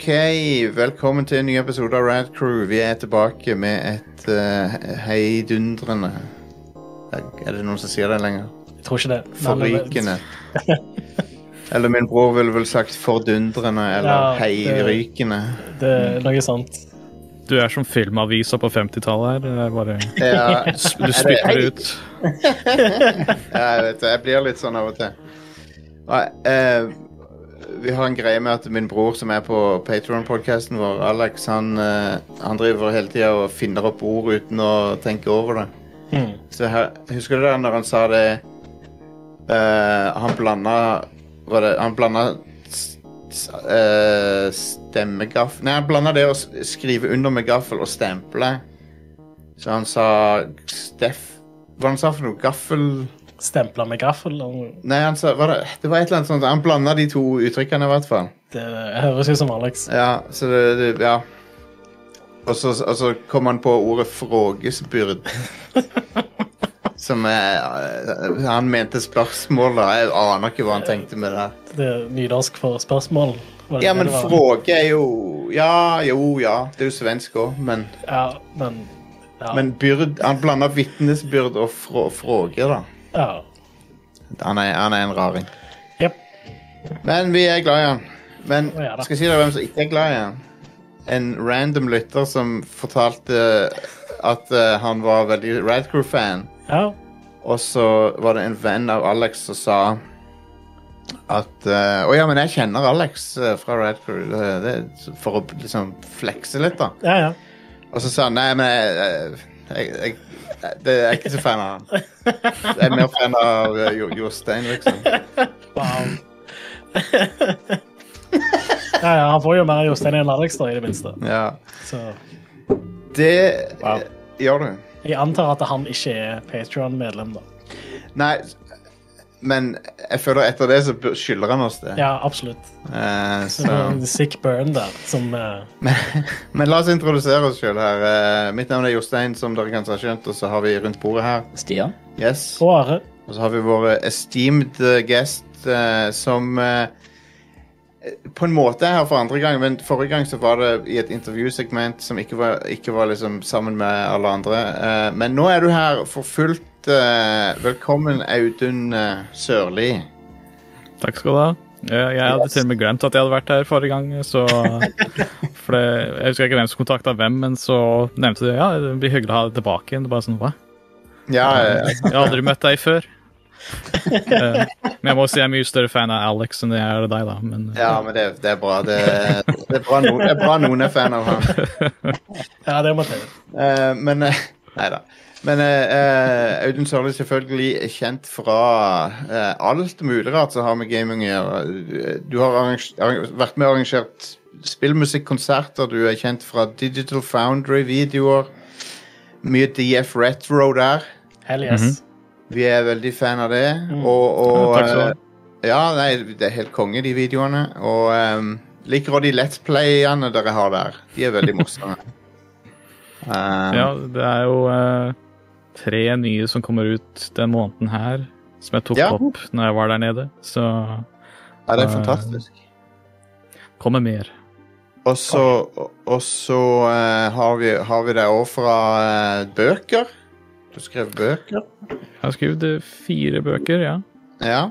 OK, velkommen til en ny episode av Rad Crew. Vi er tilbake med et uh, heidundrende Er det noen som sier det lenger? Jeg tror ikke det. Forrykende. Eller min bror ville vel sagt fordundrende eller Ja, det- heirykende. Det er noe sant. Du er som filmavisa på 50-tallet her. Det er bare, Ja, du spytter det ut. jeg vet det. Jeg blir litt sånn av og til. Nei, eh, vi har en greie med at min bror som er på Patreon-podcasten vår, Alex, han, eh, han driver hele tida og finner opp ord uten å tenke over det. Mm. Så her, Husker du det når han sa det uh, Han blanda Var det Han blanda uh, eh, stemmegaffel Nei, han blanda det å skrive under med gaffel og stemple. Så han sa Steff Hva han sa for noe? Gaffel Stempla med gaffel. Nei, han sa var det, det var et eller annet sånt Han blanda de to uttrykkene, i hvert fall. Det høres ut som Alex. Ja, så det, det Ja. Og så, og så kom han på ordet frågesbyrd. Som er eh, Han mente spørsmål, da. Jeg aner ikke hva han tenkte med det. Det er nynorsk for spørsmål. Ja, men fråge er jo Ja, jo, ja. Det er jo svensk òg, men, Ja, men ja. men byrd Han blanda vitnesbyrd og frå, fråge, da. Ja. Han er, han er en raring. Yep. Men vi er glad i han. Men Å, ja da. skal jeg si deg hvem som ikke er glad i han? En random lytter som fortalte at eh, han var veldig Radcrew-fan. ja. Og så var det en venn av Alex som sa at eh, Å ja, men jeg kjenner Alex eh, fra Radcrew. Det, det, for å liksom flekse litt, da. Ja, ja. Og så sa han nei, men jeg, jeg, jeg, det er ikke så fan av han. Jeg er mer fan av eh, Jo- Jostein, liksom. Wow. ja, ja, han får jo mer Jostein enn Alex, da, i det minste. Ja. Så Det Wow. eh, gjør du. jeg antar at han ikke er Patreon-medlem, da. Nei, men jeg føler etter det så skylder han oss det. Ja, absolutt. Uh, er en sick burn der, som uh... Men, men la oss introdusere oss sjøl her. Uh, mitt navn er Jostein, som dere kanskje har skjønt, og så har vi rundt bordet her. Stian? Yes. Og Are. Og så har vi vår esteemed eh, guest, eh, som eh, på en måte er her for andre gang, men forrige gang så var det i et intervjusegment som ikke var, ikke var liksom sammen med alle andre. Eh, men nå er du her for fullt. Eh, velkommen, Audun eh, Sørli. Takk skal du ha. Jeg, jeg hadde til og med glemt at jeg hadde vært her forrige gang. Så, for det, jeg husker ikke hvem som kontakta hvem, men så nevnte de ja, det blir hyggelig å ha deg tilbake igjen. Det bare sånn, hva? Ja, ja. Jeg har aldri møtt deg før. Eh, men jeg må si jeg er mye større fan av Alex enn jeg er av deg, da. Men eh, ja, men det, det er bra. Det, det, er bra no, det er bra noen er fan av han. Ja, det må til. Eh, men Nei da. Men eh, eh, Audun Sørli er selvfølgelig kjent fra eh, alt mulig rart som har med gaming å gjøre. Du har vært med og arrangert spillmusikkonserter. Du er kjent fra Digital Foundry-videoer. Mye DF Retro der. Hell yes. Vi er veldig fan av det. Mm. Og, og Ja, takk skal du ha. eh, Ja, nei, det er helt konge, de videoene. Og um, liker også de Let's Play-ene dere har der. De er veldig morsomme. Um, ja, det er jo eh, tre nye som kommer ut den måneden her, som jeg tok Ja. opp når jeg var der nede. Så ja, det er eh, fantastisk. kommer mer. Og så, eh, har, vi, har vi det òg fra uh, bøker. Du skrev bøker. Jeg har skrevet fire bøker, ja. Ja.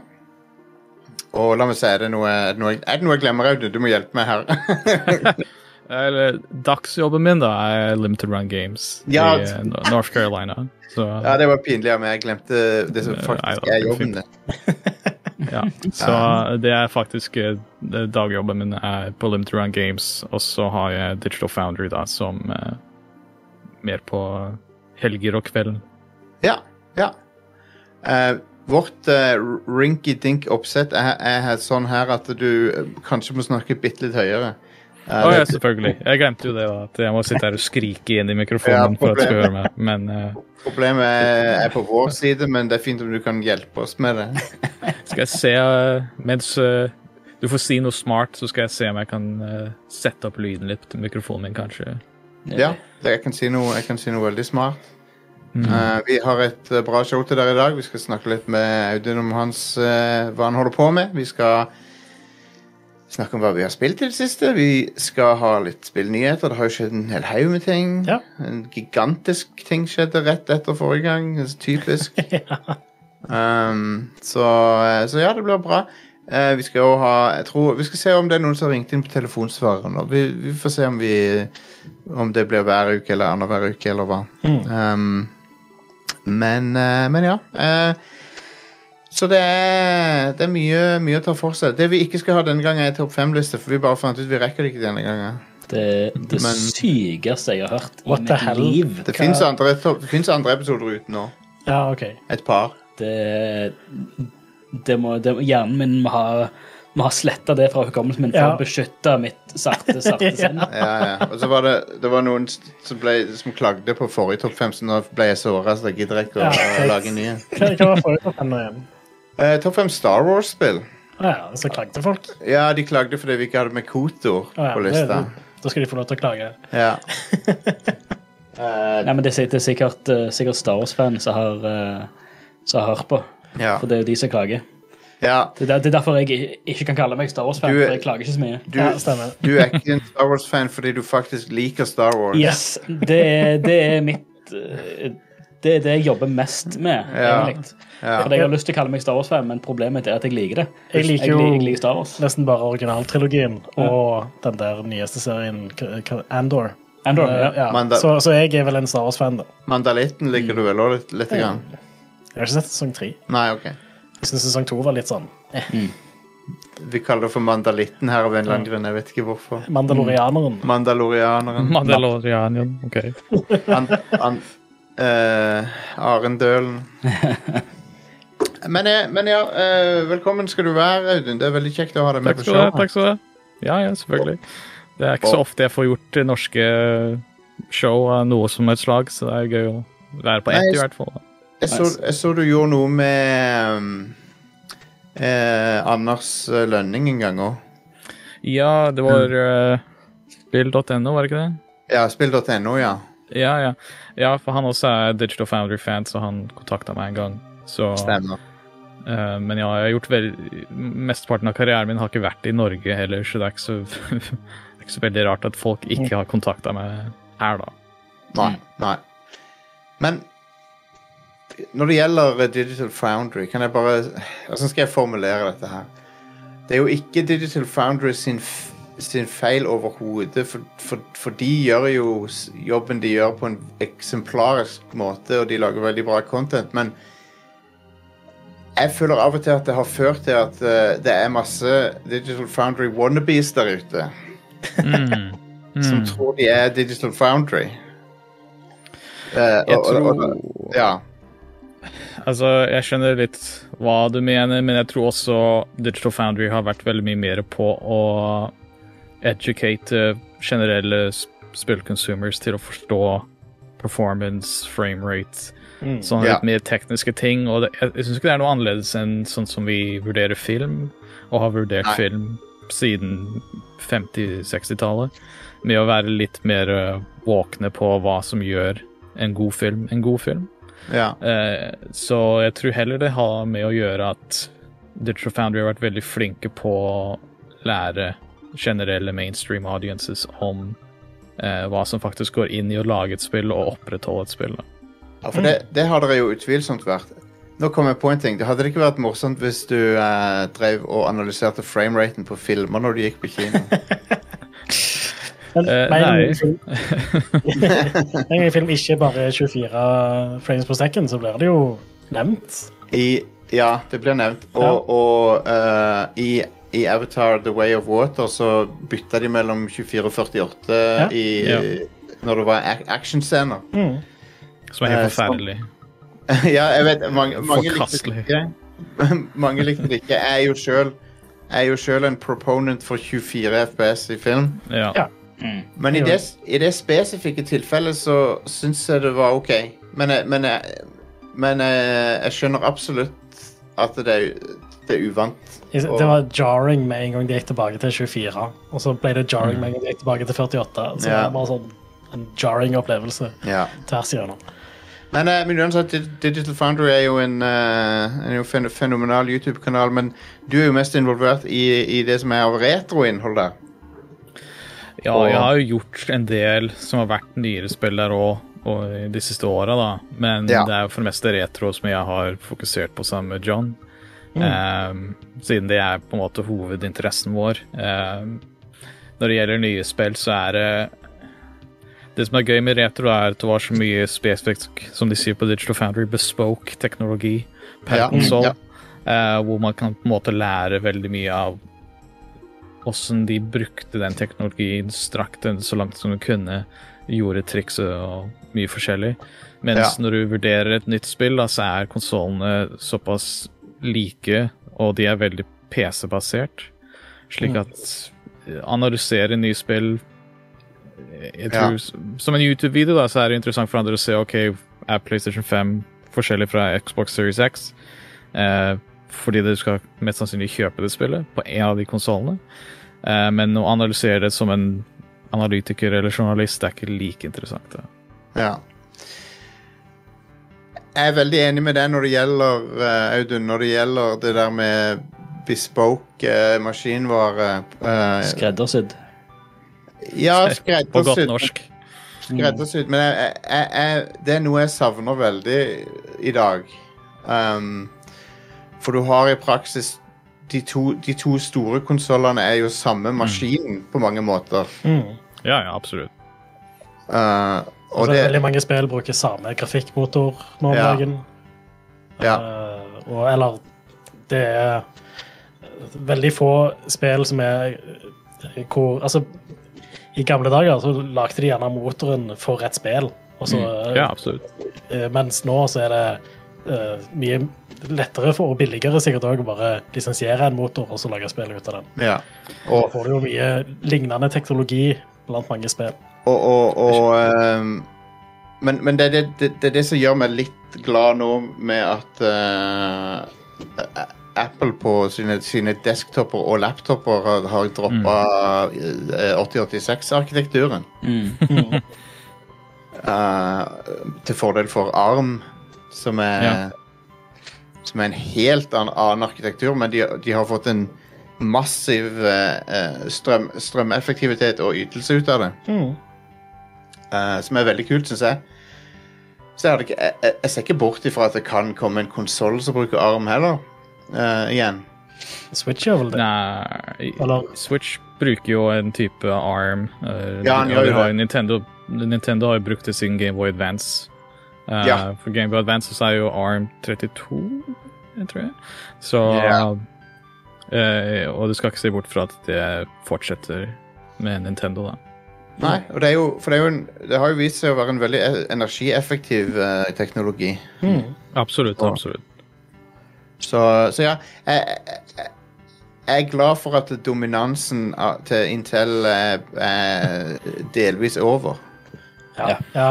Og la meg si, er det noe, er det noe jeg glemmer, Audun? Du må hjelpe meg her. Eller dagsjobben min, da, er Limited Run Games Ja. i uh, North Carolina. Så ja, det var pinlig av meg. Jeg glemte det som faktisk da, er jobben din. Ja, så det er faktisk eh, Dagjobben min er på Limited Run Games, og så har jeg Digital Foundry da, som uh, mer på helger og kvelden. Ja. ja. Uh, vårt uh, rinky-dink oppsett er, er sånn her at du eh, kanskje må snakke bitte litt høyere. Eh, oh, ja, selvfølgelig. Jeg glemte jo det, at jeg må sitte her og skrike inn i mikrofonen Ja, for at du skal høre meg. Men uh... Problemet er, er på vår side, men det er fint om du kan hjelpe oss med det. skal jeg se uh, Mens uh, du får si noe smart, så skal jeg se om jeg kan sette opp lyden litt til mikrofonen min, kanskje. Ja, jeg, kan si noe, kan si noe veldig smart. Mm. Vi har et bra show til dere i dag. Vi skal snakke litt med Audun om hans, hva han holder på med. Vi skal snakke om hva vi har spilt i det siste. Vi skal ha litt spillnyheter. Det har jo skjedd en hel haug med ting. Ja. En gigantisk ting skjedde rett etter forrige gang. Typisk. um, så, eh, så ja, det blir bra. Uh, vi skal òg ha jeg tror, Vi skal se om det er noen som har ringt inn på telefonsvareren. Vi, vi får se om vi Om det blir hver uke eller annenhver uke, eller hva. Um, men, uh, men ja. eh, så det er, det er mye, mye å ta for seg. Det vi ikke skal ha denne gangen, er topp fem-liste, for vi bare fant ut vi rekker det ikke denne gangen. Det er det Men- sykeste jeg har hørt i What the mitt hell? liv. Det fins andre, andre episoder ute nå. Ja, OK. Et par. Det, det må, det, hjernen min må ha, må ha sletta det fra hukommelsen min for Ja. å beskytte mitt sarte, sarte sinn. Ja, ja. Og så var det, det var noen som, ble, som klagde på forrige topp fem, så nå ble jeg såra, så jeg gidder ikke å, lage nye. Hva, var forrige topp fem nå igjen? Eh, topp fem Star Wars-spill. Ja, så klagde folk. Ja, de klagde fordi vi ikke hadde med Kotor ja, på det- lista. Da skal de få lov til å klage. Ja. uh, Nei, men det, sitter det er sikkert, eh, sikkert Star Wars-fan som har, som har hørt på. ja. For det er jo de som klager. ja. Det er, er derfor jeg ikke kan kalle meg Star Wars-fan, for jeg klager ikke så mye. Du, Ja, du er ikke en Star Wars-fan fordi du faktisk liker Star Wars. Yes, det er, det er mitt Det er det jeg jobber mest med, Ja. egentlig. Ja. For jeg har lyst til å kalle meg Star Wars-fan, men problemet er at jeg liker det. Jeg liker jo jeg liker Star Wars. nesten bare originaltrilogien og den der nyeste serien, Andor. Andor, Eh, ja. ja. Så, så jeg er vel en Star Wars-fan, da. Mandalitten liker du vel òg litt? Lite grann? Jeg har ikke sett sesong tre. Nei, OK. Jeg syns sesong to var litt sånn Vi kaller det for Mandalitten her av en eller annen grunn. Jeg vet ikke hvorfor. Mandalorianeren. Mandalorianeren. Mandalorianeren, ok. An, an, eh, Arendølen. Men, eh, men ja, uh, velkommen skal du være, Audun. Det er veldig kjekt å ha deg med på showet. takk skal du ha. Ja, ja, selvfølgelig. Det er ikke så ofte jeg får gjort norske show av noe som et slag, så det er gøy å være på ett, Nei, i hvert fall. Jeg så, jeg så du gjorde noe med um, eh, Anders Lønning en gang òg. Ja, det var uh, spill.no, var det ikke det? Ja, spill.no, ja. Ja, ja. ja, for han også er Digital Foundry-fan, så han kontakta meg en gang. Så, Stemmer. Uh, men ja, jeg har gjort vel Mesteparten av karrieren min har ikke vært i Norge heller, så det er ikke så, det er ikke så veldig rart at folk ikke har kontakta meg her, da. Nei. nei. Men når det gjelder eh, Digital Foundry, kan jeg bare Hvordan skal jeg formulere dette her? Det er jo ikke Digital Foundry sin, sin feil overhodet, for, for, for de gjør jo jobben de gjør på en eksemplarisk måte, og de lager veldig bra content, men jeg føler av og til at det har ført til at uh, det er masse Digital Foundry wannabes der ute. Som tror de er Digital Foundry. Uh, Jeg og- og- og- tror Ja. Altså, jeg skjønner litt hva du mener, men jeg tror også Digital Foundry har vært veldig mye mer på å educate generelle sp- spillconsumers til å forstå performance, framerate, sånne Ja. litt mer tekniske ting. Og det, jeg, jeg syns ikke det er noe annerledes enn sånn som vi vurderer film, og har vurdert Nei. film siden 50-60-tallet, med å være litt mer uh, våkne på hva som gjør en god film en god film. ja. Eh, så jeg tror heller det har med å gjøre at Digital Foundry har vært veldig flinke på å lære generelle mainstream audiences om eh, hva som faktisk går inn i å lage et spill og opprettholde et spill. Da. ja for det, det har dere jo utvilsomt vært. Nå kom jeg på en ting. Det hadde det ikke vært morsomt hvis du eh, drev og analyserte frameraten på filmer når du gikk på kino? Men uh, nei. film- film ikke bare er 24 frames per second, så blir det jo nevnt. I, ja, det blir nevnt. Og, og uh, i, i Avatar The Way of Water så bytta de mellom 24 og 48 i, Ja. når det var actionscener. Mm. Som er helt Eh, forferdelig. ja, jeg vet Mange, mange likte det Forkastelig. ikke. mange likte det ikke. Jeg er jo jeg er jo selv en proponent for 24 FPS i film. Ja. Ja. Men i det, i det spesifikke tilfellet så syns jeg det var OK. Men, men, men jeg, jeg skjønner absolutt at det er, det er uvant. Det var jarring med en gang de gikk tilbake til 24, og så ble det jarring med en gang de gikk tilbake til 48. Så Ja. det var bare sånn en jarring opplevelse Ja. tvers igjennom. Men, uh, men uansett, Digital Foundry er jo en, uh, en jo fen fenomenal YouTube-kanal, men du er jo mest involvert i, i det som er av retroinnhold der. Ja, Og- jeg har jo gjort en del som har vært nyere spill der òg de siste åra, da. Men Ja. det er jo for det meste retro som jeg har fokusert på sammen med John. Mm. Ehm, siden det er på en måte hovedinteressen vår. Ehm, når det gjelder nye spill, så er det Det som er gøy med retro, er at det var så mye spesifikt, som de sier på Digital Foundry, bespoke teknologi per Ja, konsoll. ja. eh, hvor man kan på en måte lære veldig mye av åssen de brukte den teknologien, strakk den så langt som de kunne, gjorde triks og mye forskjellig. Mens Ja. når du vurderer et nytt spill, da, så er konsollene såpass like, og de er veldig PC-basert, slik Mm. at eh, analysere nye spill jeg tror, Som en YouTube-video da, så er det interessant for andre å se ok, er PlayStation 5 forskjellig fra Xbox Series X. Eh, fordi du skal mest sannsynlig kjøpe det spillet på en av de konsollene. Eh, men å analysere det som en analytiker eller journalist det er ikke like interessant. Da. Ja. Jeg er veldig enig med deg når det gjelder uh, Audun, når det gjelder det der med bespoke uh, maskinvare. Uh, Skreddersydd. ja, På godt norsk. Skreddersydd. Men jeg, jeg, jeg, det er noe jeg savner veldig i dag. Um, for du har i praksis de to, de to store konsollene er jo samme maskin på mange måter. Mm. Ja, ja, absolutt. Uh, og Altså, det Veldig mange spill bruker samme grafikkmotor nå om Ja. dagen. Ja. Uh, og eller Det er veldig få spill som er eh, hvor Altså, i gamle dager så lagde de gjerne motoren for et spill, og så, Mm. Ja, absolutt. Uh, mens nå så er det uh, mye lettere for, og billigere sikkert òg, å bare lisensiere en motor og så lage spill ut av den. Ja. Da får du jo mye lignende teknologi blant mange spill. og, og, og um, Men, men det, er det, det, det det som gjør meg litt glad nå med at uh, Apple på sine, sine desktoper og laptoper har, har droppa 8086-arkitekturen. Mm. uh, til fordel for ARM, som er Ja. Som er en helt annen, annen arkitektur, men de, de har fått en massiv eh, eh, strøm, strømeffektivitet og ytelse ut av det. Mm. eh, som er veldig kult, syns jeg. Så jeg, hadde ikke, jeg, jeg, ser ikke bort ifra at det kan komme en konsoll som bruker ARM heller. eh, igjen. Switch gjør vel det. Nei, Eller- Switch bruker jo en type ARM. Uh, Ja, han gjør jo det. Nintendo, Nintendo har jo brukt det siden Gameboy Advance. Uh, Ja. For Gameboy Advance så er jo ARM 32, jeg tror jeg. Så Ja. Eh, Og du skal ikke se bort fra at det fortsetter med Nintendo, da. Nei, og det er jo, for det, er jo en, det har jo vist seg å være en veldig e- energieffektiv uh, teknologi. Mm. Absolutt. Og, absolutt. Så, så ja, jeg, jeg, jeg er glad for at dominansen til Intel er, er delvis over. Ja. ja,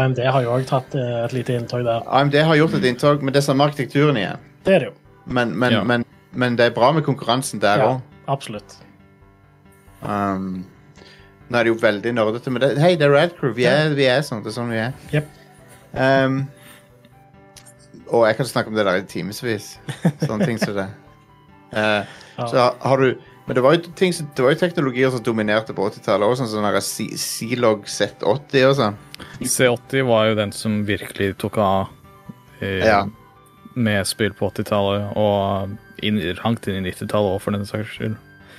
AMD har jo òg tatt eh, et lite inntog der. AMD har gjort et inntog, men det er samme arkitekturen igjen. Det er det jo. Men, men, Ja. men, men det er bra med konkurransen der Ja, absolutt. Um, nå er det jo veldig nerdete, men hei, det er Radcrew. Vi er, vi er sånn. Det er sånn vi er. Yep. Um, og jeg kan snakke om det der i timevis. Sånne ting som det. Uh, Ja. Så har du Men det var jo, ting, det var jo teknologier som dominerte på 80-tallet òg, sånn som sånn C-Log Z80 og sånn. C80 var jo den som virkelig tok av i, Ja. med spill på 80-tallet, og inn, langt inn i 90-tallet òg, for den saks skyld.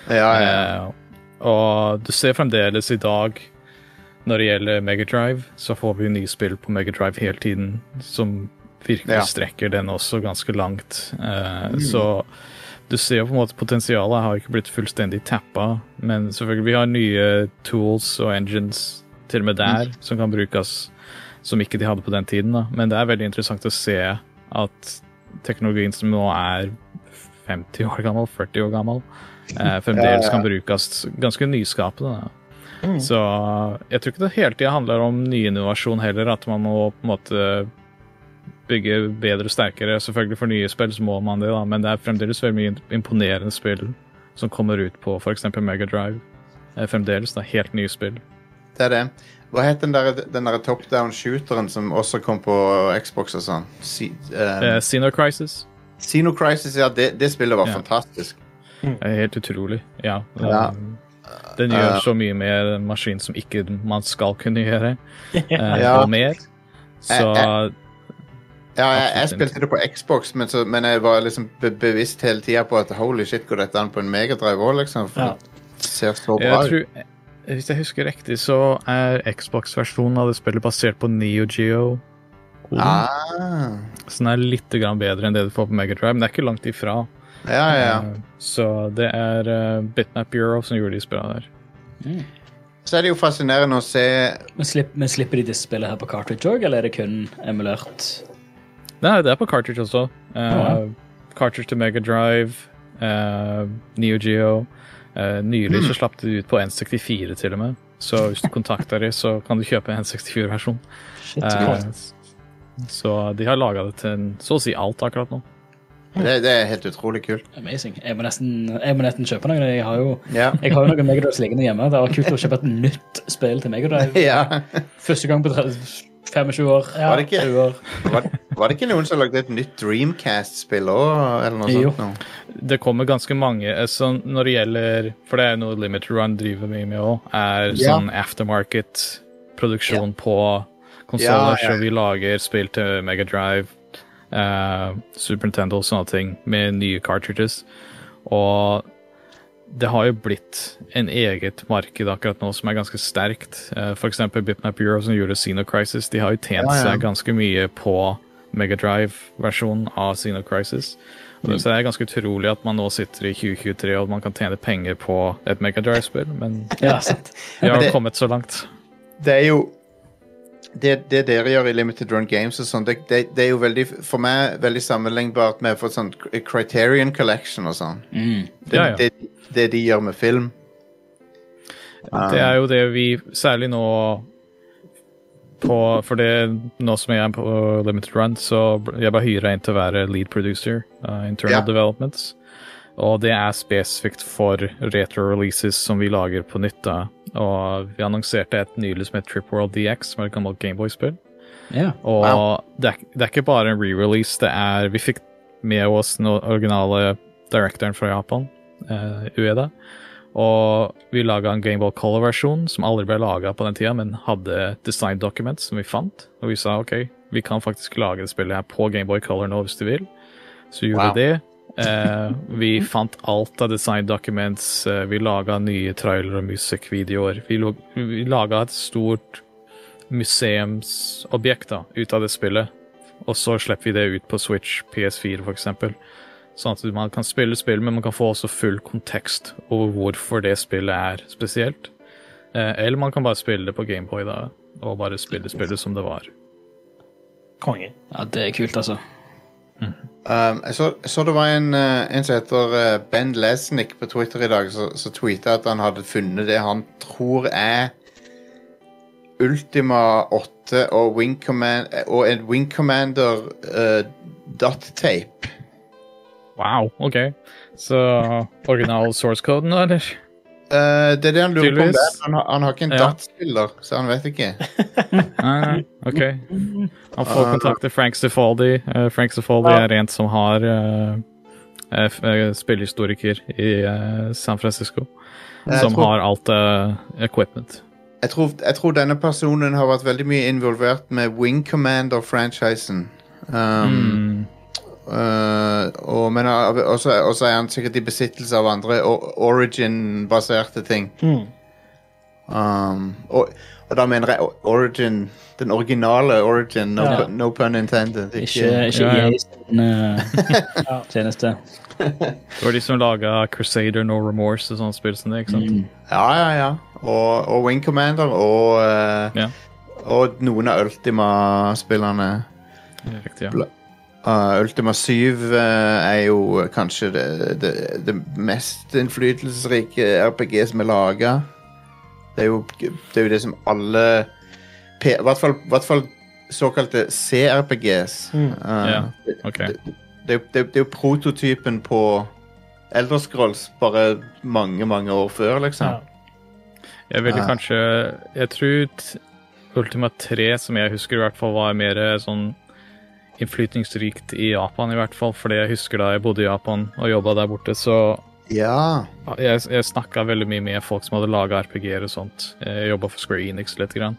Ja, ja, ja. Eh, og du ser fremdeles i dag, når det gjelder Megadrive, så får vi nye spill på Megadrive hele tiden som virkelig Ja. strekker den også ganske langt. Eh, Så du ser jo på en måte potensialet har ikke blitt fullstendig tappa, men selvfølgelig vi har nye tools og engines til og med der som kan brukes som ikke de hadde på den tiden. da. Men det er veldig interessant å se at teknologien som nå er 50 år gammel, 40 år gammel, eh, fremdeles kan brukes ganske nyskapende. Mm. Så jeg tror ikke det hele tida handler om nyinnovasjon heller, at man må på en måte bygge bedre og sterkere. Selvfølgelig for nye spill så må man det, da, men det er fremdeles veldig mye imponerende spill som kommer ut på f.eks. Megadrive. Eh, Fremdeles da, helt nye spill. Det er det. Hva het den der, den der top down-shooteren som også kom på Xbox og sånn? Si, Eh, uh, Xeno Crisis. Xeno Crisis, ja. Det, det spillet var Ja. fantastisk. Det er helt utrolig. Ja. Ja. Den gjør Uh, så mye med en maskin som ikke man skal kunne gjøre, eh, Ja. og mer. Så Jeg- Ja, jeg, jeg spilte det på Xbox, men, så, men jeg var liksom be bevisst hele tida på at holy shit, går dette an på en megadrive òg, liksom? For Ja. det ser så bra jeg ut. tror, hvis jeg husker riktig, så er Xbox-versjonen av det spillet basert på Neo Geo. Ah, Så den er litt grann bedre enn det du får på Megadrive, men det er ikke langt ifra. ja, ja. Uh, Så det er uh, Bitmap Bureau som gjorde de spillene der. Så er det jo fascinerende å se Men, slipp, men slipper de disse spillene her på cartridge òg, eller er det kun emulert? Nei, det er på cartridge også. Uh, Ja. Cartridge til Megadrive, uh, Neo Geo. Uh, nylig så slapp de ut på N64 til og med. Så hvis du kontakter dem, så kan du kjøpe en N64-versjon. Shit, Uh. Så de har laga det til så å si alt akkurat nå. Det, det er helt utrolig kult. Amazing. Jeg må nesten, jeg må nesten kjøpe noen. Jeg har jo, Ja. jeg har jo noen Megadrives liggende hjemme. Det var kult å kjøpe et nytt spill til Megadrive. ja. Første gang på 25 år. Var det ikke? år. Var, var det ikke noen som lagde et nytt Dreamcast-spill òg, eller noe Jo. sånt? Det kommer ganske mange eh, så når det gjelder For det er noe Limit Run driver mye med òg, er Ja. sånn aftermarket-produksjon på konsoller. Ja, ja. Så vi lager spill til Megadrive, uh, Super Nintendo og sånne ting med nye cartridges. Og det har jo blitt en eget marked akkurat nå som er ganske sterkt. Uh, for eksempel Bitmap Euro, som gjorde Xeno Crisis. De har jo tjent Ja, seg ganske mye på Megadrive-versjonen av Xeno Crisis. Og Så det er ganske utrolig at man nå sitter i 2023 og man kan tjene penger på et Megadrive-spill, men Ja, vi har det- kommet så langt. Det er jo det, det dere gjør i Limited Run Games og sånn, det, det, det er jo veldig, for meg veldig sammenlignbart med for sånn Criterion Collection og sånn. Mm. Det, Ja, ja. det, det de gjør med film. Det er jo det vi Særlig nå på, For det nå som jeg er på Limited Run, så jeg bare hyra inn til å være lead producer. Uh, internal Ja. developments. Og det er spesifikt for retro-releases som vi lager på nytt. da. Og vi annonserte et nylig som het Trip World DX, som er et gammelt Gameboy-spill. Yeah. Og Wow. det, er, det er ikke bare en re-release, det er Vi fikk med oss den originale directoren fra Japan, eh, Ueda. Og vi laga en Gameboy Color-versjon som aldri ble laga på den tida, men hadde design documents som vi fant. Og vi sa OK, vi kan faktisk lage det spillet her på Gameboy Color nå hvis du vil. Så gjorde Wow. det. Eh, vi fant alt av design documents. Eh, vi laga nye trailer og musikkvideoer. Vi, vi laga et stort museumsobjekt da, ut av det spillet. Og så slipper vi det ut på Switch, PS4 for eksempel. Sånn at man kan spille spill, men man kan få også full kontekst over hvorfor det spillet er spesielt. Eh, eller man kan bare spille det på Gameboy da, og bare spille spillet som det var. Konge. ja, det er kult, altså. Um, jeg, så, jeg så det var en, eh, en som heter eh, Ben Lesnick på Twitter i dag, som tweeta at han hadde funnet det han tror er Ultima 8 og, Wing Command, eh, og en Wing Commander uh, dot-tape. Wow, ok. Så original source-koden, nå, eller? Eh, det er det han lurer på om det. Tydeligvis. Han, har- han har ikke en Ja. DAT-spiller, så han vet ikke. Nei, nei, ok. Han får kontakte Frank Sefaldi. Eh, Frank Sefaldi Ja. er en som har uh, spillehistoriker i eh, San Francisco. Jeg som tror- har alt uh, equipment. Jeg tror, jeg tror denne personen har vært veldig mye involvert med Wing Commander-franchisen. Um, Mm. Øh, og, men uh, også, også er han sikkert i besittelse av andre Origin-baserte ting. Mm. Um, og, og da mener jeg Origin Den originale Origin, no, Ja. pun- no pun intended. Ikke, Ikke, ikke Ja, ja. Sin uh, tjeneste. Det var de som laga Crusader No Remorse og sånne spill som det. ikke sant? Mm. ja, ja, ja. Og, og Wing Commander og, uh, Ja. og noen av Ultima-spillerne. Riktig, ja. Uh, Ultima 7 uh, er jo kanskje det, det, det mest innflytelsesrike RPG som er laga. Det, det er jo det som alle P- I hvert fall, hvert fall såkalte CRPGs. Mm. Uh, yeah. okay. det, det, er jo- det, det jo prototypen på Elderscrolls bare mange, mange år før, liksom. Ja. Jeg ville kanskje Jeg tror Ultima 3, som jeg husker i hvert fall, var mer sånn innflytningsrikt i Japan, i hvert fall. Fordi jeg husker da jeg bodde i Japan og jobba der borte, så Ja. jeg, jeg snakka veldig mye med folk som hadde laga RPG-er og sånt. Jeg jobba for Square Enix litt. Grann.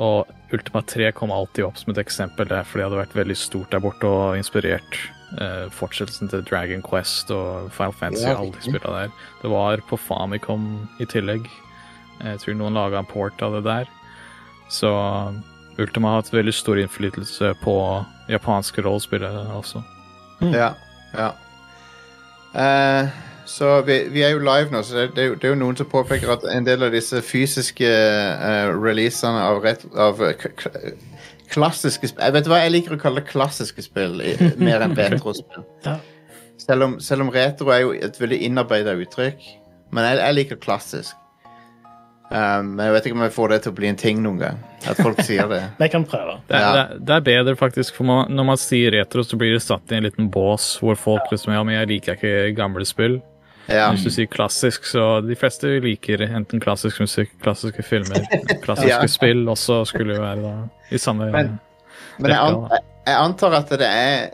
Og Ultima 3 kom alltid opp som et eksempel der, for det hadde vært veldig stort der borte og inspirert eh, fortsettelsen til Dragon Quest og Final Fantasy. Ja, alle de spilla der. Det var på Famicom i tillegg. Jeg tror noen laga en port av det der. Så Ultima har hatt veldig stor innflytelse på japanske rollespillere også. Ja. ja. Uh, så vi, vi er jo live nå, så det, det, det er jo noen som påpeker at en del av disse fysiske uh, releasene av, rett, av eh, k k klassiske spill Jeg vet hva jeg liker å kalle klassiske spill, i, mer enn retrospill. Ja. Selv, om, selv om retro er jo et veldig innarbeida uttrykk. Men jeg, jeg liker klassisk. Um, men jeg vet ikke om jeg får det til å bli en ting noen gang. At folk sier det. Vi kan prøve. Det Ja. det, det er bedre, faktisk. For man, når man sier retro, så blir det satt i en liten bås hvor folk liksom Ja, men jeg liker ikke gamle spill. Ja. Hvis du sier klassisk, så de fleste liker enten klassisk musikk, klassiske filmer, klassiske Ja. spill også skulle jo være da i samme Men- Men jeg, an jeg, antar at det er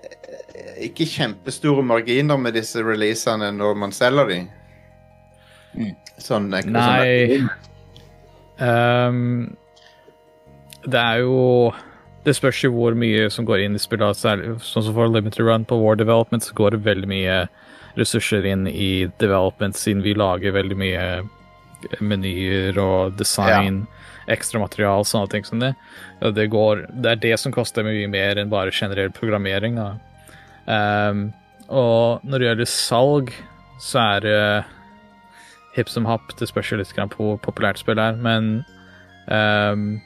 ikke kjempestore marginer med disse releasene når man selger de. Sånn, eh, Nei. sånn Ehm, det er jo Det spørs jo hvor mye som går inn i spillet. Sånn som for Limited Run på War Development, så går det veldig mye ressurser inn i development, siden vi lager veldig mye menyer og design, ja. ekstra material, sånne ting som det. Det, går, det er det som koster mye mer enn bare generell programmering. Da. Um, og når det gjelder salg, så er det hipp som happ. Det spørs jo litt på hvor populært spill er, men um,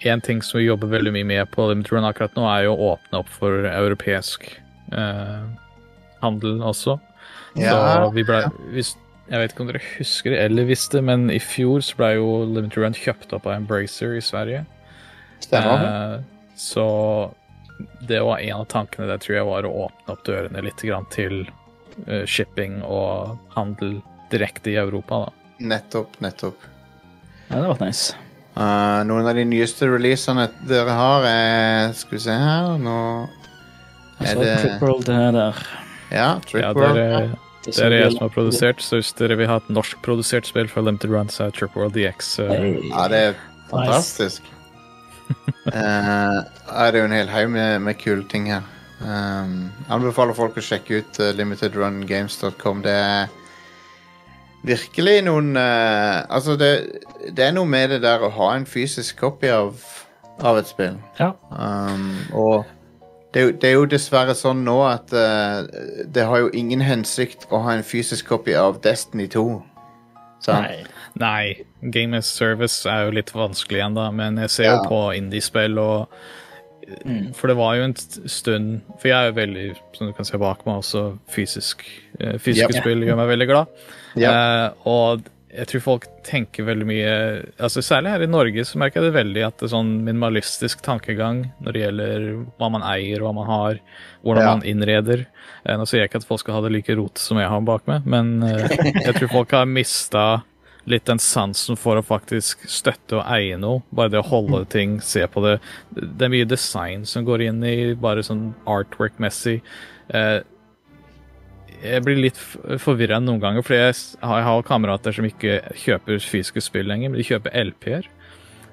en ting som vi jobber veldig mye med på Limit Run akkurat nå, er jo å åpne opp for europeisk uh, handel også. Ja. Så vi ble, hvis, jeg vet ikke om dere husker det eller visste, men i fjor så ble jo Limit Run kjøpt opp av Embracer i Sverige. Stemmer. Uh, så det var en av tankene der, tror jeg, var å åpne opp dørene litt grann til eh, shipping og handel direkte i Europa. da. Nettopp, nettopp. Ja, det har vært nice. Uh, noen av de nyeste releasene dere har, er Skal vi se her Nå er det Trip World er der. Ja, Trip Ja, World. det er, Det det er jeg som har produsert, så hvis dere vil ha et norskprodusert spill fra Limited Run, så er Trip World DX uh... Hey. Ja, det er fantastisk. Eh, ja, det er jo en hel haug med, med kule ting her. Um, anbefaler folk å sjekke ut uh, limitedrungames.com. Det er virkelig noen uh, Altså, det, det er noe med det der å ha en fysisk copy av, av et spill. Ja. Um, og det er, jo, det er jo dessverre sånn nå at uh, det har jo ingen hensikt å ha en fysisk copy av Destiny 2. Sant? Nei. Nei, Game as Service er jo litt vanskelig igjen, da, men jeg ser Ja. jo på indiespill og For det var jo en stund For jeg er jo veldig, som du kan se bak meg, også fysisk. eh, Fysiske Yep. spill gjør meg veldig glad. Ja. Uh, og jeg tror folk tenker veldig mye altså Særlig her i Norge så merker jeg det veldig at det er sånn minimalistisk tankegang når det gjelder hva man eier, hva man har, hvordan Ja. man innreder. Eh, nå sier jeg ikke at folk skal ha det like rot som jeg har bak meg, men eh, jeg tror folk har mista litt den sansen for å faktisk støtte og eie noe. Bare det å holde ting, se på det. Det er mye design som går inn i bare sånn artwork-messig. Jeg blir litt forvirra noen ganger, fordi jeg har, har kamerater som ikke kjøper fysiske spill lenger, men de kjøper LP-er.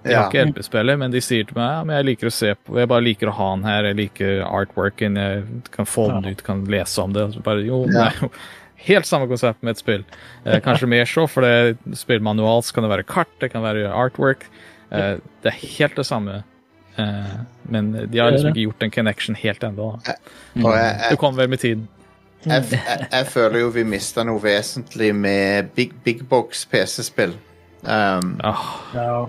De Ja. har ikke LP-spiller, men de sier til meg ja, men jeg liker å se på, jeg bare liker å ha den her, jeg liker artworken, jeg kan få den ut, kan lese om det. så Bare, jo, Ja. nei, helt samme konsept med et spill. Eh, kanskje mer så, for det spillmanual så kan det være kart, det kan være artwork. Eh, det er helt det samme. Eh, men de har liksom ikke gjort en connection helt ennå. jeg, jeg, Det kommer vel med tiden. Jeg, jeg, jeg føler jo vi mista noe vesentlig med big, big box PC-spill. Um, oh. Ja.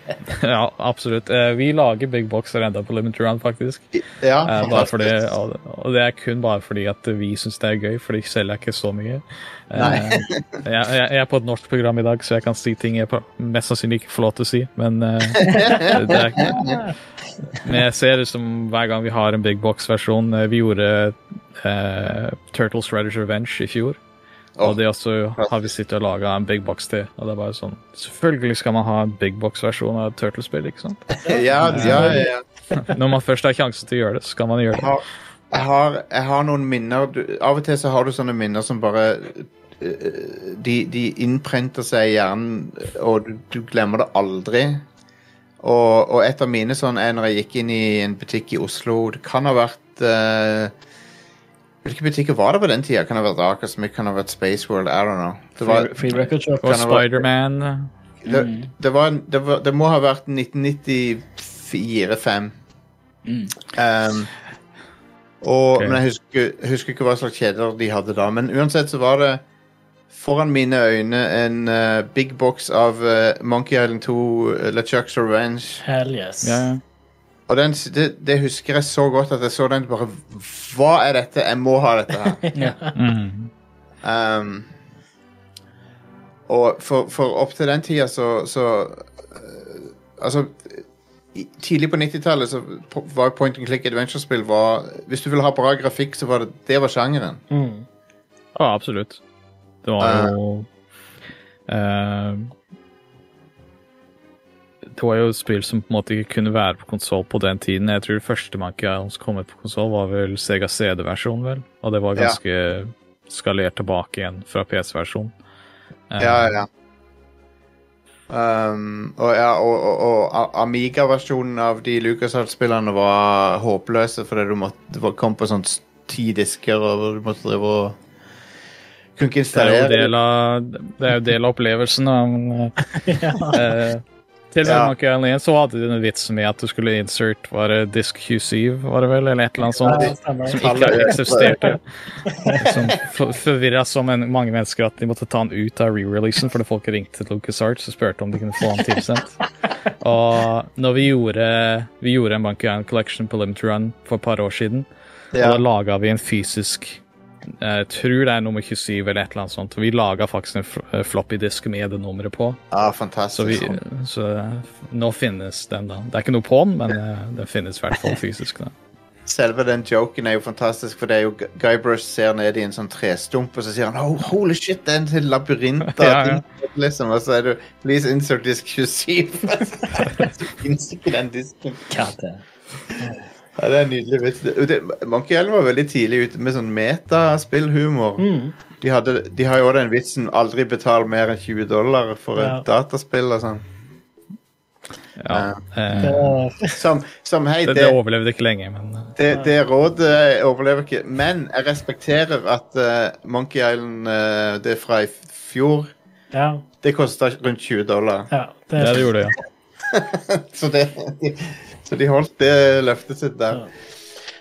ja, absolutt. Eh, vi lager big boxer enda på Limit Round, faktisk. ja, Eh, bare fordi, og, og det er kun bare fordi at vi syns det er gøy, for de selger ikke så mye. Eh, jeg, jeg jeg er på et norsk program i dag, så jeg kan si ting jeg mest sannsynlig ikke får lov til å si. Men, det er, men jeg ser det som hver gang vi har en big box-versjon. Eh, Vi gjorde eh, Turtles Redders Revenge i fjor. Og det også har vi sittet og laga en big box til. Og det er bare sånn Selvfølgelig skal man ha en big box-versjon av Turtlespill, ikke sant? Ja, ja, ja. Når man først har sjansen til å gjøre det, så skal man gjøre Jeg det. har, jeg har, jeg har noen minner du, Av og til så har du sånne minner som bare eh, De, de innprenter seg i hjernen, og du, du glemmer det aldri. Og, og et av mine sånn er når jeg gikk inn i en butikk i Oslo. Det kan ha vært uh, Hvilke butikker var det på den tida? Kan det ha vært Akasmith? Kan det ha vært Space World? I don't know. Det, var, Free, Record Shop. Og Kan det Spiderman det, det, var, det, var, det må ha vært 1994-5. Mm. Um, og, okay. Men jeg husker, husker ikke hva slags kjeder de hadde da. Men uansett så var det foran mine øyne en uh, big box av uh, Monkey Island 2, uh, LeChuck's Revenge. Hell yes. Ja, ja. Og den, det, det husker jeg så godt at jeg så den bare Hva er dette? Jeg må ha dette her. Ja. Mm. Um, og for, for opp til den tida så, så uh, Altså Tidlig på 90-tallet så var point and click adventure-spill Hvis du ville ha bra grafikk, så var det det var sjangeren. Mm. Ja, absolutt. Det var jo uh, Det var jo spill som på en måte ikke kunne være på konsoll på den tiden. Jeg tror det første Monkey som kom ut på konsoll, var vel Sega CD-versjonen, vel. Og det var Ja. ganske skalert tilbake igjen fra PC-versjonen. Uh, Ja, ja. Um, og ja, og, og, og Amiga-versjonen av de LucasArts-spillene var håpløse fordi du måtte, kom på sånn ti disker, og du måtte drive og Kunne ikke Det er jo del av, det er jo del av opplevelsen. Men, eh, til Ja. Monkey 1 så hadde de en vits med at du skulle insert var det disk 27, var det vel, eller et eller annet sånt. Ja, som ikke eksisterte. Som for- forvirra så mange mennesker at de måtte ta den ut av re-releasen fordi folk ringte til LucasArts og spurte om de kunne få den tilsendt. Og når vi gjorde, vi gjorde en Monkey Island Collection på Limit Run for et par år siden, Ja. og da laga vi en fysisk jeg tror det er nummer 27 eller et eller annet sånt. Vi laga faktisk en eh, floppy disk med det nummeret på. Ja, Så, fantastisk. vi, så nå finnes den, da. Det er ikke noe på den, men eh, den finnes i hvert fall fysisk. da. Selve den joken er jo fantastisk, for det er jo Gu- Guybrush ser ned i en sånn trestump, og så sier han oh, 'holy shit, det er en labyrint av Ja, ja. liksom, og så er det 'please insert disk 27'. så finnes ikke den disken. Det? Ja, det er en nydelig vits. Monkey Island var veldig tidlig ute med sånn metaspillhumor. Mm. De, hadde- de har jo den vitsen 'aldri betal mer enn 20 dollar for Ja. et dataspill' og sånn. Ja, Uh, Det, Som, som hei, det, det, det overlevde ikke lenge, men eh, det, det rådet overlever ikke. Men jeg respekterer at uh, Monkey Island, uh, det fra i fjor, ja, det kosta rundt 20 dollar. ja, det, det det gjorde det, ja. Så, det, så de holdt det løftet sitt der. Ja.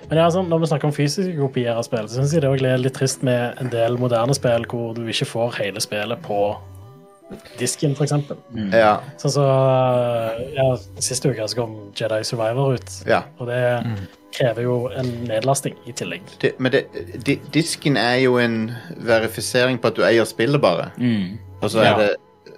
Men ja, altså, når vi snakker om fysiske kopier av spill, så syns jeg det er litt trist med en del moderne spill hvor du ikke får hele spillet på disken, f.eks. Ja. Sånn så ja, Sist uke så kom Jedi Survivor ut, ja. og det krever jo en nedlasting i tillegg. Det, men det, di, disken er jo en verifisering på at du eier spillet, bare. Mm. Og så Ja. er det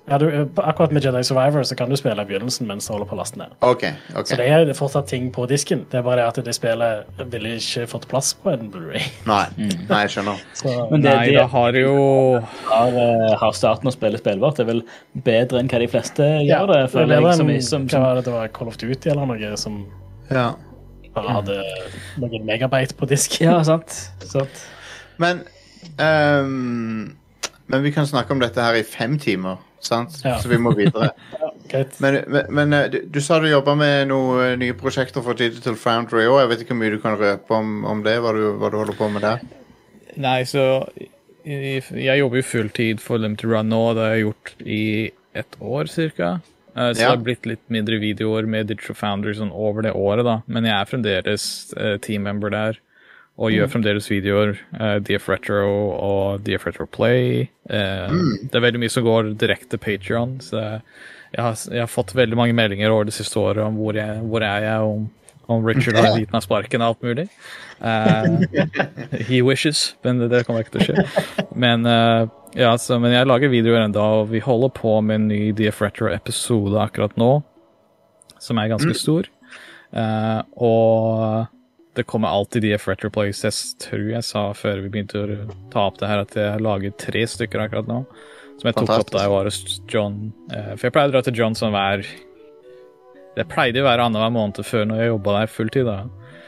Ja, du, akkurat med Jedi Survivor så kan du spille i begynnelsen mens du holder på å laste ned. Okay, okay. Så det er fortsatt ting på disken. Det er bare det at det spillet ville ikke fått plass på en Blu-ray. Nei. Nei, jeg skjønner. Så Men det, Nei, det det har jo har, eh, har starten å spille spillbart. Det er vel bedre enn hva de fleste ja, gjør det. det føler ble jeg, som, som, hva som, var det, det var Call of Duty eller noe som Ja. bare hadde noen megabyte på disk. Ja, sant. sant. Men um, Men vi kan snakke om dette her i fem timer, sant? Ja. Så vi må videre. ja, Men, men, men eh, du, du sa du jobba med noen eh, nye prosjekter for Digital Foundry òg. Jeg vet ikke hvor mye du kan røpe om, om det, hva du, hva du holder på med der. Nei, så jeg, jeg jobber jo fulltid for Limited Run nå, det har jeg gjort i et år cirka. Eh, Så Ja. det har blitt litt mindre videoer med Digital Foundry sånn over det året, da. Men jeg er fremdeles teammember der, og gjør fremdeles videoer. Uh, DF Retro og DF Retro Play. Eh, Det er veldig mye som går direkte Patreon, så jeg har, jeg har fått veldig mange meldinger over det siste året om hvor, jeg, hvor er jeg, om, om Richard har gitt meg sparken og alt mulig. Uh, he wishes, men det, kommer ikke til å skje. Men, eh, ja, så, men jeg lager videoer ennå, og vi holder på med en ny DF Retro-episode akkurat nå, som er ganske stor. Eh, og det kommer alltid DF Retroplays. Jeg tror jeg sa før vi begynte å ta opp det her, at jeg lager tre stykker akkurat nå. Som jeg tok opp da jeg var hos John. Eh, For jeg pleide å dra til John sånn hver Det pleide å være annenhver måned før når jeg jobba der fulltid. da.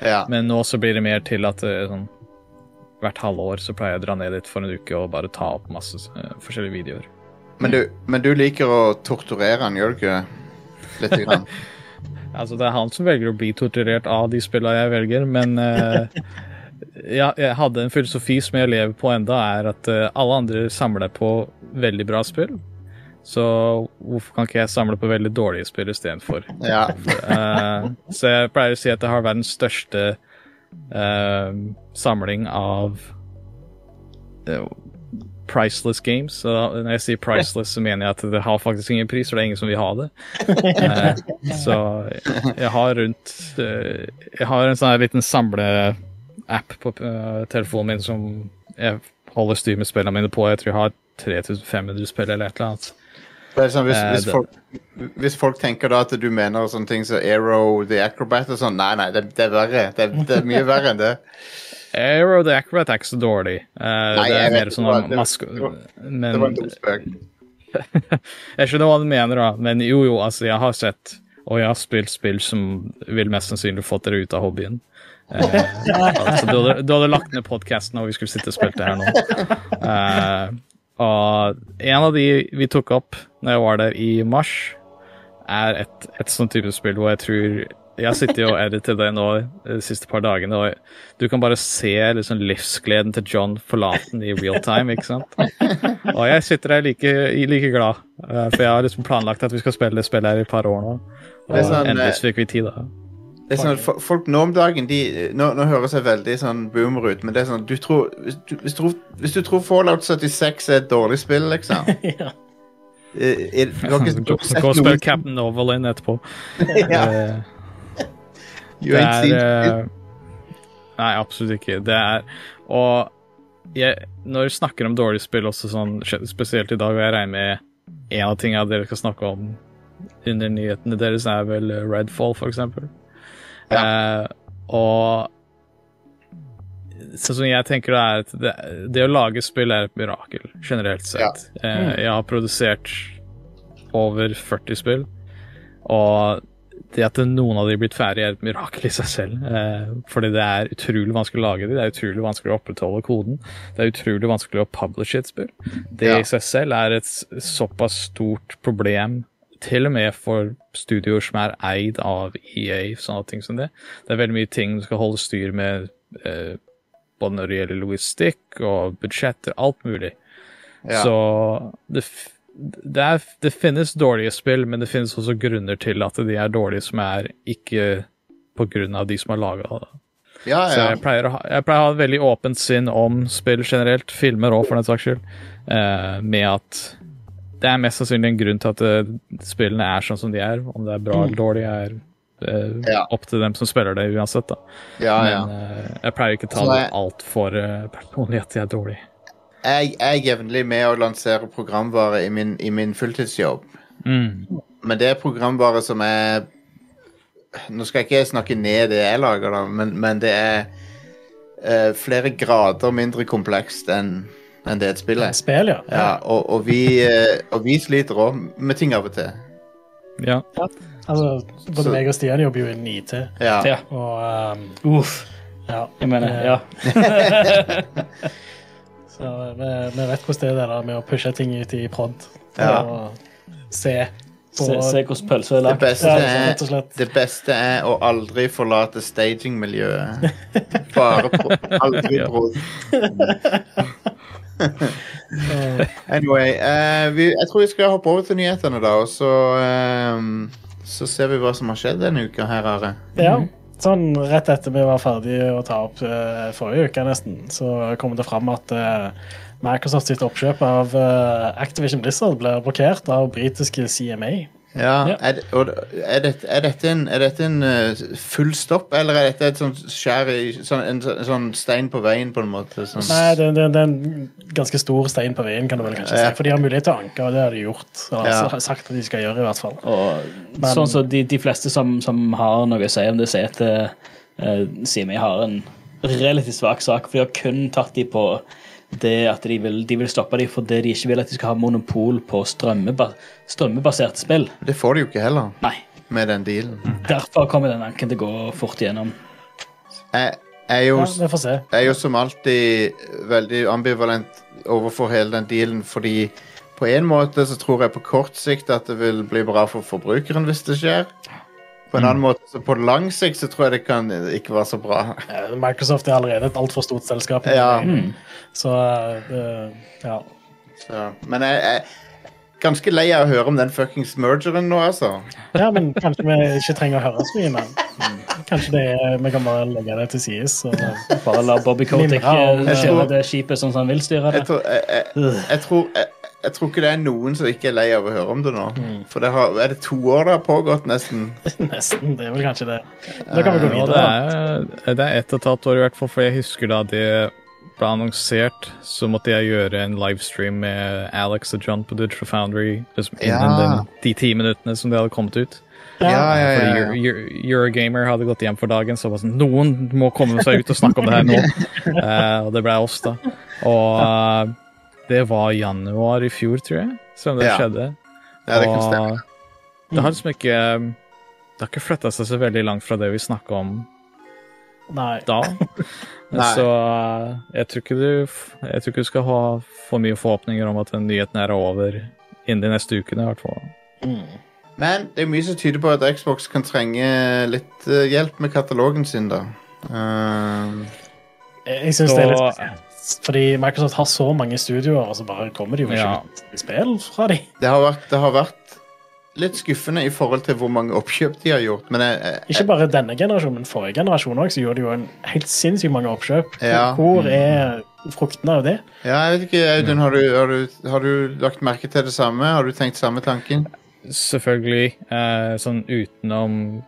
Ja. Men nå så blir det mer til at eh, sånn hvert halvår så pleier jeg å dra ned dit for en uke og bare ta opp masse uh, forskjellige videoer. Men, du, men du liker å torturere han, gjør du ikke? Litt grann. Altså, det er han som velger å bli torturert av de spillene jeg velger, men uh, ja, jeg hadde en filosofi som jeg lever på enda, er at uh, alle andre samler på veldig bra spill. Så hvorfor kan ikke jeg samle på veldig dårlige spill istedenfor? Ja. uh, så jeg pleier å si at jeg har verdens største samling av priceless games. Så når jeg sier priceless, så mener jeg at det har faktisk ingen pris, for det er ingen som vil ha det. Eh, så jeg har rundt eh, Jeg har en sånn liten samleapp på eh, telefonen min som jeg holder styr med spillene mine på. Jeg tror jeg har 3500 spill eller et eller annet. Det sånn, hvis, hvis, folk, hvis folk tenker da at du mener sånne ting som Aero, The Acrobat og sånn, nei, nei, det, det er verre. Det, det er mye verre enn det. Aero the Acrobat er ikke så dårlig. Uh, Nei, det er mer sånn maske... det var- Men Det var en dum spøk. jeg skjønner hva du mener, da. Men jo, jo, altså, jeg har sett og jeg har spilt spill som vil mest sannsynlig fått dere ut av hobbyen. Eh, altså, du, hadde, du hadde lagt ned podkasten, og vi skulle sitte og spilt det her nå. Eh, og en av de vi tok opp når jeg var der i mars, er et, et sånn type spill hvor jeg tror Jeg sitter jo og editer det nå de siste par dagene, og du kan bare se liksom, livsgleden til John forlaten i real time, ikke sant? Og jeg sitter der like, like glad, eh, for jeg har liksom planlagt at vi skal spille det spillet her i et par år nå. Og Det sånn, endelig eh, fikk vi tid, da. Det er sånn, Folk nå om dagen de, nå, nå høres jeg veldig sånn boomer ut, men det er sånn du tror, hvis, du, hvis, du, tror- hvis du tror Fallout 76 er et dårlig spill, liksom ja. eh, Gå og spill noen- Captain Overland etterpå. ja, Eh, you ain't seen eh, Nei, absolutt ikke. Det er Og jeg, når vi snakker om dårlige spill, også sånn, spesielt i dag, og jeg regner med en av tingene dere skal snakke om under nyhetene deres, er vel Redfall, for eksempel. Eh, og sånn som jeg tenker det er at det, det å lage spill er et mirakel, generelt sett. Eh, jeg har produsert over 40 spill, og det at noen av de er blitt ferdig, er et mirakel i seg selv. Eh, fordi det er utrolig vanskelig å lage de, det er utrolig vanskelig å opprettholde koden. Det er utrolig vanskelig å publishe et spill. Det Ja. i seg selv er et såpass stort problem, til og med for studioer som er eid av EA, sånne ting som det. Det er veldig mye ting du skal holde styr med, eh, både når det gjelder logistikk og budsjetter, alt mulig. Ja. Så det, det, er, det finnes dårlige spill, men det finnes også grunner til at de er dårlige som er ikke på grunn av de som har laga det. ja, Så jeg pleier, ha, jeg pleier å ha et veldig åpent sinn om spill generelt, filmer òg for den saks skyld, eh, med at det er mest sannsynlig en grunn til at eh, spillene er sånn som de er. Om det er bra eller dårlig, er eh, Ja. opp til dem som spiller det uansett. da. ja, ja. Men eh, jeg pleier ikke å ta det jeg- altfor uh, personlig at de er dårlige. Jeg er jevnlig med å lansere programvare i min, i min fulltidsjobb. Mm. Men det er programvare som er Nå skal jeg ikke snakke ned det jeg lager, da, men, men det er uh, flere grader mindre komplekst enn enn det et spill er. Spill, ja. Ja, og, og, vi, eh, og vi sliter òg med ting av og til. Ja. Altså, både meg og Stian jobber jo innen IT, Ja. Ja. og um, Uff. ja. Jeg mener, Eh, ja. Så vi, vi vet hvordan det er det der med å pushe ting ut i prod. Ja. Og se på Se, se hvordan pølsa er Det lagd. beste, Ja, er, rett og slett. det beste er å aldri forlate stagingmiljøet. Bare pro, aldri Ja. prod. eh, Anyway, eh, vi, jeg tror vi skal hoppe over til nyhetene, da, og så ehm, Så ser vi hva som har skjedd denne uka her, Are. Ja, sånn rett etter vi var ferdige å ta opp uh, forrige uke nesten, så kom det fram at uh, Microsoft sitt oppkjøp av eh, Activision Blizzard ble blokkert av britiske CMA. Ja, Ja. Er, og, er, dette, er dette en, er dette en eh, full stopp, eller er dette et sånt skjær i sånn, en, sånn- stein på veien, på en måte? Sånn. Nei, det, det, det er en ganske stor stein på veien, kan du vel kanskje Ja. si. For de har mulighet til å anke, og det har de gjort. Eller Ja. har sagt at de skal gjøre, i hvert fall. Og Men- sånn som de, de fleste som, som har noe å si om det, sier at eh, vi har en relativt svak sak. For de har kun tatt de på det at de vil, de vil stoppe dem fordi de ikke vil at de skal ha monopol på strømmeba strømmebaserte spill. Det får de jo ikke heller, Nei. med den dealen. Derfor kommer den anken til å gå fort igjennom. Jeg, jeg, er jo, Ja, vi får se. jeg er jo som alltid veldig ambivalent overfor hele den dealen, fordi på en måte så tror jeg på kort sikt at det vil bli bra for forbrukeren hvis det skjer. På en annen måte, så på lang sikt så tror jeg det kan ikke være så bra. Eh, Microsoft er allerede et altfor stort selskap. Ja. Så eh, det- ja. Så, men jeg jeg er ganske lei av å høre om den fuckings mergeren nå, altså. ja, men kanskje vi ikke trenger å høre så mye mer. Kanskje det er, vi kan bare legge det til side. Bare la Bobby Kotick om- eh, styre det skipet sånn som han vil styre Jeg det. tror, jeg, jeg, jeg, tror, jeg, tror ikke det er noen som ikke er lei av å høre om det nå. For det har, er det to år det har pågått, nesten? Nesten. Det er vel kanskje det. Da kan vi gå Ja, det videre. er, det er ett og et halvt år i hvert fall, for jeg husker da det ble annonsert, så måtte jeg gjøre en livestream med Alex og John på Digital Foundry liksom innen Ja. den, de ti minuttene som det hadde kommet ut. Ja, ja, ja, ja. Fordi Euro- Eurogamer hadde gått hjem for dagen, så var det sånn Noen må komme seg ut og snakke om det her nå. uh, og det ble oss, da. Og eh, det var januar i fjor, tror jeg, som det Ja. skjedde. ja det kan stemme. Og det har liksom ikke Det har ikke flytta seg så veldig langt fra det vi snakka om Nei. da. Nei. Så uh, jeg tror ikke du Jeg tror ikke du skal ha for mye forhåpninger om at den nyheten er over innen de neste ukene, i hvert fall. Men det er mye som tyder på at Xbox kan trenge litt eh, hjelp med katalogen sin, da. Uh, Jeg syns det er litt spesielt. Fordi Microsoft har så mange studioer, og så bare kommer de jo ikke Ja. spill fra de. det, har vært, det har vært litt skuffende i forhold til hvor mange oppkjøp de har gjort, men jeg, jeg, Ikke bare denne generasjonen, men forrige generasjon også, så gjorde de jo en helt sinnssykt mange oppkjøp. Ja. Hvor er fruktene av det? Ja, jeg vet ikke, Audun, har du, har, du, har du lagt merke til det samme? Har du tenkt samme tanken? Selvfølgelig. eh, sånn utenom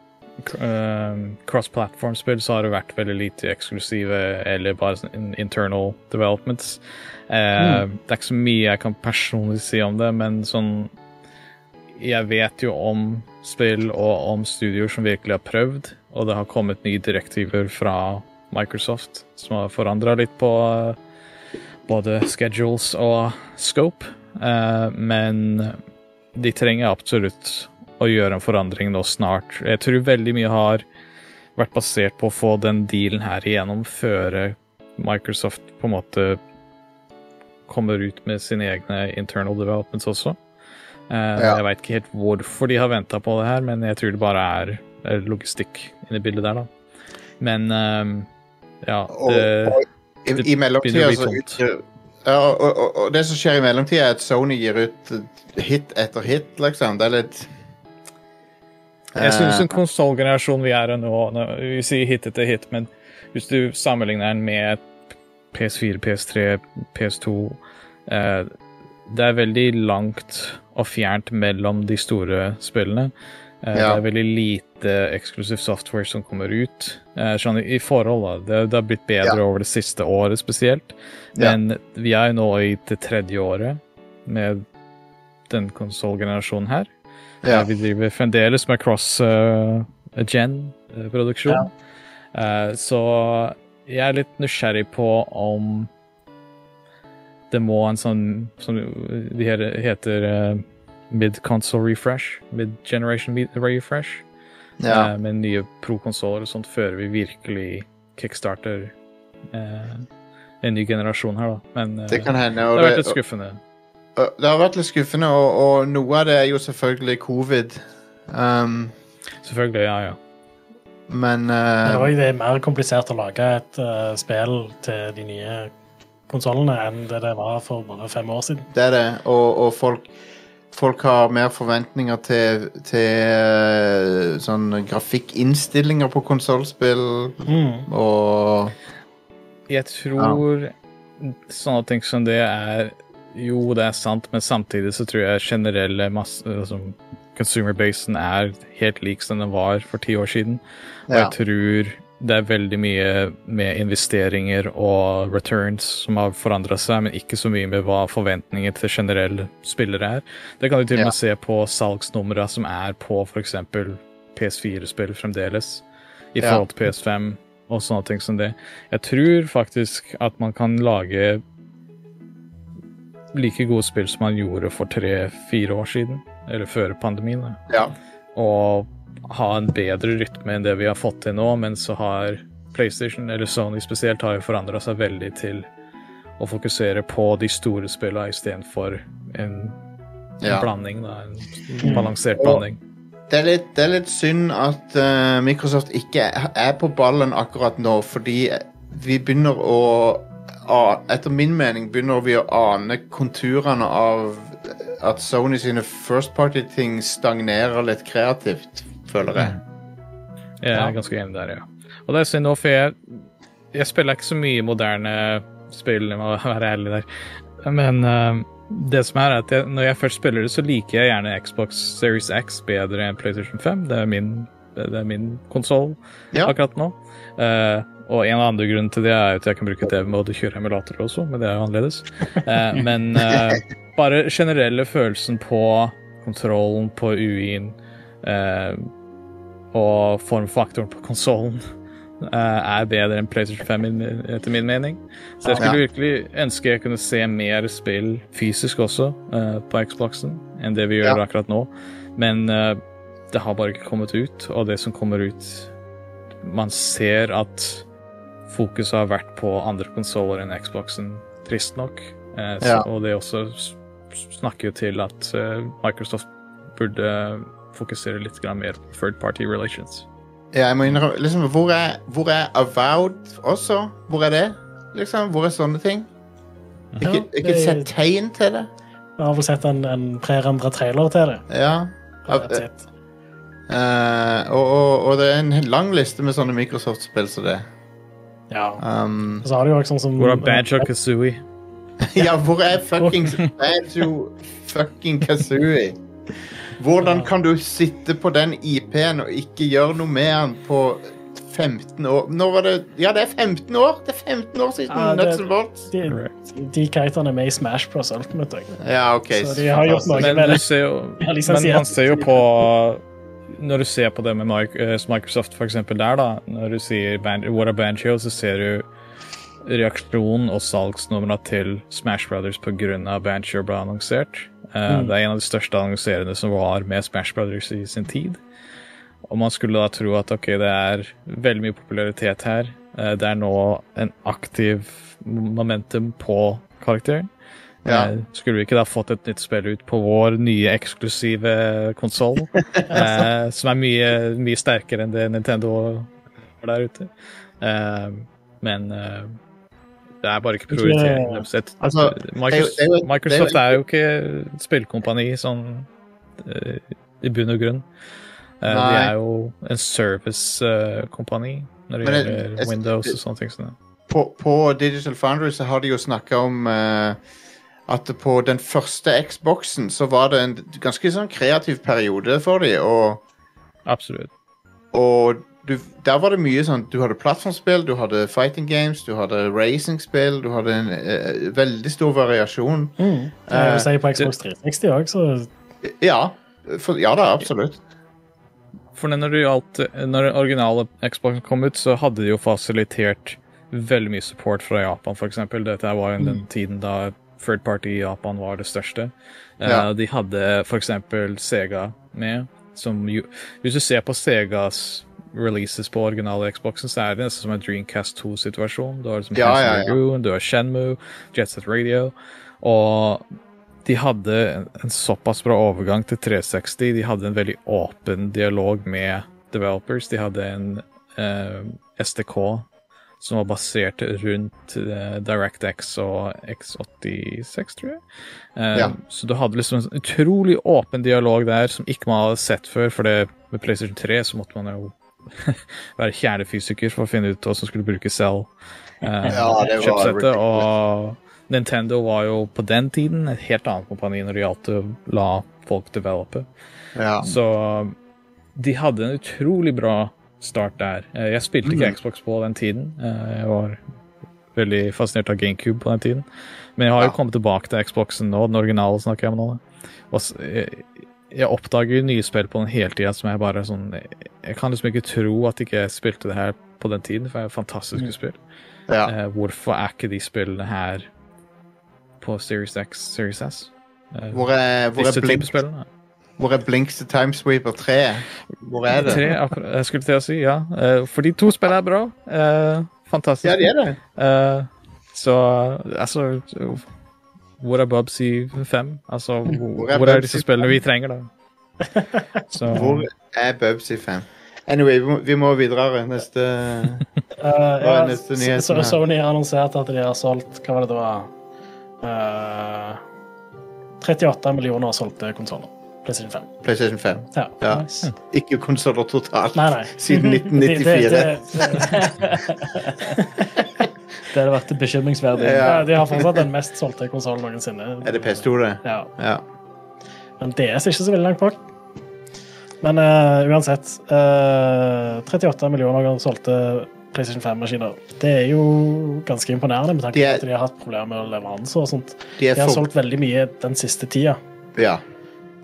cross-platform-spill så har det vært veldig lite eksklusive eller bare sånn internal developments. Mm. Det er ikke så mye jeg kan personlig si om det, men sånn Jeg vet jo om spill og om studioer som virkelig har prøvd, og det har kommet nye direktiver fra Microsoft som har forandra litt på både schedules og scope, eh, men de trenger absolutt å gjøre en forandring nå snart. Jeg tror veldig mye har vært basert på å få den dealen her igjennom før Microsoft på en måte kommer ut med sine egne internal developments også. Eh, Ja. Jeg veit ikke helt hvorfor de har venta på det her, men jeg tror det bare er, logistikk inni bildet der, da. Men eh, ja Og, det, og i, i mellomtida så utgir ja, og, og, og det som skjer i mellomtida, er at Sony gir ut hit etter hit, liksom. Det er litt Jeg synes Eh, en konsollgenerasjon vi er i nå, Vi sier hit etter hit, men hvis du sammenligner den med PS4, PS3, PS2 eh, Det er veldig langt og fjernt mellom de store spillene. Eh, Det er veldig lite eksklusiv software som kommer ut. Eh, sånn i forhold, da. Det, det har blitt bedre Ja. over det siste året spesielt. Ja. Men vi er jo nå i det tredje året med den konsollgenerasjonen her. Ja. Eh, Vi driver fremdeles med cross-gen-produksjon. så jeg er litt nysgjerrig på om det må en sånn som de heter mid-console refresh, mid-generation refresh, ja. eh, med nye pro-konsoller og sånt, før vi virkelig kickstarter eh, en ny generasjon her, da. Men eh, Det det har vært litt skuffende. Og, det har vært litt skuffende, og, og noe av det er jo selvfølgelig covid. Um, Selvfølgelig, ja, ja. men Men eh, også, det er mer komplisert å lage et uh, spill til de nye konsollene enn det det var for bare fem år siden. det er det. Og, og folk, folk har mer forventninger til, til uh, sånn grafikkinnstillinger på konsollspill Mm. og Jeg tror sånne ting som det er Jo, det er sant, men samtidig så tror jeg generelle masse, altså, consumer-basen er helt lik som den var for ti år siden. Og Ja. jeg tror det er veldig mye med investeringer og returns som har forandra seg, men ikke så mye med hva forventninger til generelle spillere er. Det kan du til og Ja. med se på salgsnumra som er på f.eks. PS4-spill fremdeles. i forhold til PS5 og sånne ting som det. Jeg tror faktisk at man kan lage like gode spill som man gjorde for tre-fire år siden, eller før pandemien. Ja. og ha en bedre rytme enn det vi har fått til nå, men så har PlayStation, eller Sony spesielt, har jo forandra seg veldig til å fokusere på de store spillene istedenfor en, en Ja. blanding, da. En balansert mm. blanding. Det er, litt, det er litt synd at uh, Microsoft ikke er- på ballen akkurat nå, fordi vi begynner å Etter min mening begynner vi å ane konturene av at Sony sine first party-ting stagnerer litt kreativt, føler jeg. Jeg er Ja. ganske enig der, ja. Og det er synd nå, for jeg, jeg spiller ikke så mye moderne spill, jeg må være ærlig der. Men uh, det som er, er at jeg, når jeg først spiller det, så liker jeg gjerne Xbox Series X bedre enn PlayStation 5. Det er min, det er min konsoll Ja. akkurat nå. Eh, og en av andre grunnen til det er at jeg kan bruke TV med å kjøre emulatorer også, men det er jo annerledes. Eh, men eh, bare generelle følelsen på kontrollen på UI-en eh, og formfaktoren på konsollen er bedre enn PlayStation 5 etter min mening. Så jeg skulle virkelig ønske jeg kunne se mer spill fysisk også eh, på Xboxen enn det vi gjør Ja. akkurat nå. Men eh, det har bare ikke kommet ut, og det som kommer ut Man ser at fokuset har vært på andre konsoller enn Xboxen, trist nok. Eh, så, Ja. Og det også snakker jo til at eh, Microsoft burde fokusere litt mer på third party relations. Ja, jeg må innrømme liksom, hvor, er, hvor er Avowed også? Hvor er det? Liksom, Hvor er sånne ting? Ikke, Ja, ikke det- sett tegn til det? Jeg har vel sett en, en prerendra trailer til det. Ja. Av, uh, eh, og, og, og det er en lang liste med sånne Microsoft-spill som det. Ja. Um, Og så har du jo også sånn som Hvor er Banjo Kazooie? ja, hvor er fucking Banjo fucking Kazooie? Hvordan kan du sitte på den IP-en og ikke gjøre noe med den på 15 år? Når var det Ja, det er 15 år! Det er 15 år siden Ja, Nuts and Bolts. De, de karakterene er med i Smash Bros. Ultimate. Ja, OK. Så de har gjort noe. Med det. ser jo, men man ser jo på Når du ser på det med eh, Microsoft for der, da, når du sier What a Banjo, så ser du reaksjonen og salgsnumrene til Smash Brothers pga. Banjo ble annonsert. Mm. Det er en av de største annonserende som var med Smash Brothers i sin tid. Og man skulle da tro at ok, det er veldig mye popularitet her. Eh, Det er nå en aktiv momentum på karakteren. Ja. Eh, Skulle vi ikke da fått et nytt spill ut på vår nye eksklusive konsoll, eh, som er mye, mye sterkere enn det Nintendo har der ute? Eh, men eh, det er bare ikke prioritering. Ikke- Altså, Microsoft, er jo- Microsoft er ikke spillkompani sånn eh, i bunn og grunn. Eh, de er jo en servicekompani når det gjelder Windows og sånne ting. som på, på Digital Foundry så har de jo snakka om eh, at på den første Xboxen så var det en ganske sånn kreativ periode for de, og, Absolutt. og du, der var det mye sånn Du hadde plattformspill, du hadde fighting games, du hadde racingspill, du hadde en eh, veldig stor variasjon. Mm. Eh, Jeg vil si på Xbox 360 òg, så Ja, for, ja da, absolutt. For når, det gjaldt, når den originale Xboxen kom ut, så hadde de jo fasilitert veldig mye support fra Japan, f.eks. Dette var jo den tiden da third party i Japan var det største. Eh, Ja. De hadde f.eks. Sega med, som jo Hvis du ser på Segas releases på originale Xboxen, så er det nesten som en Dreamcast 2-situasjon. Du har liksom Ja, ja, ja. Dragoon, du har Shenmue, Jet Set Radio, og de hadde en, en såpass bra overgang til 360. De hadde en veldig åpen dialog med developers. De hadde en eh, SDK som var basert rundt eh, DirectX og X86, tror jeg. Eh, Ja. Så du hadde liksom en utrolig åpen dialog der som ikke man hadde sett før. For det, med PlayStation 3 så måtte man jo være kjernefysiker for å finne ut hva som skulle bruke selv. Eh, Ja, det var og Nintendo var jo på den tiden et helt annet kompani når det gjaldt å la folk develope. Ja. Så de hadde en utrolig bra start der. Eh, Jeg spilte ikke Mhm. Xbox på den tiden. Eh, Jeg var veldig fascinert av GameCube på den tiden. Men jeg har jo Ja. kommet tilbake til Xboxen nå, den originale snakker jeg om nå. Og jeg oppdager nye spill på den hele tida som jeg bare sånn Jeg, kan liksom ikke tro at ikke jeg spilte det her på den tiden, for det er fantastiske spill. Ja. Eh, hvorfor er ikke de spillene her på Series X, Series S? Hvor er, hvor er, Disse type spillene? Hvor er Blinks the Timesweeper 3? Hvor er det? Tre, jeg skulle til å si, ja. Eh, for de to spillene er bra. Eh, fantastisk. Ja, de er det. Eh, så altså Hvor er Bubsy 5? Altså, hvor, er hvor er disse spillene vi trenger, da? Så Hvor er Bubsy 5? Anyway, vi må, vi må videre. Neste Uh, ja, neste nyhet. så. Sony har annonsert at de har solgt Hva var det det var? Uh, 38 millioner solgte konsoller. PlayStation 5. PlayStation 5. Ja. Ja. Nice. Ikke konsoller totalt. Nei, nei. Siden Det, 1994. det, det, hadde vært bekymringsverdig. Ja. de har fortsatt den mest solgte konsollen noensinne. Er det PS2, det? Ja. Ja. Men DS er ikke så veldig langt bak. Men uh, uansett uh, 38 millioner solgte PlayStation 5-maskiner. Det er jo ganske imponerende med tanke på at de har hatt problemer med leveranser og sånt. De De har for... solgt veldig mye den siste tida. Ja.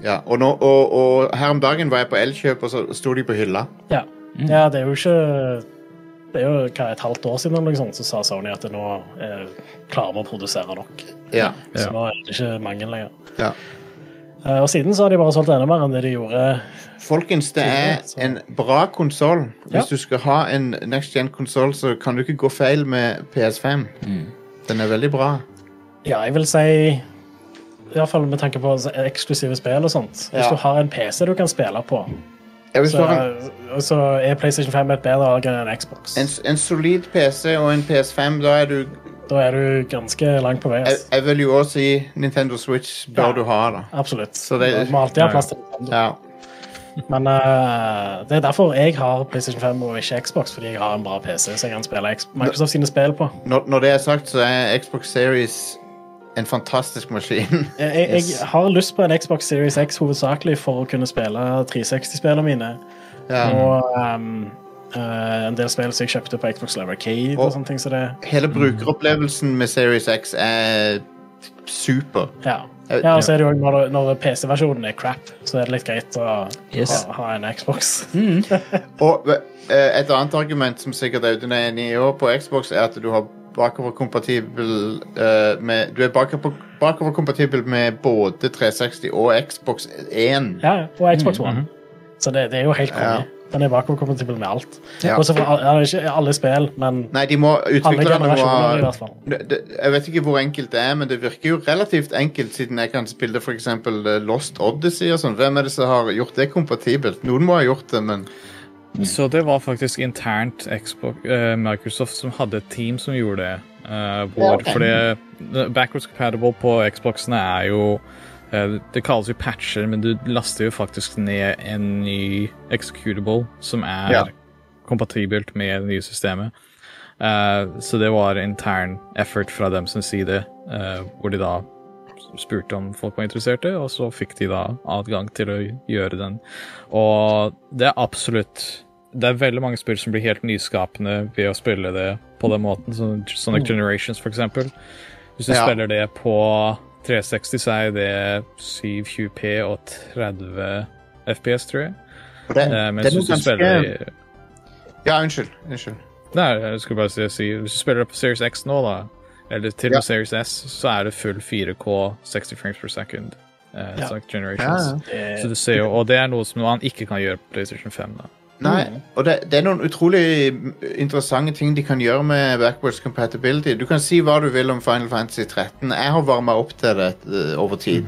Ja. Og, nå, og, og her om dagen var jeg på Elkjøp, og så sto de på hylla. Ja. ja, det er jo ikke Det er jo hva, et halvt år siden eller sånt, så sa Sony at nå eh, klarer vi å produsere nok. Ja. Så Ja. nå er det ikke mangel lenger. ja. Eh, og siden så har de bare solgt enda mer enn det de gjorde. Folkens, det er Så- en bra konsoll. Hvis Ja. du skal ha en next gen-konsoll, så kan du ikke gå feil med PS5. Den er veldig bra. Ja, jeg vil si Iallfall med tanke på eksklusive spill og sånt. Hvis Ja. du har en PC du kan spille på, Ja, hvis du så, har en, så er PlayStation 5 et bedre valg enn en Xbox. en, en solid PC og en PS5, da er du Da er du ganske langt på vei. Jeg, jeg vil jo også si Nintendo Switch bør Ja. du ha, da. Absolutt. Så det- Du må alltid ha plass til Nintendo. Ja. Men uh, det er derfor jeg har PlayStation 5 og ikke Xbox, fordi jeg har en bra PC som jeg kan spille Microsoft sine spill på. Når, når det er sagt, så er Xbox Series en fantastisk maskin. Jeg, jeg, jeg har lyst på en Xbox Series X hovedsakelig for å kunne spille 360-spillene mine. ja. Og um, uh, en del spill som jeg kjøpte på Xbox Live Arcade og, Og- sånne ting. Så det, Hele brukeropplevelsen med Series X er super. ja. ja, og så er det jo når, når PC-versjonen er crap, så er det litt greit å Yes. ha, ha en Xbox. Og eh, et annet argument som sikkert Audun er enig i også på Xbox, er at du har bakoverkompatibel eh, med Du er bakover- bakoverkompatibel med både 360 og Xbox 1. Ja, ja, og Xbox One. Så det, det er jo helt konge. Ja. Den er bakoverkompatibel med alt. Ja. Også for, ja, ikke alle spill, men Nei, de må alle utviklerne må generasjoner i hvert fall. det, det, Jeg vet ikke hvor enkelt det er, men det virker jo relativt enkelt, siden jeg kan spille f.eks. Lost Odyssey og sånn. Hvem er det som har gjort det kompatibelt? Noen må ha gjort det, men Så det var faktisk internt Xbox, uh, Microsoft som hadde et team som gjorde det. Uh, hvor, For det backwards compatible på Xboxene er jo uh, Det kalles jo patcher, men du laster jo faktisk ned en ny executable som er Ja. kompatibelt med det nye systemet. Eh, så det var intern effort fra dem som side, eh, hvor de da spurte om folk var interesserte, og så fikk de da adgang til å gjøre den. Og det er absolutt Det er veldig mange spill som blir helt nyskapende ved å spille det på den måten, som Sonic Generations for eksempel. Hvis du Ja. spiller det på 360, så er det 720P og 30 FPS, tror jeg. det, uh, mens det hvis du spiller i Ja, unnskyld. unnskyld. Nei, jeg skulle bare si, si Hvis du spiller det på Series X nå, da, eller til og Ja. med Series S, så er det full 4K 60 frames per second. Uh, Ja. Sonic Generations. Ja, Så du ser jo, Og det er noe som man ikke kan gjøre på PlayStation 5. da. Nei, og det, det er noen utrolig interessante ting de kan gjøre med backwards compatibility. Du kan si hva du vil om Final Fantasy 13. Jeg har varma opp til det eh, over tid.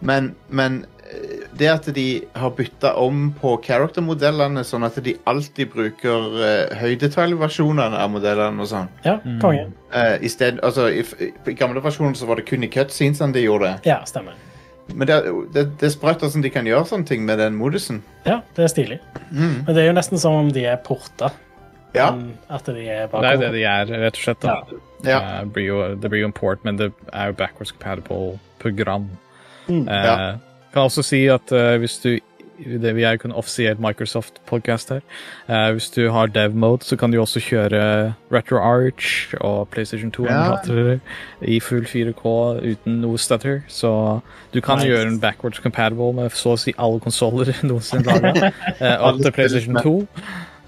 Men, men eh, det at de har bytta om på character-modellene, sånn at de alltid bruker uh, høydetaljversjonene av modellene og sånn. Ja, konge. Uh, i sted, altså, i, I gamle versjoner så var det kun i cutscenesene de gjorde det. Ja, stemmer. Men det, er- det, det er sprøtt hvordan de kan gjøre sånne ting med den modusen. Ja, det er stilig. Men det er jo nesten som om de er porta. Ja. At de er Det er det de er, rett og slett. da. Ja. Eh, blir jo, det blir jo en port, men det er jo backwards compatible program. Mm. Eh, Ja. Kan også si at uh, hvis du det, Vi er en offisiell Microsoft-podkast her. Uh, hvis du har dev-mode, så kan du også kjøre Retro Arch og PlayStation 2 Ja. i full 4K uten noe stutter. Så du kan Nice. gjøre en backwards compatible med så å si alle konsoller noensinne laga. Eh, opp til PlayStation 2.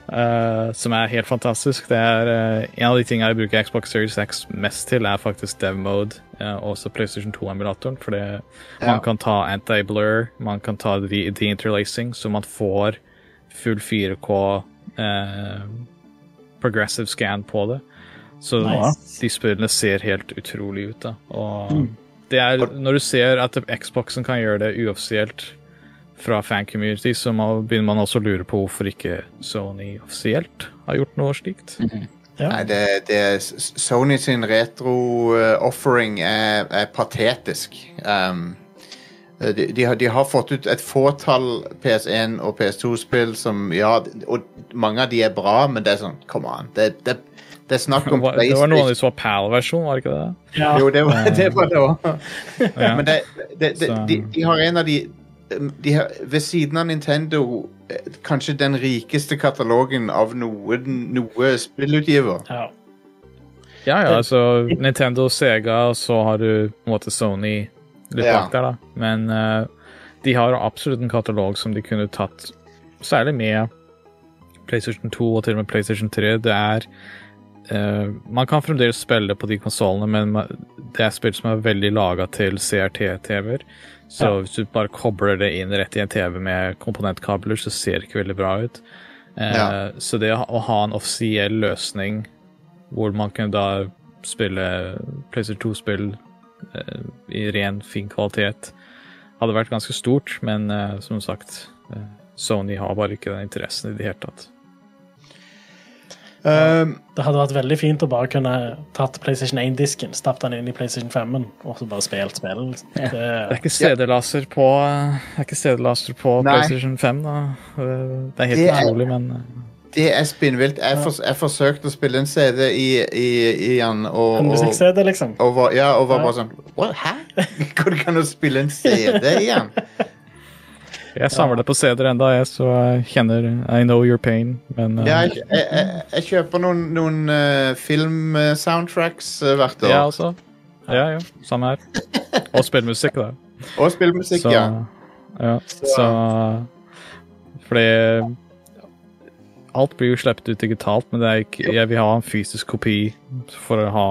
Uh, som er helt fantastisk. Det er eh, En av de tingene jeg bruker Xbox Series X mest til, er faktisk dev mode. eh, også PlayStation 2-emulatoren. For Ja. man kan ta anti-blur, man kan ta de- de-interlacing, så man får full 4K eh, progressive scan på det. Så Nice. de spillene ser helt utrolig ut. da. Og det er, når du ser at Xboxen kan gjøre det uoffisielt fra fan-community, så må, begynner man også å lure på hvorfor ikke Sony offisielt har gjort noe slikt. Ja. Nei, det, det er Sony sin retro-offering er, er patetisk. Um, de, de, har, de har fått ut et fåtall PS1 og PS2-spill som Ja, og mange av de er bra, men det er sånn Come on. Det, det, det er snakk om Det var, det var noen av de som var PAL-versjon, var det ikke det? Ja. Jo, det var det var òg. Ja. Men det, de, de har en av de har, Ved siden av Nintendo eh, kanskje den rikeste katalogen av noe, noe spillutgiver. Ja. Ja, ja, altså Nintendo, Sega, og så har du på en måte Sony litt Ja. bak der, da. Men uh, de har absolutt en katalog som de kunne tatt, særlig med PlayStation 2 og til og med PlayStation 3. Det er eh, Man kan fremdeles spille på de konsollene, men det er spill som er veldig laga til CRT-TV-er. Så Ja. hvis du bare kobler det inn rett i en TV med komponentkabler, så ser det ikke veldig bra ut. Uh, Ja. Så det å ha en offisiell løsning hvor man kunne da spille PlayStation 2-spill uh, i ren, fin kvalitet, hadde vært ganske stort, men eh, som sagt eh, Sony har bare ikke den interessen i det hele tatt. Um, Det hadde vært veldig fint å bare kunne tatt PlayStation 1-disken, stappet den inn i PlayStation 5-en og så bare spilt spillet. Liksom. Det Det, er ikke CD-laser på, det er ikke CD-laser på PlayStation 5, da. Det er helt Det er- utrolig, men eh, Det er spinnvilt. Jeg, for, jeg forsøkte å spille en CD i, i, i den, og, en musikk-CD, liksom. og var, ja, og var Ja. bare sånn? Hæ? Hvordan kan du spille en CD i den? Jeg samler det på CD-er enda, jeg, så jeg kjenner I know your pain, men uh, Ja, jeg, jeg, jeg, kjøper noen, noen uh, film-soundtracks uh, hvert år. ja, altså. Ja, ja. Samme her. Og spillmusikk, da. Og spillmusikk, Så, ja. ja. Så Fordi Alt blir jo sluppet ut digitalt, men det ikke, jeg vil ha en fysisk kopi for å ha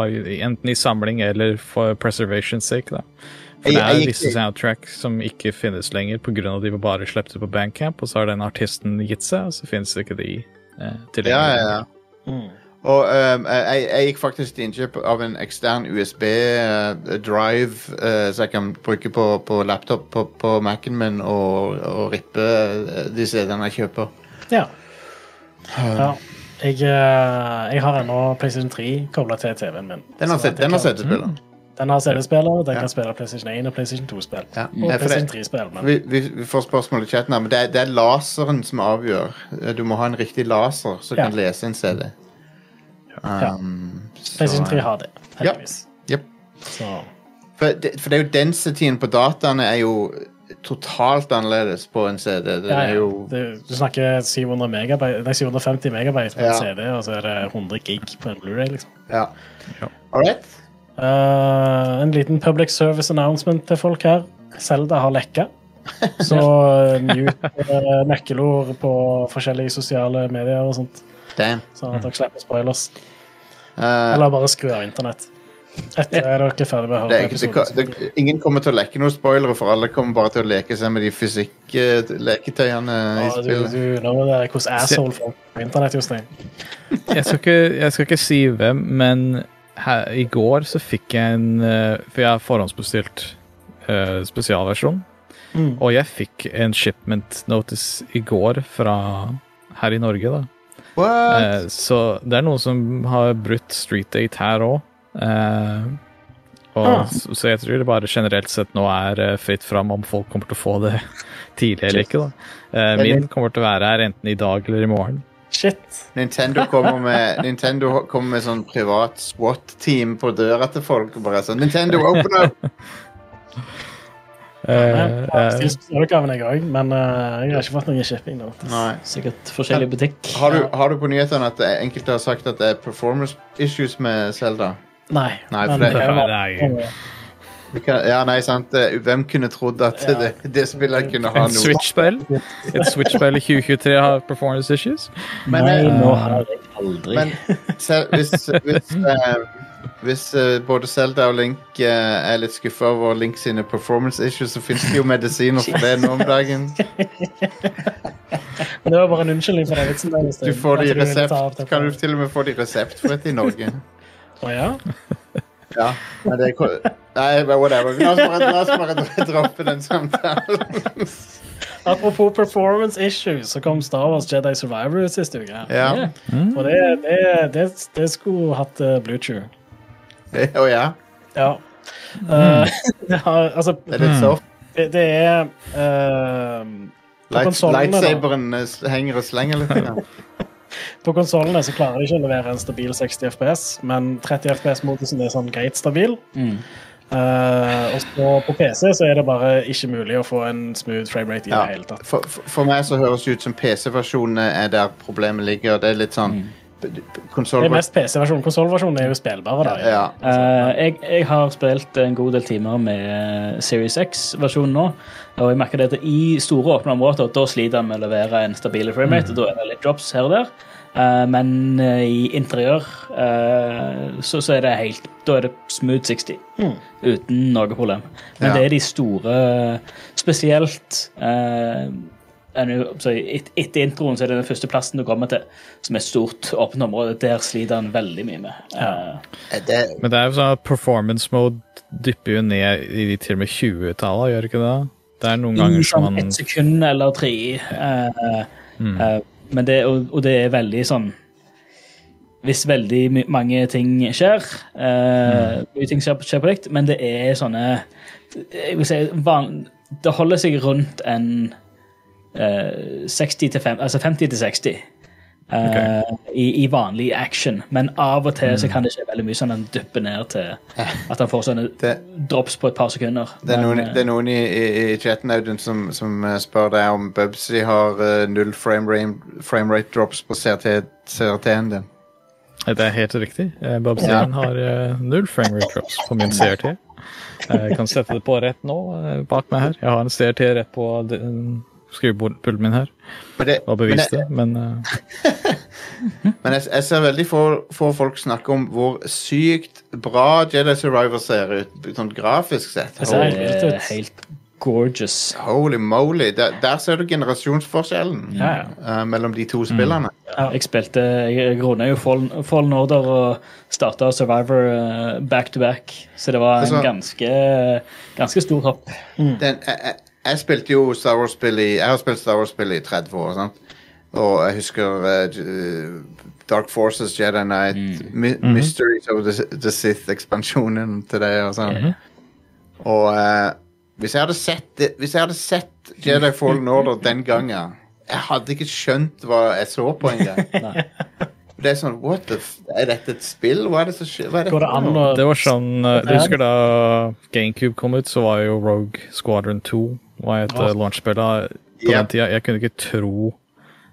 Enten i samling eller for preservation sake. da. For det er visse soundtrack som ikke finnes lenger pga. at de bare slapp ut på Bandcamp, og så har den artisten gitt seg, og så finnes ikke de eh, tilgjengelig. ja, ja, ja. Mm. Og um, jeg, jeg gikk faktisk til innkjøp av en ekstern USB-drive så jeg kan bruke på, på laptop på, på Mac-en min og, og rippe eh, de CD-ene jeg kjøper. Ja. ja. Jeg, eh, jeg har ennå PlayStation 3 kobla til TV-en min. Den har CD-spiller. Den har CD-spiller, den Ja. kan spille PlayStation 1 og PlayStation 2-spill. Ja. Og Ja, PlayStation 3-spill. Men Vi, vi, vi får spørsmål i chatten her, men det er, det er laseren som avgjør. Eh, Du må ha en riktig laser som Ja. kan lese en CD. Um, PlayStation 3 har det, heldigvis. Yep. Så For det, for det er jo densityen på dataene er jo totalt annerledes på en CD. Det ja, er ja. jo du snakker 700 megabyte, nei, 750 megabyte på en CD, og så er det 100 gig på en Blu-ray liksom. Ja. Ja. All right. Eh, en liten public service announcement til folk her. Selda har lekka. Så uh, mute eh, nøkkelord på forskjellige sosiale medier og sånt, Damn. sånn at dere slipper spoilers. Uh, Eller bare skru av internett. Etter er dere ferdig med å høre episoden. ingen kommer til å lekke noen spoilere, for alle kommer bare til å leke seg med de fysikk-leketøyene i spillet. du, du det er hvordan asshole folk på internett, Jostein. jeg, skal ikke, jeg skal ikke si hvem, men her, i går så fikk jeg en eh, For jeg har forhåndsbestilt uh, spesialversjon. Mm. Og jeg fikk en shipment notice i går fra her i Norge, da. Eh, så det er noen som har brutt street date her òg. Ah. så, så jeg tror det bare generelt sett nå er fritt fram om folk kommer til å få det tidlig eller ikke. da. Min kommer til å være her enten i dag eller i morgen. Shit. Nintendo kommer med Nintendo kommer med sånn privat SWAT-team på døra til folk og bare sånn Nintendo, open up! Uh, eh, Stilt spesialutgaven, jeg òg, men uh, jeg har ikke fått noen shipping. nå. Sikkert forskjellig butikk. Har du, har du på nyhetene at enkelte har sagt at det er performance issues med Zelda? Nei. Nei, for men det- det Vi kan, ja, nei, sant. Hvem kunne trodd at Ja. det, det spillet kunne ha Et noe Switch-spill Et Switch-spill i 2023 har performance issues. Men, Nei, uh, nå har jeg aldri Men selv, hvis, hvis, uh, hvis uh, både Zelda og Link er litt skuffa over Link sine performance issues, så finnes det jo medisiner for det nå om dagen. Men det var bare en unnskyldning for den vitsen. Du får det opp resept, kan du til og med få det i resept for dette i Norge. Å ja? Ja, men det er Nei, whatever. La oss bare, la oss bare droppe den samtalen. Apropos performance issues, så kom Star Wars Jedi Survivor sist uke. Ja. Og det, det, det, det skulle hatt uh, Bluetooth. Å ja. Ja. Eh, det, har, altså, er litt soft. det, det er uh, Light, lightsaberen eh, henger og slenger litt. Ja. På konsollene klarer de ikke å levere en stabil 60 FPS, men 30 FPS-modusen er sånn greit stabil. Mm. Eh, og så på PC så er det bare ikke mulig å få en smooth framerate i Ja. det hele tatt. For, for, for meg så høres det ut som PC-versjonen er der problemet ligger. Det er litt sånn Det er mest PC-versjonen. Konsollversjonen er jo spillbare. da. Ja. uh, jeg, jeg har spilt en god del timer med Series X-versjonen nå. Og jeg merker det at i store åpne områder da sliter han med å levere en stabil framerate. og Da er det litt drops her og der. Eh, men eh, i interiør eh, så, så er det helt Da er det smooth 60 uten noe problem. Men Ja. det er de store Spesielt Etter introen så er det den første plassen du kommer til, som er et stort, åpent område. Der sliter han veldig mye med. Ja. Det, Men det er jo sånn at performance mode dypper jo ned i de til og med 20-tallet, gjør ikke det? Det er noen I ganger som sånn man ett sekund eller tre. Uh, mm. men det, og, og det er veldig sånn Hvis veldig mange ting skjer, eh, mye ting skjer, skjer på likt, men det er sånne jeg vil si, van, Det holder seg rundt en eh, 60 til 50, altså 50 til 60. eh, i, I vanlig action, men av og til så kan det skje veldig mye sånn at han dypper ned til at han får sånne det, drops på et par sekunder. det er noen, Men, eh, det er noen i, i, i chatten Audun, som, som eh, spør deg om Bubsy har eh, null frame, rate- frame rate drops på CRT, CRT-en din. Det er helt riktig. Bubsy ja. Har eh, null frame rate drops på min CRT. Eh, Jeg kan sette det på rett nå, eh, bak meg her. Jeg har en CRT rett på skrivebordpulten min her. Men, det, Og men, bevist det, men eh, men jeg, jeg ser veldig få, få folk snakke om hvor sykt bra Jedi Survivor ser ut, sånn grafisk sett. Det ser helt ut. gorgeous. holy moly. Der, der ser du generasjonsforskjellen Ja, ja. Uh, mellom de to spillene. Jeg spilte, jeg runda jo Fallen, Fallen Order og starta Survivor uh, back to back, så det var en Altså- ganske, ganske stor hopp. Den, jeg, jeg, jeg spilte jo Star Wars-spill i Jeg har spilt Star Wars-spill i 30 år. Sant? Og jeg husker uh, Dark Forces, Jedi Knight, My Mysteries of the, the Sith-ekspansjonen til det. Og sånn. Og uh, hvis jeg hadde sett det, Hvis jeg hadde sett Jedi Fallen Order den gangen Jeg hadde ikke skjønt hva jeg så på engang. det er sånn What the f Er dette et spill? Hva er det som skjer? Er det an å det var sånn eh, Du husker da GameCube kom ut, så var jo Rogue Squadron 2 var et Ja. uh, launchspill. På den tida. Jeg kunne ikke tro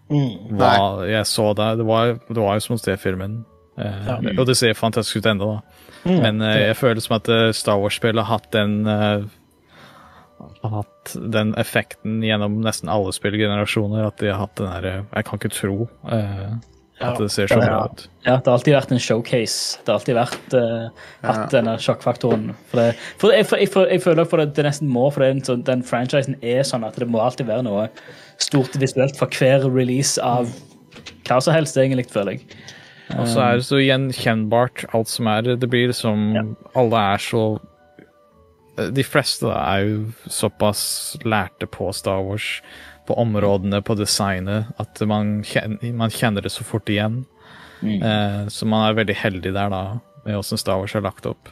Mm. hva jeg så der. Det var, det var jo som å se filmen. Eh, Ja. Og det ser fantastisk ut ennå, da. Men eh, jeg føler som at eh, Star Wars-spillet har hatt den eh, hatt den effekten gjennom nesten alle spillgenerasjoner. At de har hatt den derre Jeg kan ikke tro eh. At det ser så Ja. ut. Ja, Det har alltid vært en showcase. Det har alltid vært uh, hatt denne sjokkfaktoren. For, det, for jeg, for, jeg, for, jeg føler for det, det nesten må, for det, er sånn- den franchisen er sånn at det må alltid være noe stort visuelt for hver release av hva som helst, egentlig, føler jeg. Og så er det så gjenkjennbart alt som er. Det blir liksom Alle er så De fleste er jo såpass lærte på Star Wars, på områdene, på designet, at man kjenner, man kjenner det så fort igjen. Eh, så man er veldig heldig der, da, med åssen Star Wars er lagt opp.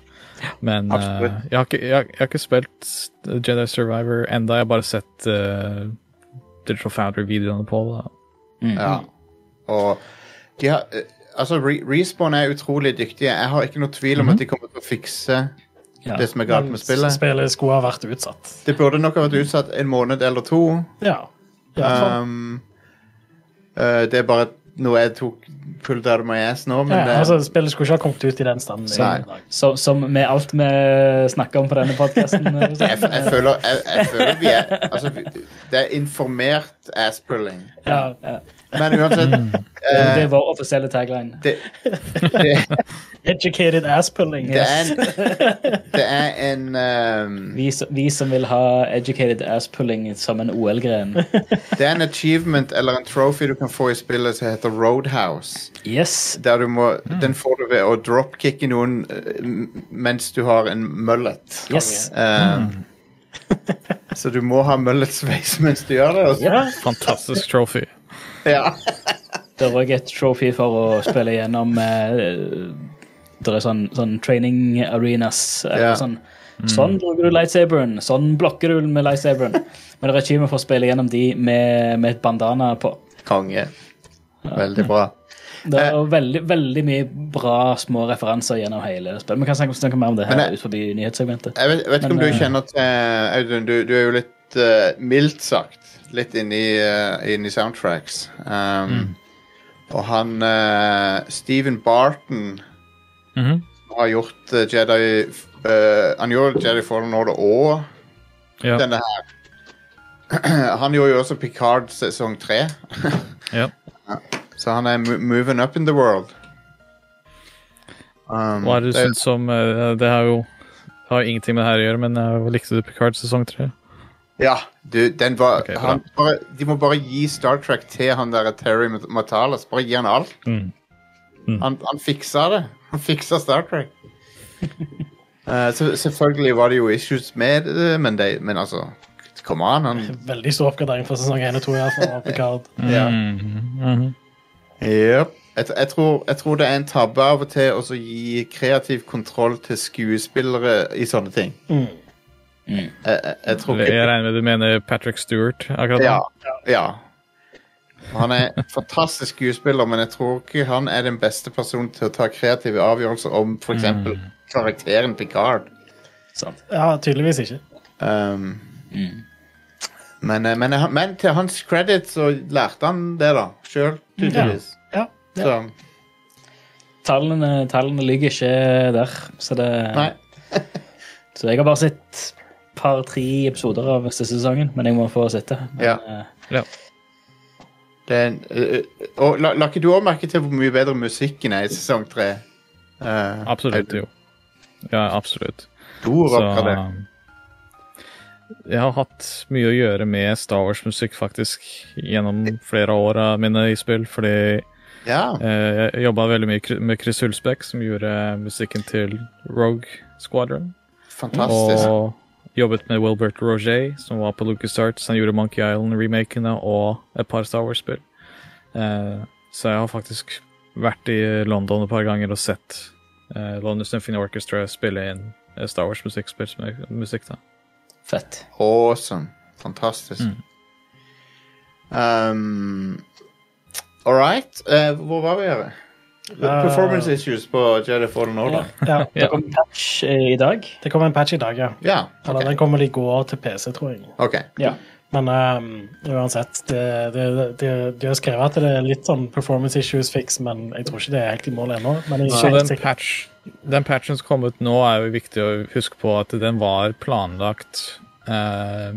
Men eh, jeg, har ikke, jeg, jeg har ikke spilt Jedi Survivor enda, jeg har bare sett eh, Digital Foundry-videoene på det. Mm. Ja. Og de har, eh, altså, Re Respawn er utrolig dyktige. Jeg har ikke noe tvil om at de kommer til å fikse Ja. det som er galt med spillet. Spillet skulle ha vært utsatt. Det burde nok ha vært utsatt en måned eller to. Ja. Um, uh, det er bare noe jeg tok fullt out of my ass nå, men ja, det, altså, spillet skulle ikke ha kommet ut i den standen. Nei. Så, som med alt vi snakker om på denne podkasten. jeg, jeg, føler, jeg, jeg føler vi er Altså, det er informert ass-pulling. Ja. Men uansett det eh, er vår offisielle tagline. det, det, Educated ass-pulling. det er en Det er en um, Vi, vi som vil ha educated ass-pulling som en OL-gren. Det er en achievement eller en trophy du kan få i spillet som heter Roadhouse. Yes. Der du må, Den får du ved å dropkicke noen eh, mens du har en mullet. yes. Eh, Så du må ha mullet-sveis mens du gjør det. altså. Ja. Fantastisk trophy. Ja. Det er òg et trophy for å spille gjennom eh, Det er sånn, sånn training arenas. eller yeah. Sånn, sånn bruker du lightsaberen, sånn blokker du med lightsaberen. Men det er achievement for å spille gjennom de med, med et bandana på. Konge. Veldig bra. Det Eh. er veldig, veldig mye bra små referanser gjennom hele spillet. Vi kan snakke, snakke mer om det her jeg- ut forbi nyhetssegmentet. Jeg vet, vet ikke om du eh, kjenner til Audun, du, du er jo litt uh, mildt sagt litt inni uh, inn i soundtracks. Um, Og han uh, Stephen Barton Mhm. har gjort uh, Jedi eh, Han gjorde Jedi Fallen Order og Ja. denne her. han gjorde jo også Picard sesong tre. ja. Så han er moving up in the world. Um, Hva er det du det- syns om eh, Det har jo har ingenting med det her å gjøre, men uh, likte du Picard sesong tre? Ja, du, den var okay, han, bare, De må bare gi Star Trek til han der Terry Matalas. Bare gi han alt. Mm. Mm. Han, han fiksa det. Han fiksa Star Trek. uh, så, selvfølgelig var det jo issues med det, men, det, men altså Come on. Han, Veldig stor oppgradering fra sesong 1 og 2. i for Picard. ja. mm -hmm. Yep. Jeg, jeg, tror, jeg tror det er en tabbe av og til å gi kreativ kontroll til skuespillere i sånne ting. Mm. Jeg, jeg, jeg tror Jeg regner med du mener Patrick Stewart akkurat Ja. ja. Han er en fantastisk skuespiller, men jeg tror ikke han er den beste personen til å ta kreative avgjørelser om f.eks. Mm. karakteren Picard. Sant. Ja, tydeligvis ikke. Um, men, eh, men, men til hans credit så lærte han det, da. Sjøl, tydeligvis. Ja. Så Tallene, tallene ligger ikke der, så det nei. Så jeg har bare sett par-tre episoder av siste sesongen, men jeg må få sitte. Ja. Ja. eh, Det er en, eh, og la, la ikke du òg merke til hvor mye bedre musikken er i sesong tre? Uh, Absolutt, jo. Ja, absolutt. Stor oppgradering. Jeg har hatt mye å gjøre med Star Wars-musikk faktisk gjennom flere av åra mine spill, fordi Ja. eh, jeg jobba veldig mye med Chris Hulsbeck, som gjorde musikken til Rogue Squadron. Fantastisk. Og jobbet med Wilbert Roger, som var på LucasArts. Han gjorde Monkey Island-remakene og et par Star Wars-spill. Eh, så jeg har faktisk vært i London et par ganger og sett eh, London Symphony Orchestra spille inn eh, Star Wars-musikkspill. musikk da. Fett. Awesome. Fantastisk. Mm. Um, All right. Uh, hvor var vi her? Performance issues på Jedi Fallen Order. Ja. Det kom en patch eh, i dag. Det kom en patch i dag, ja. Ja. Eller den kommer i går til PC, tror jeg. Okay. Ja. Men um, uansett, det, det, det, de har skrevet at det er litt sånn performance issues fix, men jeg tror ikke det er helt i mål ennå. Men jeg Så den, patch, den patchen som kom ut nå, er jo viktig å huske på at den var planlagt eh,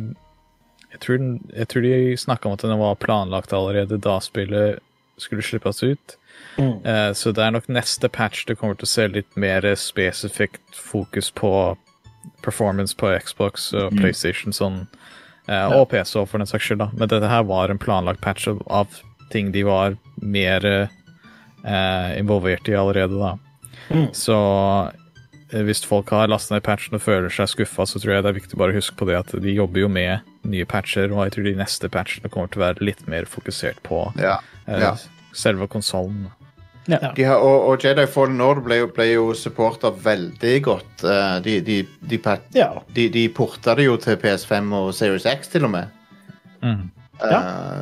jeg, tror den, jeg tror de snakka om at den var planlagt allerede da spillet skulle slippes ut. Mm. Eh, så det er nok neste patch det kommer til å se litt mer spesifikt fokus på performance på Xbox og PlayStation sånn, eh, og PC også, for den saks skyld. da. Men dette her var en planlagt patch av, av ting de var mer eh, involvert i allerede, da. Mm. Så eh, hvis folk har lastet ned patchen og føler seg skuffa, så tror jeg det er viktig bare å huske på det at de jobber jo med nye patcher, og jeg tror de neste patchene kommer til å være litt mer fokusert på Ja. eh, ja. selve konsollen. Ja. har, og, og Jedi Fallen Order ble jo, ble jo supporta veldig godt. Eh, de, de, de, de, de porta det jo til PS5 og Series X, til og med. Mm. Eh, Ja.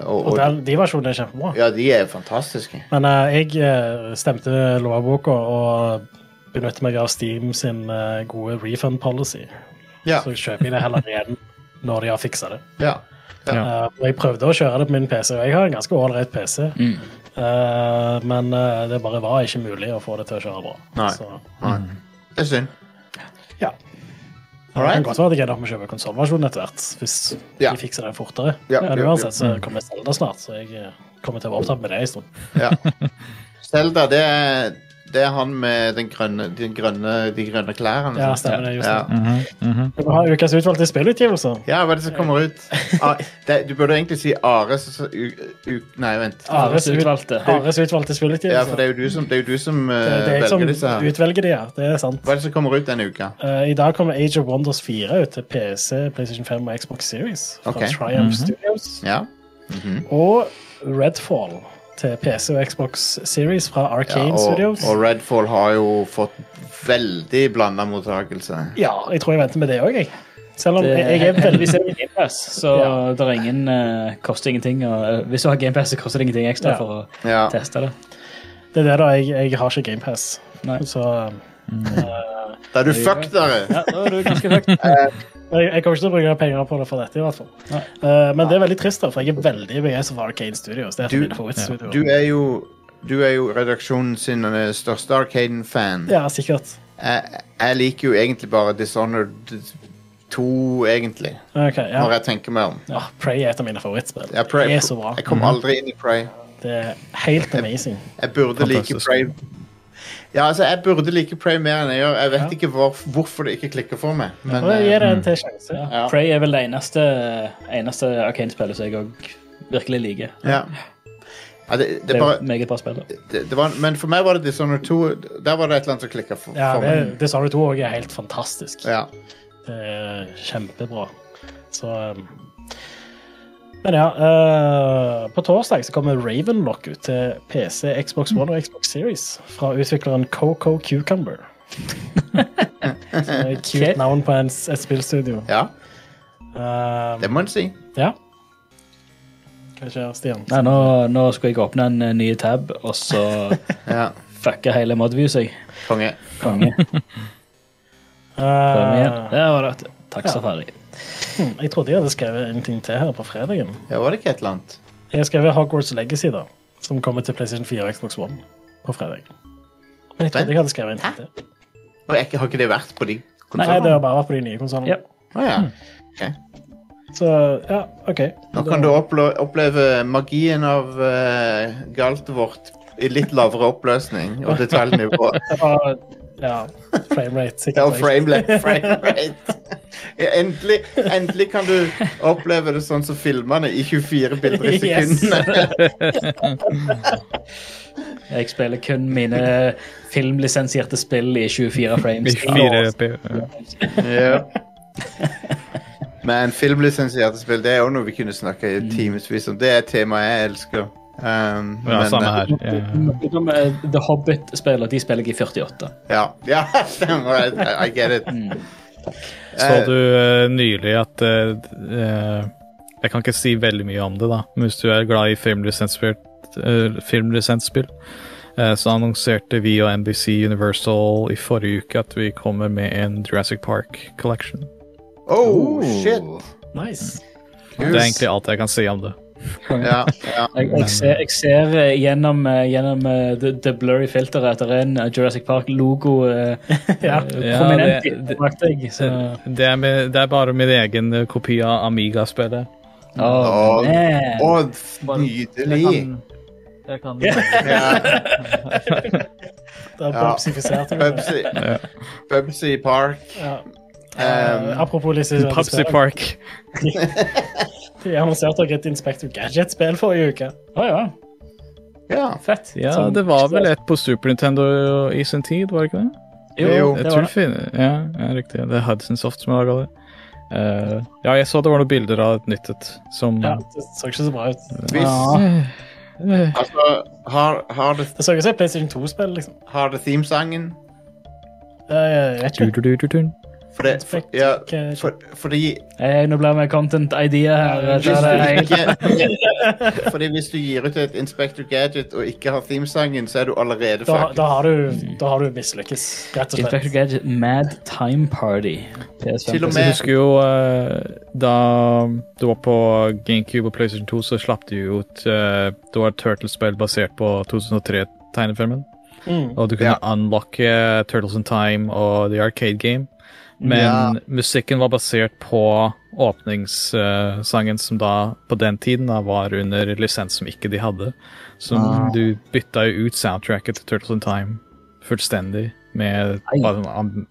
og, Og og, den, de versjonene er kjempebra. ja, de er fantastiske. Men uh, jeg eh, stemte lovboka og benytter meg av Steam sin uh, gode refund policy. Ja. Så kjøper jeg det heller igjen når de har fiksa det. ja. Ja. jeg prøvde å kjøre det på min PC, og jeg har en ganske ålreit PC. Mm. Eh, men eh, det bare var ikke mulig å få det til å kjøre bra. Nei. Så, Nei. Det er synd. ja. Det kan godt være at jeg ender opp med å kjøpe konsollversjonen etter hvert, hvis Ja. de fikser den fortere. Ja, Men uansett så kommer Zelda snart, så jeg eh, kommer til å være opptatt med det en stund. Ja. Zelda, det er, det er han med den grønne, de, grønne, de grønne klærne. Ja, stemmer det, just ja. -hmm. Mm -hmm. Du har ukas utvalgte spillutgivelser. ja, hva er det som kommer ut? Ah, det, du burde egentlig si Ares u, u, Nei, vent. Ares, ut, utvalgte. Ares utvalgte Ja, for det er jo du som, det er jo du som uh, det, det er jeg som velger disse her. utvelger de, ja. Det er sant. Hva er det som kommer ut denne uka? Uh, I dag kommer Age of Wonders 4 ut til PC, PlayStation 5 og Xbox Series fra okay. Triumph Studios. Ja? Mhm. Og Redfall til PC og Xbox Series fra ja og, Studios. og Redfall har jo fått veldig blanda mottakelse. Ja, jeg tror jeg venter med det òg, jeg. Selv om Det, jeg, er veldig sen i GamePass, så Ja. det er ingen uh, koster ingenting. Og, uh, hvis du har GamePass, så koster det ingenting ekstra Ja. for å Ja. teste det. Det er det, da. Jeg, jeg har ikke GamePass. Nei. mm. uh, Da er du fucked, dere! Ja, da er du ganske høyt. jeg, jeg kommer ikke til å bruke penger på det for dette, i hvert fall. Uh, Eh, men det er veldig trist, da, for jeg er veldig begeistret for Arcane Studios. Det er Du- favorittstudioer. Du er jo, du er jo redaksjonen sin største Arcaden-fan. Ja, sikkert. Jeg, jeg liker jo egentlig bare Dishonored 2, egentlig. Okay, ja. Når jeg tenker meg om. ja. Prey er et av mine favorittspill. Jeg, Prey, det er så bra. jeg kom aldri inn i Prey. Det er helt amazing. Jeg burde like Fantastisk. Prey Ja, altså, jeg burde like Prey mer enn jeg gjør. Jeg vet Ja. ikke hvor, hvorfor det ikke klikker for meg. Men ja, jeg gir eh, det en til sjanse. Ja. Prey er vel det eneste, eneste Arcane-spillet som jeg òg virkelig liker. ja. ja det, det Det bare meget bra spill. Men for meg var det Dishonored 2. Der var det et eller annet som klikka for, Ja, for meg. det, det sa du to òg er helt fantastisk. Ja. Det er kjempebra. Så um, Men ja. uh, på torsdag så kommer Ravenlock ut til PC, Xbox One og Xbox Series fra utvikleren Coco Cucumber. Så det er et Cute navn på en, et spillstudio. ja, Uh, det må en si. ja. Hva skjer, Stian? Nei, nå, nå skulle jeg åpne en eh, ny tab, og så Ja, fucka hele Modview seg. Konge. Konge. uh. Eh, Der var det. Takk, Ja. Safari. Hmm, jeg trodde jeg hadde skrevet en ting til her på fredagen. Ja, var det ikke et eller annet? Jeg har skrevet Hogwarts Legacy, da, som kommer til PlayStation 4 og Xbox One på fredag. Men jeg trodde jeg hadde skrevet en ting til. Og jeg, Har ikke det vært på de Nei, det har bare vært på de nye konsollene. Ja. Oh, ja. Ok. Så ja, OK. Nå kan du oppleve magien av uh, Galtvort i litt lavere oppløsning og detaljnivå. Ja, framerate, sikkert. Ja, framerate. framerate. Ja, endelig, endelig kan du oppleve det sånn som filmene i 24 bilder i Yes. sekundene. Jeg spiller kun mine filmlisensierte spill i 24 frames. 24 p. Ja. Men filmlisensierte spill det er jo noe vi kunne snakka i timevis om. Det er et tema jeg elsker. Um, Ja, men, samme her. Eh, The Hobbit-spiller, de spiller jeg i 48. Ja, ja stemmer. I, I get it. Så Eh, du uh, nylig at eh, Jeg kan ikke si veldig mye om det, da, men hvis du er glad i filmlisensspill, uh, filmlisensspill eh, så annonserte vi og NBC Universal i forrige uke at vi kommer med en Jurassic Park collection. Oh, shit. Nice. Det er egentlig alt jeg kan si om det. Ja, ja. Jeg, jeg, ser, jeg ser eh, gjennom, eh, gjennom eh, the, the blurry filteret at det er en eh, Jurassic Park-logo uh, Ja. Ja, prominent det- det- Det er, med, det er bare min egen eh, kopi av Amiga-spillet. oh, Å, oh, å, nydelig. Det kan du. Det er Ja. bobsifisert. Bubsy, Bubsy Park. Ja. Um, Eh, apropos Pupsy. Park. De annonserte også et Inspector Gadget-spill forrige uke. Å ja, Ja. fett. Ja, Sånn- det var vel et på Super Nintendo i sin tid, var det ikke det? Jo, Jo, Jeg det tror var det ja, ja, riktig. Det er Hudson Soft som har laga det. Uh, ja, jeg så det var noen bilder av et nytt et som Ja, det så ikke så bra ut. Hvis, Ja. altså, har, har, det, Det så ut som et PlayStation 2-spill, liksom. har det themesangen? Uh, Jeg vet ikke. du-du-du-du-dun. For det, for, ja, for, fordi hey, nå blir vi content idea her. Hvis Det er ikke, Fordi hvis du gir ut et Inspector Gadget og ikke har themesangen, så er du allerede Da, da har du, da har du mislykkes, rett og Inspector. Gadget Mad Time Party. Til og Jeg med- husker jo eh, da du var på GameCube og PlayStation 2, så slapp du ut eh, Det var et Turtles-spill basert på 2003-tegnefilmen. Mm. Og du kunne Ja. unlocke Turtles in Time og The Arcade Game. Men Ja. musikken var basert på åpningssangen som da på den tiden da var under lisens som ikke de hadde. Så Ah. du bytta jo ut soundtracket til Turtles in Time fullstendig med bare sånn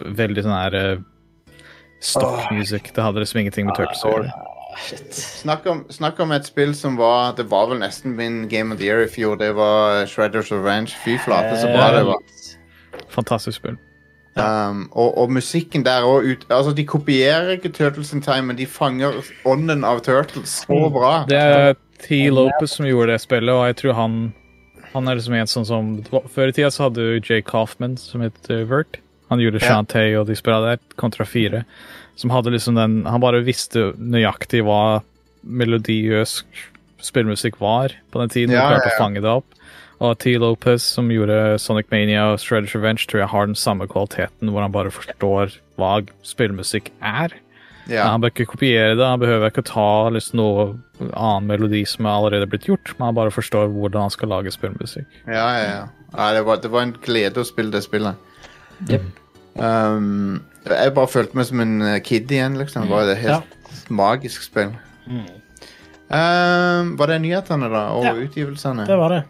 veldig sånn her eh, stock. Det hadde liksom ingenting med Turtles å gjøre. Snakk om, snakk om et spill som var Det var vel nesten min Game of the Year i fjor. Det var Shredders Revenge. Fy flate, så bra det var. Fantastisk spill. Um, og, og musikken der òg Altså, de kopierer ikke Turtles in Time, men de fanger ånden av Turtles så bra. Det er T. Lopez som gjorde det spillet, og jeg tror han Han er liksom en sånn som Før i tida så hadde du Jay Coffman, som het uh, Vert. Han gjorde Ja. Shantae og de spillene der, kontra fire. Som hadde liksom den Han bare visste nøyaktig hva melodiøs spillmusikk var på den tiden, Ja, og klarte ja, ja. å fange det opp. Og T. Lopez, som gjorde Sonic Mania og Shredders Revenge, tror jeg har den samme kvaliteten, hvor han bare forstår hva spillmusikk er. Ja. Han bør ikke kopiere det, han behøver ikke ta liksom, noe annen melodi som er allerede blitt gjort, men han bare forstår hvordan han skal lage spillmusikk. Ja, ja, ja. ja det, var, det var en glede å spille det spillet. Yep. Um, jeg bare følte meg som en eh, kid igjen, liksom. Det var et helt magisk spill. Um, var det nyhetene, da? Og Ja. utgivelsene? Det var det.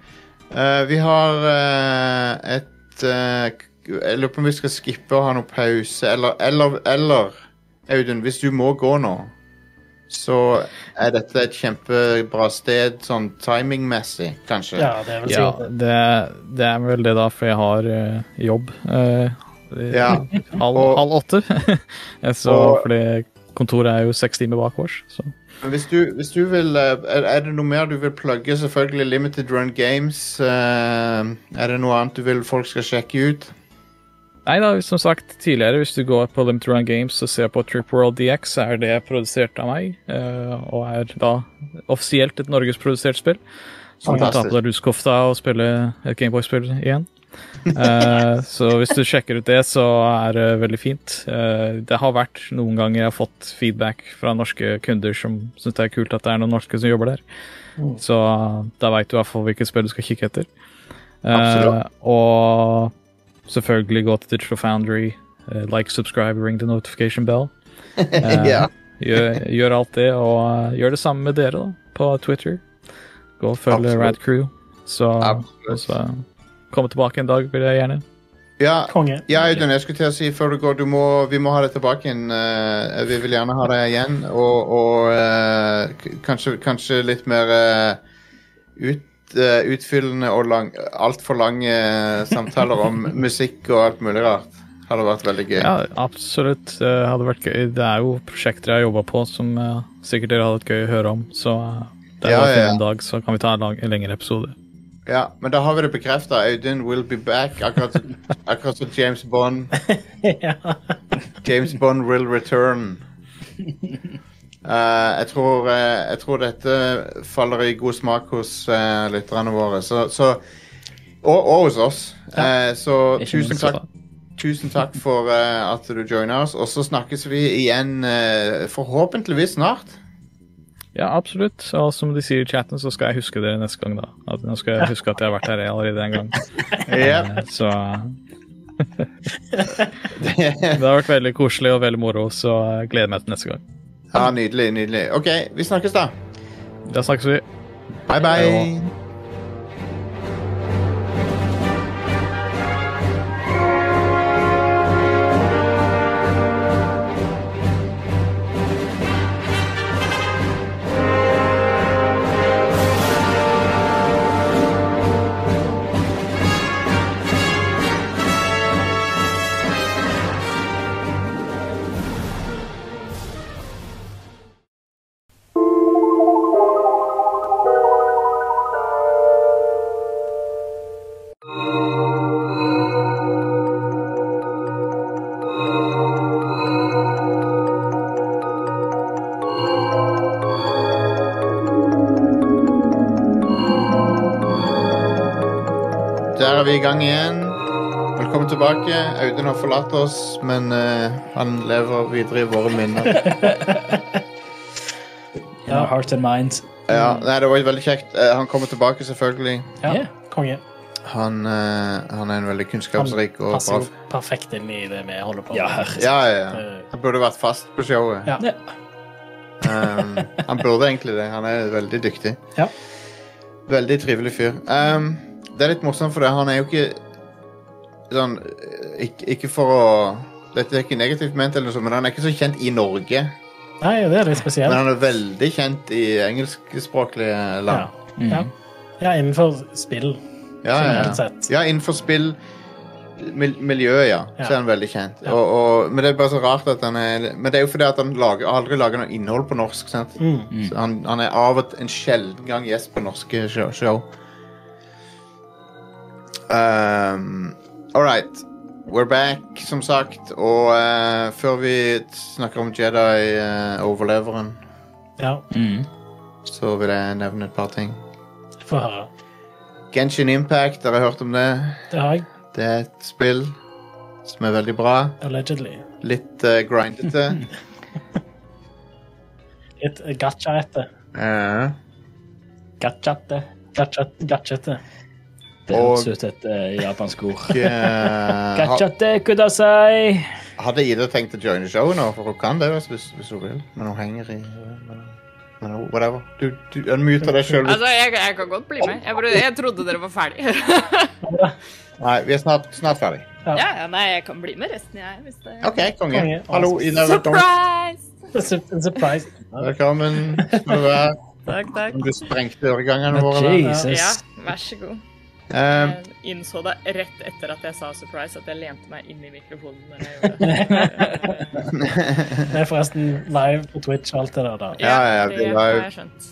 Eh, vi har uh, et uh, Jeg lurer på om vi skal skippe å ha noe pause, eller, eller, eller Audun, hvis du må gå nå, så er dette et kjempebra sted sånn timingmessig, kanskje. Ja, det er vel Ja, det, det er vel det, da, for jeg har jobb eh, Ja. halv, Og- halv åtte. så Og- fordi kontoret er jo seks timer bak oss. Så. Hvis du, hvis du vil eh, er, er det noe mer du vil plugge? Selvfølgelig Limited Run Games. Uh, er det noe annet du vil folk skal sjekke ut? Nei da, som sagt tidligere, hvis du går på Limited Run Games og ser på Trip World DX, så er det produsert av meg, uh, og er da offisielt et norgesprodusert spill. Så du kan ta på deg ruskofta og spille et Gameboy-spill igjen. Eh, så hvis du sjekker ut det, så er det veldig fint. Uh, det har vært noen ganger jeg har fått feedback fra norske kunder som syns det er kult at det er noen norske som jobber der. Så da veit du i hvert fall hvilket spill du skal kikke etter. Uh, og selvfølgelig gå til Digital Foundry, like, subscribe, ring the notification bell. Ja. gjør, gjør alt det, og gjør det samme med dere da, på Twitter. Gå og følg. Rad Crew. Så, Absolutt. så komme tilbake en dag, vil jeg gjerne. ja. konge. Ja, Audun, jeg skulle til å si før du går, du må, vi må ha det tilbake igjen. Uh, vi vil gjerne ha det igjen, og, og uh, kanskje, kanskje litt mer eh, ut, utfyllende og lang, altfor lange samtaler om musikk og alt mulig rart. Hadde vært veldig gøy. Ja, absolutt. Det hadde vært gøy. Det er jo prosjekter jeg har jobba på som sikkert dere hadde hatt gøy å høre om. Så det er Ja, ja, ja. en dag, så kan vi ta en, lang, en lengre episode. Ja, men da har vi det bekrefta. Audun will be back. Akkurat, akkurat som James Bond. ja. James Bond will return. Uh, jeg, tror, uh, jeg tror dette faller i god smak hos uh, lytterne våre. Så, så, og, og hos oss. Eh, så tusen takk, tusen takk for at du joiner oss. Og så snakkes vi igjen forhåpentligvis snart. Ja, absolutt. Og som de sier i chatten, så skal jeg huske dere neste gang, da. At, nå skal jeg huske at jeg har vært her allerede en gang. Ja. Eh, Så det har vært veldig koselig og veldig moro, så jeg gleder meg til neste gang. ja, nydelig, nydelig. OK, vi snakkes, da. Da snakkes vi. Bye, bye. Vi i gang igjen. Velkommen tilbake. Audun har forlatt oss, men eh, han lever videre i våre minner. In our hearts and mind. Ja, nei, Det var veldig kjekt. Eh, han kommer tilbake, selvfølgelig. Ja, Ja. konge. Han, eh, han er en veldig kunnskapsrik og bra Passer jo perfekt inn i det vi holder på Ja, med. herre. Ja, ja, ja. Eh, Han burde vært fast på showet. Ja. Ja. Um, han burde egentlig det. Han er veldig dyktig. Ja. Veldig trivelig fyr. Um, det er litt morsomt, for det. han er jo ikke sånn eh, Ikke, ikke for å Dette er ikke negativt ment, eller noe sånt, men han er ikke så kjent i Norge. Nei, det er litt spesielt. Men han er veldig kjent i engelskspråklige Ja. land. Ja. ja, innenfor spill. Ja, ja, ja. innenfor spill miljøet, ja, Ja. så er han veldig kjent. Ja. Og, og, men det er bare så rart at han er Men det er jo fordi at han lager, aldri lager noe innhold på norsk. sant? Mm. Så han, han er av og til en sjelden gang gjest på norske show. Um, All right. We're back, som sagt. Og uh, før vi snakker om Jedi-overleveren, Ja, Mm. så vil jeg nevne et par ting. få høre. Genshin Impact, dere har hørt om det? Det har jeg. Det er et spill som er veldig bra. Allegedly. Litt uh, grindete. Litt gacha-ete. Uh. Gachate. Gacha-ete. Det høres ut et uh, japansk ord. eh, ha, kudasai. hadde Ida tenkt å joine showet nå, for hun kan det hvis, hvis hun vil, men hun henger i men, men Whatever. Du, du unmuter deg sjøl. Altså, jeg, jeg kan godt bli med. Jeg, bare, jeg trodde dere var ferdig. Nei, vi er snart, snart ferdig. ja, ja, nei, jeg kan bli med resten, jeg. Hvis det... OK, konge. Konge. Hallo, Ida. Surprise! It's a, it's a surprise. Velkommen. Takk, takk. Du sprengte øregangene våre. Jesus. Ja, vær så god. Jeg innså det rett etter at jeg sa surprise, at jeg lente meg inn i mikrofonen. når jeg gjorde det. Det er forresten live på Twitch og alt det der. da. Ja, ja, ja, det det har jeg skjønt.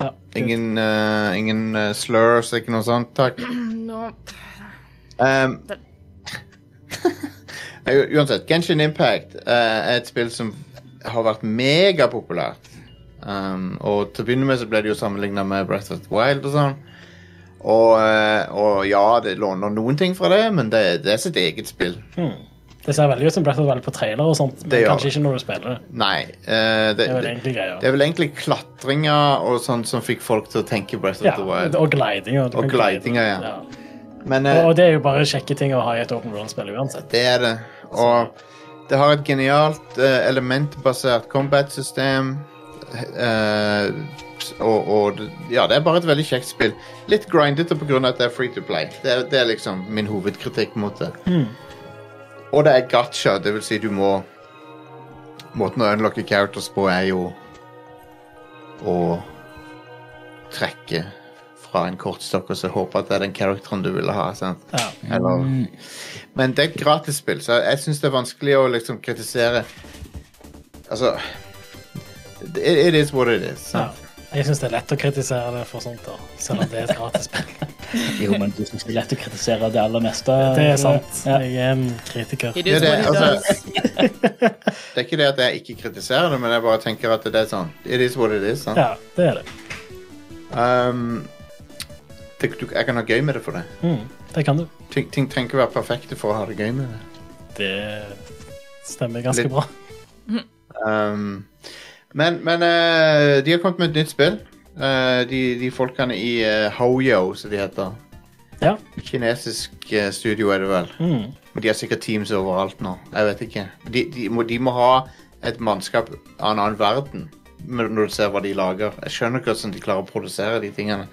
Ja, ingen uh, ingen uh, slurs, ikke noe sånt. Takk. Nå Um, u- uansett, Genshin Impact uh, er et spill som har vært megapopulært. Um, og til å begynne med så ble det jo sammenligna med Breath of the Wild og sånn. Og, uh, og ja, det låner noen ting fra det, men det, det er sitt eget spill. Hmm. Det ser veldig ut som Breath of the Wild på trailer og sånt, men kanskje ikke når du spiller det. Nei. uh, det, Det er vel egentlig det er vel egentlig klatringer og sånt som fikk folk til å tenke Breath of Ja, the Wild. og glidinger. Og glidinger, ja. ja. Men Og, uh, og det er jo bare kjekke ting å ha i et open world-spill uansett. Det er det. Og det har et genialt uh, elementbasert combat-system. Og, og det- ja, det er bare et veldig kjekt spill. Litt grindete pga. at det er free to play. Det er, det er liksom min hovedkritikk mot det. Og det er gacha, det vil si du må Måten å unlocke characters på er jo å trekke fra en kortstokk og så håpe at det er den characteren du ville ha. Sant? Ja. Eller, men det er et gratisspill, så jeg syns det er vanskelig å liksom kritisere Altså It, it is what it is. Ja. Jeg syns det er lett å kritisere det for sånt, da. selv om det er et gratisspill. Jo, men du syns det er lett å kritisere det aller meste. Det er sant. Ja. Jeg er en kritiker. Det er, det, altså, det er ikke det at jeg ikke kritiserer det, men jeg bare tenker at det er sånn It is what it is. Sant? Ja, det er det. Um, du, jeg kan ha gøy med det for det. Mm, det kan du. Ting, ting trenger ikke være perfekte for å ha det gøy med det. Det stemmer ganske Litt- bra. Um, men men eh, de har kommet med et nytt spill. Eh, de, de folkene i uh, Hoyo, som de heter. Ja. Kinesisk eh, studio er det vel. Mm. Men de har sikkert teams overalt nå. Jeg vet ikke. De, de, må, de må ha et mannskap av en annen verden men når du ser hva de lager. Jeg skjønner ikke hvordan de klarer å produsere de tingene.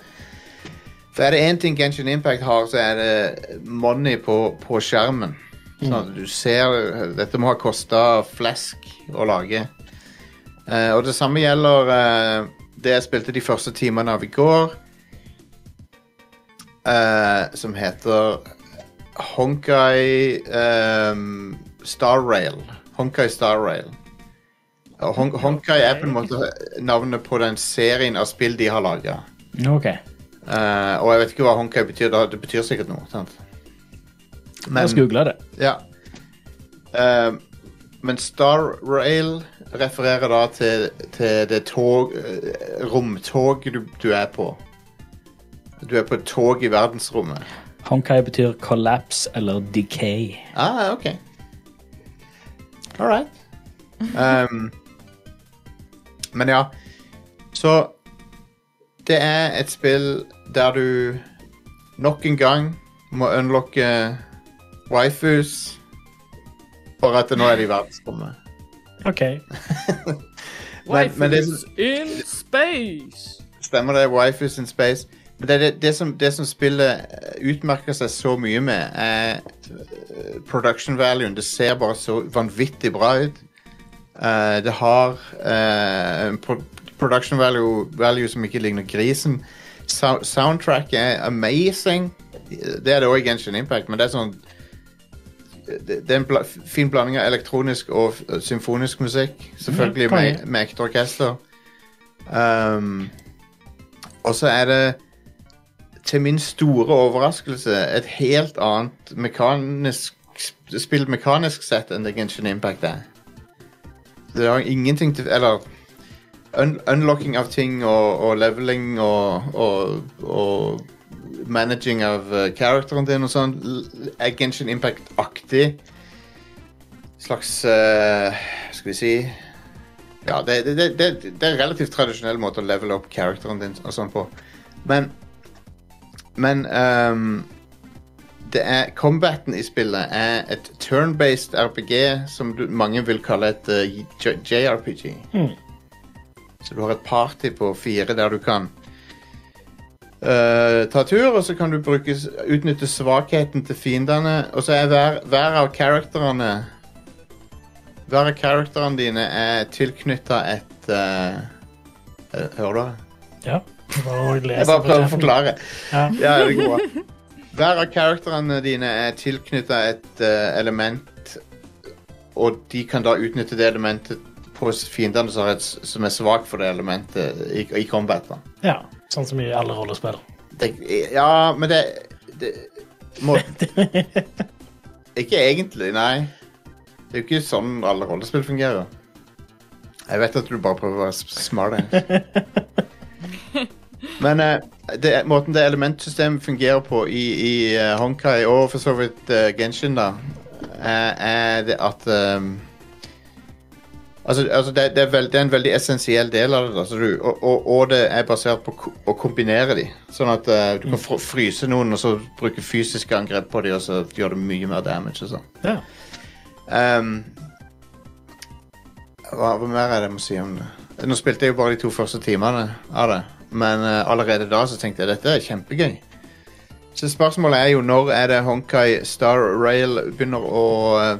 For er det én ting Genshin Impact har, så er det money på, på skjermen. Sånn at du ser Dette må ha kosta flesk å lage. Eh, og det samme gjelder uh, det jeg spilte de første timene av i går. uh, som heter Honkai um, Star Rail. Honkai Star Rail. Hon Honkai er på en måte navnet på den serien av spill de har laga. Ok. og jeg vet ikke hva Honkai betyr. Det betyr sikkert noe. sant? Men, jeg skal google det. Ja. Men Star Rail refererer da til, til det tog romtoget du, du er på. Du er på et tog i verdensrommet. Honkai betyr collapse eller decay. Ah, ok. All right. Um, men ja, så det er et spill der du nok en gang må unlocke waifus for at nå er de i verdensrommet. OK. Men, men det, Waifus in space! Stemmer det. Waifus in space. Men det, det, det, som, det som spillet eh, utmerker seg så mye med, er eh, production value. Det ser bare så vanvittig bra ut. Uh, det har uh, production value, value som ikke ligner grisen. So soundtrack er amazing. Det er det òg i Genshin Impact, men det er sånn det, det er en bla fin blanding av elektronisk og symfonisk musikk. Selvfølgelig med, med ekte orkester. Um, og så er det til min store overraskelse et helt annet mekanisk spill mekanisk sett enn det Genshin Impact er. Det har ingenting til Eller un unlocking av ting og, og leveling og, og, og managing av uh, characteren din og sånn Genshin Impact-aktig. Slags uh, Skal vi si Ja, det, det, det, det, er en relativt tradisjonell måte å level opp characteren din og sånn på. Men Men um, det er Combaten i spillet er et turn-based RPG som du, mange vil kalle et uh, JRPG. Mm. Så du har et party på fire der du kan eh, ta tur, og så kan du bruke, utnytte svakheten til fiendene. Og så er hver, hver av karakterene Hver av karakterene dine er tilknytta et eh, Hører du? Ja. Bare Jeg bare prøver å forklare. Ja. Ja, det går bra. Hver av karakterene dine er tilknytta et uh, element, og de kan da utnytte det elementet på fiendene som, har som er svak for det elementet i, i combat. Da. ja. Sånn som i alle rollespill. Det, ja, men det, det må, Ikke egentlig, nei. Det er jo ikke sånn alle rollespill fungerer. Jeg vet at du bare prøver å være smart. Men eh, det, måten det elementsystemet fungerer på i, i uh, Honkai, og for så vidt uh, Genshin, da, er, er det at ehm, Altså, altså det, det, er veld, det er en veldig essensiell del av det. Altså du, og, og, og det er basert på ko- å kombinere de. Sånn at uh, du kan fr fryse noen og så bruke fysiske angrep på de, og så gjør det mye mer damage. og sånn. Ja. Um, hva, hva mer er det jeg må si om det? Nå spilte jeg jo bare de to første timene av det, men uh, allerede da så tenkte jeg dette er kjempegøy. Så spørsmålet er jo når er det Honkai Star Rail begynner å eh,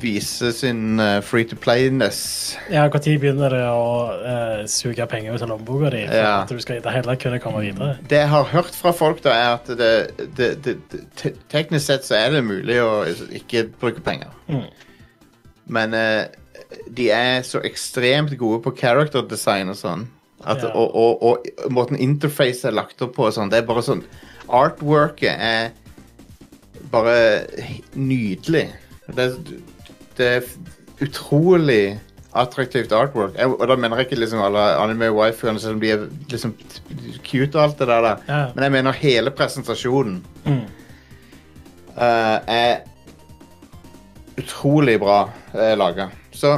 vise sin uh, free to play-ness? Ja, Når begynner det å uh, suge penger ut av lommeboka di? For Ja. at du skal i det hele tatt kunne komme videre? Det jeg har hørt fra folk, da, er at det, det, det, det te- Teknisk sett så er det mulig å ikke bruke penger. Mm. Men eh, de er så ekstremt gode på character design og sånn. At, Ja. og, og, og måten interface er lagt opp på og sånn, det er bare sånn Artworket er bare nydelig. Det, er- det er utrolig attraktivt artwork. Jeg, og da mener jeg ikke liksom alle anime waifuene, selv om de er liksom cute og alt det der. da. Ja. Men jeg mener hele presentasjonen Mm. uh, er utrolig bra uh, laga. Så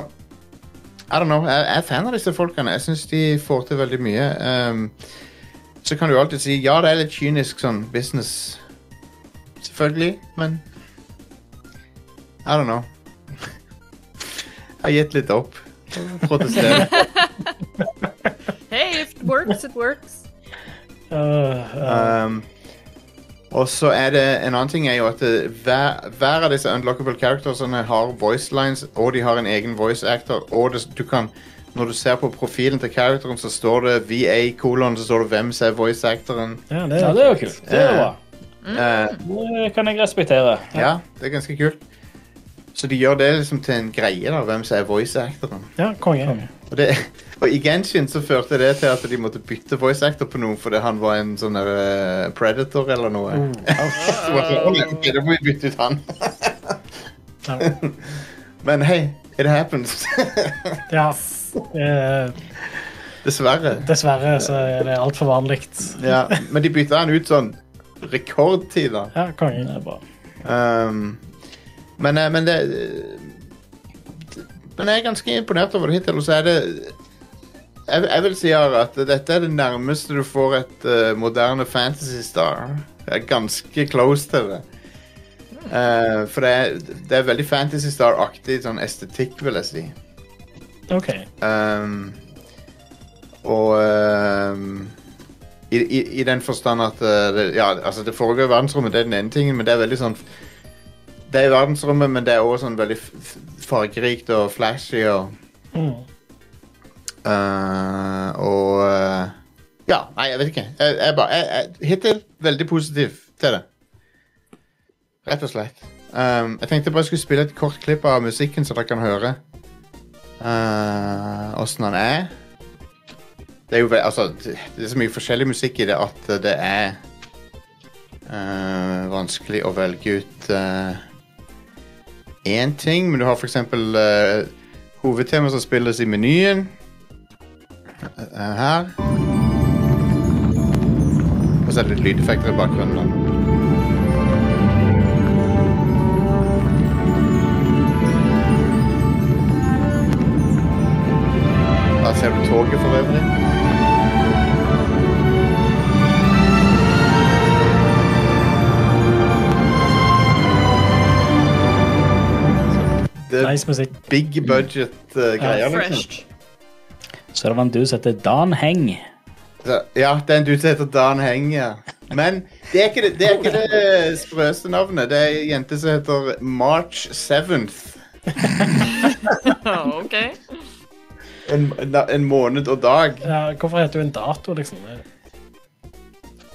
I don't know. Jeg, jeg er fan av disse folkene. Jeg syns de får til veldig mye. Um, så kan du alltid si ja, det er litt kynisk sånn business. Selvfølgelig, men I don't know. Jeg har gitt litt opp. Protesterer. Hey, if it works, it works. Øh, øh, Um, og så er det en annen ting er jo at det, hver, hver av disse unlockable charactersene har voice lines, og de har en egen voice actor, og det, du kan når du ser på profilen til characteren, så står det VA kolon, så står det hvem som er voice actoren. ja, det Ja, er det er jo kult. Det er bra. Eh, Det kan jeg respektere. ja, det er ganske kult. Så de gjør det liksom til en greie, da, hvem som er voice actoren. Ja, konge. Og, det, og i Genshin så førte det til at de måtte bytte voice actor på noen fordi han var en sånn eh, predator eller noe. Så var det sånn, «Å, ok, da må vi bytte ut han. Men hei, it happens. ja. Uh, Dessverre. dessverre så er det altfor vanlig. Ja, men de bytta han ut sånn rekordtid, da. Ja, kongen. Det er bra. Um, men, eh, men det Men jeg er ganske imponert over det hittil. Og så er det jeg, jeg vil si at dette er det nærmeste du får et uh, moderne Fantasy Star. Det er ganske close til det. Uh, for det er, det er veldig Fantasy Star-aktig sånn estetikk, vil jeg si. OK. Um, og um, i, i, I den forstand at uh, det, Ja, altså det foregår i verdensrommet, det er den ene tingen, men det er veldig sånn Det er i verdensrommet, men det er også sånn veldig fargerikt og flashy og Mm. uh, Og uh, Ja, nei, jeg vet ikke. Jeg, jeg bare jeg, jeg, Hittil veldig positiv til det. Rett og slett. Um, jeg tenkte bare jeg skulle spille et kort klipp av musikken, så dere kan høre åssen uh, han er. Det er jo altså, det er så mye forskjellig musikk i det at det er Uh, vanskelig å velge ut én ting, men du har eksempel uh, hovedtema som spilles i menyen. Uh, her. Og så er det litt lydeffekter i bakgrunnen. Nice musikk. big budget uh, greier, liksom. Så det var en dude som heter Dan Heng. Så, ja, det er en dude som heter Dan Heng, ja. Men det er ikke det, det, er ikke det sprøeste navnet. Det er ei jente som heter March 7th. OK. En, en måned og dag. Ja, hvorfor heter du en dato, liksom?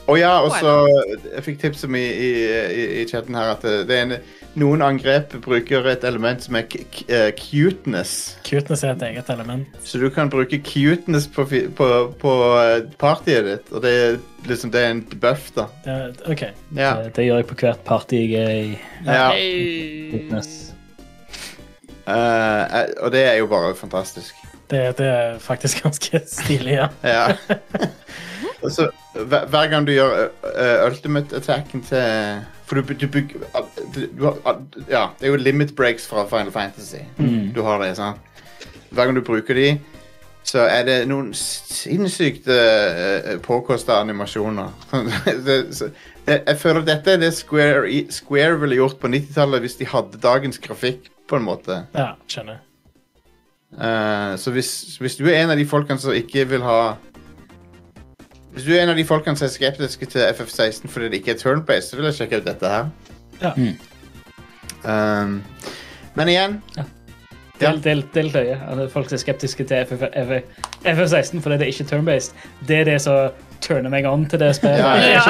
Og ja, og så Jeg fikk tips om i, i, i, i chatten her at det, det er en, noen angrep bruker et element som er k k eh, cuteness. Cuteness er et eget element. Så du kan bruke cuteness på, fi- på, på eh, partyet ditt, og det er liksom det er en buff, da. Det OK. Ja. Det, det gjør jeg på hvert party jeg er i. ja. Hey. Fitness. Eh, og det er jo bare fantastisk. Det, det er faktisk ganske stilig, ja. Ja. og så hver, hver gang du gjør uh, ultimate attacken til For du, du du, Ja, det er jo limit breaks fra Final Fantasy. Du har det, sant? Hver gang du bruker de, så er det noen sinnssykt uh, påkosta animasjoner. det, så, jeg, jeg føler dette er det Square, Square ville gjort på 90-tallet hvis de hadde dagens grafikk, på en måte. Ja, skjønner. uh, så hvis, hvis du er en av de folkene som ikke vil ha Hvis du er en av de folkene som er skeptiske til FF16 fordi det ikke er turn-based, så vil jeg sjekke ut dette her. Ja. Um, men igjen Del, del, del løye. Altså, folk som er skeptiske til FF, FF, FF16 fordi det er ikke turn-based. Det er det som turner meg on til det spillet. Ja, ja,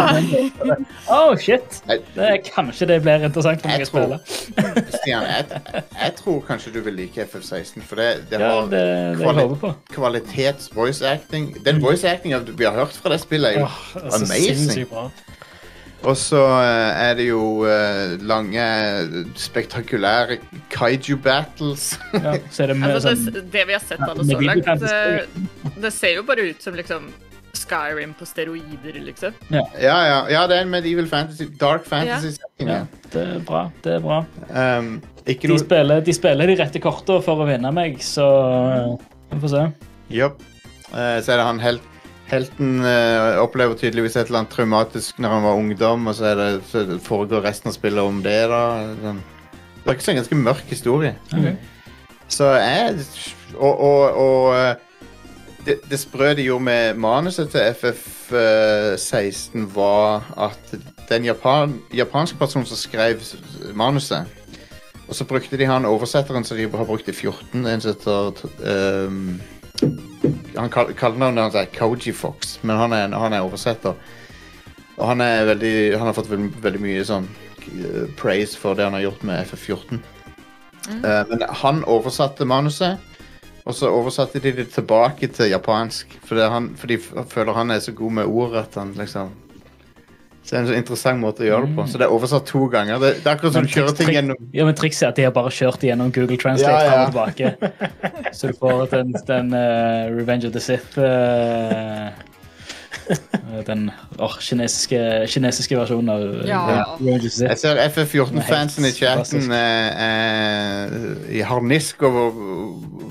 ja. Oh, shit! Det er, kanskje det blir interessant for meg å spille. Stian, jeg, jeg tror kanskje du vil like FF16, for det, det Ja, har det, det kvali- kvalitets voice acting. Den voice actinga vi har hørt fra det spillet, er jo oh, det er amazing. Og så eh, er det jo eh, lange, spektakulære kaiju battles. Ja, så er det med Altså, sånn det, det vi har sett av det så langt, det, det ser jo bare ut som liksom Skyrim på steroider, liksom. ja, ja, ja, det er en medieval fantasy, dark fantasy setting. Ja, det er bra. Det er bra. Um, ikke De noe spiller, de spiller de rette kortene for å vinne meg, så eh, vi får se. Jopp. Uh, så er det han helt, helten uh, opplever tydeligvis et eller annet traumatisk når han var ungdom, og så, er det, så foregår resten av spillet om det. da. Det er ikke så en ganske mørk historie. Så jeg Og, og, og eh, det, det sprø de gjorde med manuset til FF16, var at den japan, japanske personen som skrev manuset Og så brukte de han oversetteren som de har brukt i 14, en som heter um, han kall, Kallenavnet hans er Koji Fox, men han er, han er oversetter. Og han, er veldig, han har fått veldig, veldig mye sånn eh, praise for det han har gjort med FF14. Eh, men han oversatte manuset, og så oversatte de det tilbake til japansk. For, det er han, for de føler han er så god med ord at han liksom Så det er en så interessant måte å gjøre det på. Så det er oversatt to ganger. Det, det er akkurat som du kjører ting gjennom Ja, men Trikset er at de har bare kjørt gjennom Google Translate Ja, ja. fram og tilbake. Så du får den, den uh, Revenge of the Sith Eh, Den åh, kinesiske, kinesiske versjonen av ja. Ja. Jeg ser FF14-fansen i chatten eh, eh, i harnisk over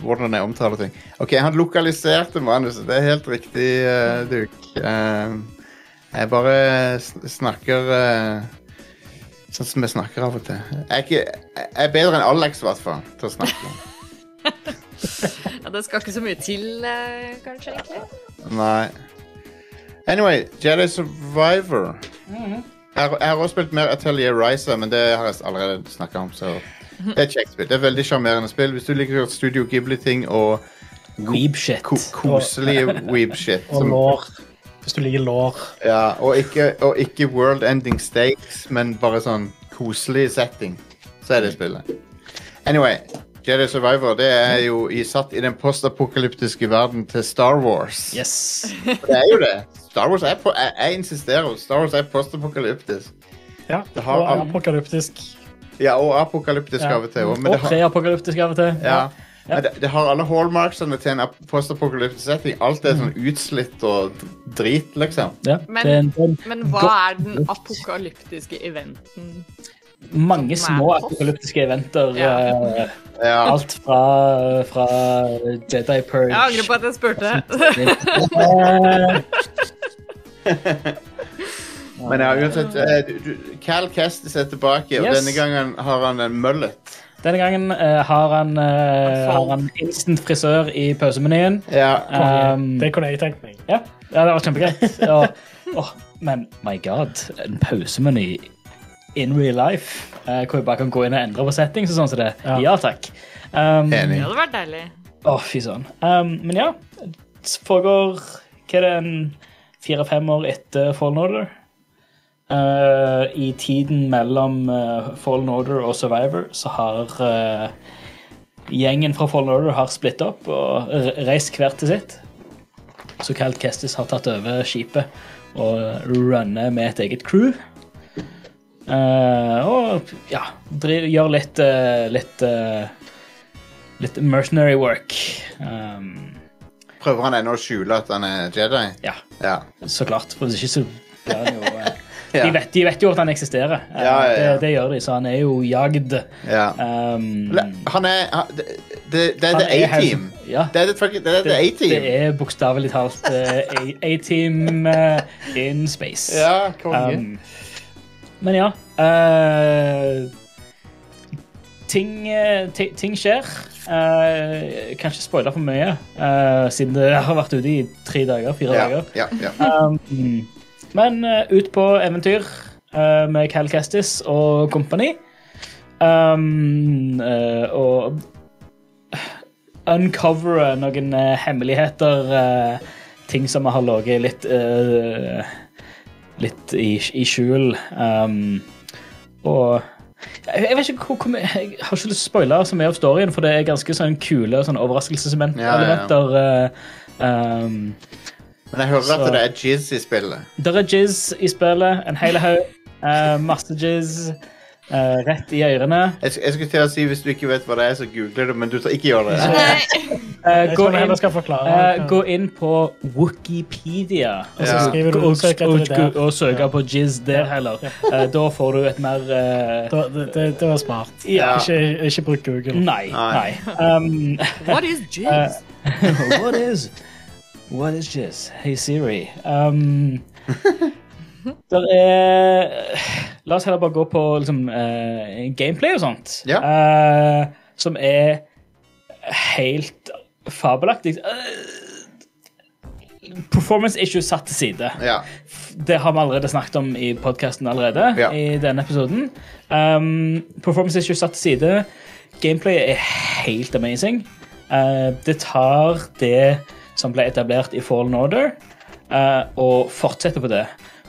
hvordan jeg omtaler ting. OK, han lokaliserte manuset. Det er helt riktig, uh, Duke. Uh, jeg bare snakker uh, sånn som jeg snakker av og til. Jeg er, ikke, jeg er bedre enn Alex, i hvert fall, til å snakke. Ja, det skal ikke så mye til, eh, kanskje, egentlig. Nei. Anyway, Jedi Survivor. Jeg, har- jeg har også spilt mer Atelier Riser, men det har jeg allerede snakka om. Så det er et kjekt spill. Det er veldig sjarmerende spill. Hvis du liker Studio Ghibli-ting og Weeb shit. ko koselige weeb-shit Og lår. Hvis du liker lår. ja, og, ikke, og ikke world ending stakes, men bare sånn koselig setting, så er det spillet. Anyway, Jedi Survivor det er jo i, satt i den postapokalyptiske verden til Star Wars. Yes. Det er jo det. Star Wars er på, jeg, jeg insisterer. Star Wars er postapokalyptisk. Ja, Det har og apokalyptisk. Ja, og apokalyptisk Ja. av og til. Og det har, preapokalyptisk av og til. ja. Men det, det har alle hallmarksene til en ap- postapokalyptisk setting. Alt er sånn utslitt og drit, liksom. Ja, Men- Men hva er den apokalyptiske eventen? Mange små apokalyptiske eventer. Ja. eh, Ja. alt fra, fra Jedi Purge Jeg angrer på at jeg spurte. Men ja, uansett, eh, Cal Kestis er tilbake, og Yes. denne gangen har han en mullet. Denne gangen uh, har han, uh, har han instant frisør i pausemenyen. Ja. Um, Det kunne jeg tenkt meg. ja, ja, det var kjempegreit. Og, oh, men my god, en pausemeny in real life. uh, hvor jeg bare kan gå inn og endre på settings og sånn som det. Ja. Ja, takk. Um, Det hadde vært deilig. Å, fy søren. Um, men ja, det foregår hva er det, en fire-fem år etter Fallen Order. Uh, I tiden mellom uh, Fallen Order og Survivor så har uh, gjengen fra Fallen Order har splitt opp og reist hvert til sitt. Så Cal Kestis har tatt over skipet og runner med et eget crew. Uh, og ja, gjør litt, uh, litt uh, litt mercenary work. Um, Prøver han ennå å skjule at han er Jedi? ja, Ja. så klart. For hvis ikke så blir han jo Ja. de, vet, de vet jo at han eksisterer. Ja. Det, det gjør de, så han er jo jagd. ja. Um, Han er det, det, det er The A-Team. Det er det fucking- det The Det, det A-Team. er bokstavelig talt A-team in space. Ja, konge. Um, men ja Uh, ting, eh, ting skjer. Uh, kan ikke spoile for mye, uh, siden det har vært ute i tre dager. Fire ja, dager. ja, ja. Um, men eh, ut på eventyr eh, med Cal Kestis og kompani. Um, eh, og uncovere noen eh, hemmeligheter. eh, ting som har ligget litt eh, Litt i, i skjul. Um, og jeg, jeg vet ikke hvor, hvor Jeg har ikke lyst til å spoile så mye av storyen, for det er ganske sånn kule sånn overraskelseselementer. Ja, ja, ja. eh, um, Men jeg hører Så- at det er jizz i spillet. Det er jizz i spillet. En hel haug. Uh, masse jizz eh, rett i ørene. Jeg, jeg skulle til å si Hvis du ikke vet hva det er, så googler du, men du skal ikke gjøre det. Nei. Eh, gå, inn, forklare. eh, gå inn på Wikipedia. og så Ja. du Og, og, og, søke på jizz der heller. Da får du et mer Da- Det, det, det var smart. Ja. Ikke, ikke bruk Google. Nei. Nei. nei. Um, What is jizz? what is What is jizz? Hey Siri. Um, er La oss heller bare gå på liksom, uh, gameplay og sånt. Ja. Uh, som er helt fabelaktig. Uh, performance issues satt til side. Ja. Det har vi allerede snakket om i podkasten allerede. Ja. i denne episoden. Um, performance issues satt til side. Gameplay er helt amazing. Det tar det som ble etablert i Fallen Order, og fortsetter på det.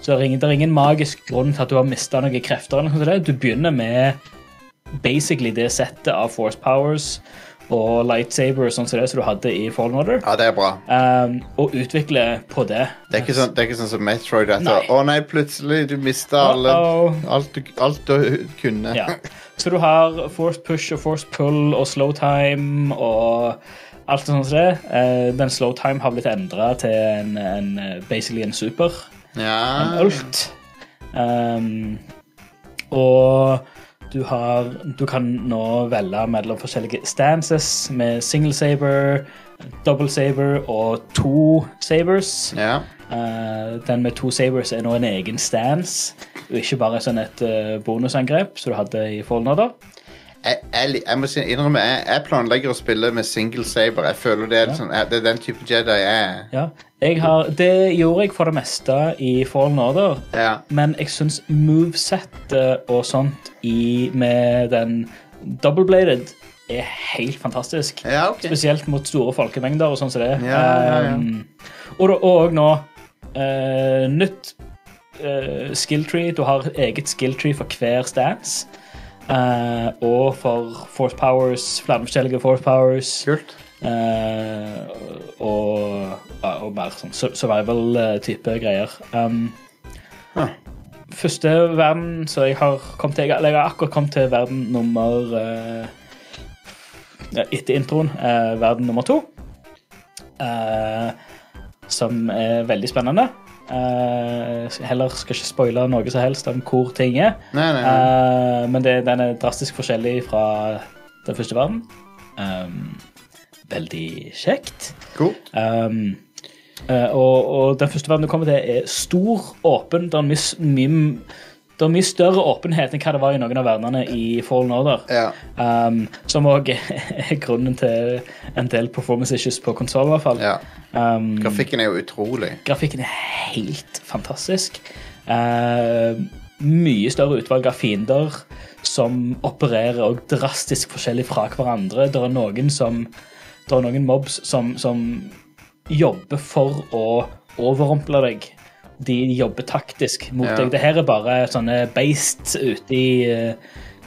Så det er, ingen, det er ingen magisk grunn til at du har mista noen krefter. eller noe sånt. Du begynner med basically det settet av force powers og lightsaber, sånn som det som du hadde i Fallen Order, Ja, det er bra. um, og utvikle på det. Det er ikke sånn, det er ikke sånn som Metroid. At, Nei. Å nei, plutselig du mista Uh-oh. alt, du, alt du kunne. Ja. Så du har force push og force pull og slow time og alt sånt som det. Uh, den slow time har blitt endra til en, en, eh, basically en super. En ult. Um, og du har Du kan nå velge mellom forskjellige stances med single saber, double saber og to sabers. ja. Uh, den med to sabers er nå en egen stance, og ikke bare sånn et uh, bonusangrep som du hadde i Fallen Order. Jeg, jeg, jeg må innrømme, jeg, jeg planlegger å spille med single saber. Jeg føler det er, sånn, jeg- det er den type Jedi jeg er. Ja. Jeg har, det gjorde jeg for det meste i Fallen Order, Ja. men jeg syns movesettet og sånt i, med den double-bladed er helt fantastisk. Ja, ok. Spesielt mot store folkemengder og sånn som det. Ja, ja, ja. Um, og, da- og nå uh, nytt uh, skill tree. Du har eget skill tree for hver stance. Eh, og for force powers, flere forskjellige force powers. Kult. Uh, og, uh, og mer sånn survival-type greier. Um, Ah. Første verden så jeg har kommet til Jeg har akkurat kommet til verden nummer eh, Etter introen. eh, verden nummer to. Eh, som er veldig spennende. Eh, heller skal ikke spoile noe som helst om hvor ting er. Nei, nei, nei. Uh, men det, den er drastisk forskjellig fra den første verden. Um, veldig kjekt. Cool. Um, uh, og, og den første verden du kommer til, er stor, åpen. Det er mye, det er mye større åpenhet enn hva det var i noen av verdenene i Fallen Order. Ja. Um, som òg er grunnen til en del performance issues på konsoll, i hvert fall. ja. Um, Grafikken er jo utrolig. Grafikken er helt fantastisk. Uh, mye større utvalg av fiender som opererer og drastisk forskjellig fra hverandre. Det er noen som Det er noen mobs som, som jobber for å overrumple deg. De jobber taktisk mot Ja. deg. Det her er bare sånne beist ute i eh,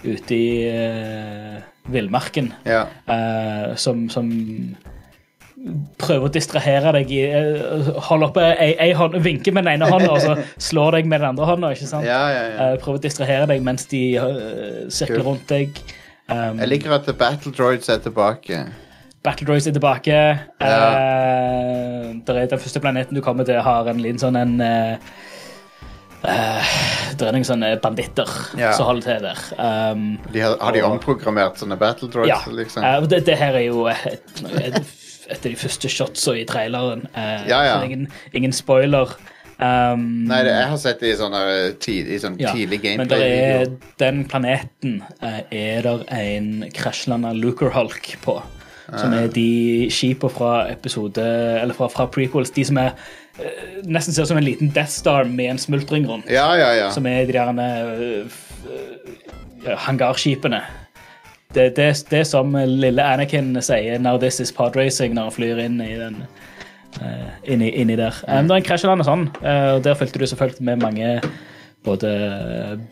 Ute i uh, villmarken Ja. uh, som, som prøver å distrahere deg i opp Holde oppe ei, ei hånd, vinker med den ene hånda, og så slår deg med den andre hånda. ikke sant? Ja, ja, ja. Prøver å distrahere deg mens de uh, sirkler rundt deg. Um, Jeg liker at The Battle Droids er tilbake. Battle Droids er tilbake. Eh, der er Den første planeten du kommer til, har en liten sånn en uh, eh, Det er noen sånne banditter Ja. som holder til der. Um, De har, har de Og- omprogrammert sånne Battle Droids? ja. liksom? Eh, det, det her er jo et, et, et av de første shotsa i traileren. Eh, Ja, ja. Ingen, ingen spoiler. Um, Nei, det, jeg har sett det i sånne eh, tid, i sånn ja, tidlig Men der er, den planeten eh, er der en krasjlanda Hulk på. Som er de skipa fra episode Eller fra, fra prequels. De som er eh, nesten ser ut som en liten Death Star med en smultring rundt. Ja, ja, ja. Som er de der eh, eh, hangarskipene. Det, det, det som lille Anakin sier 'Now this is pod racing' når han flyr inn i den uh, inni, inni der. Um, det er en krasjland og sånn, Uh, der fulgte du selvfølgelig med mange både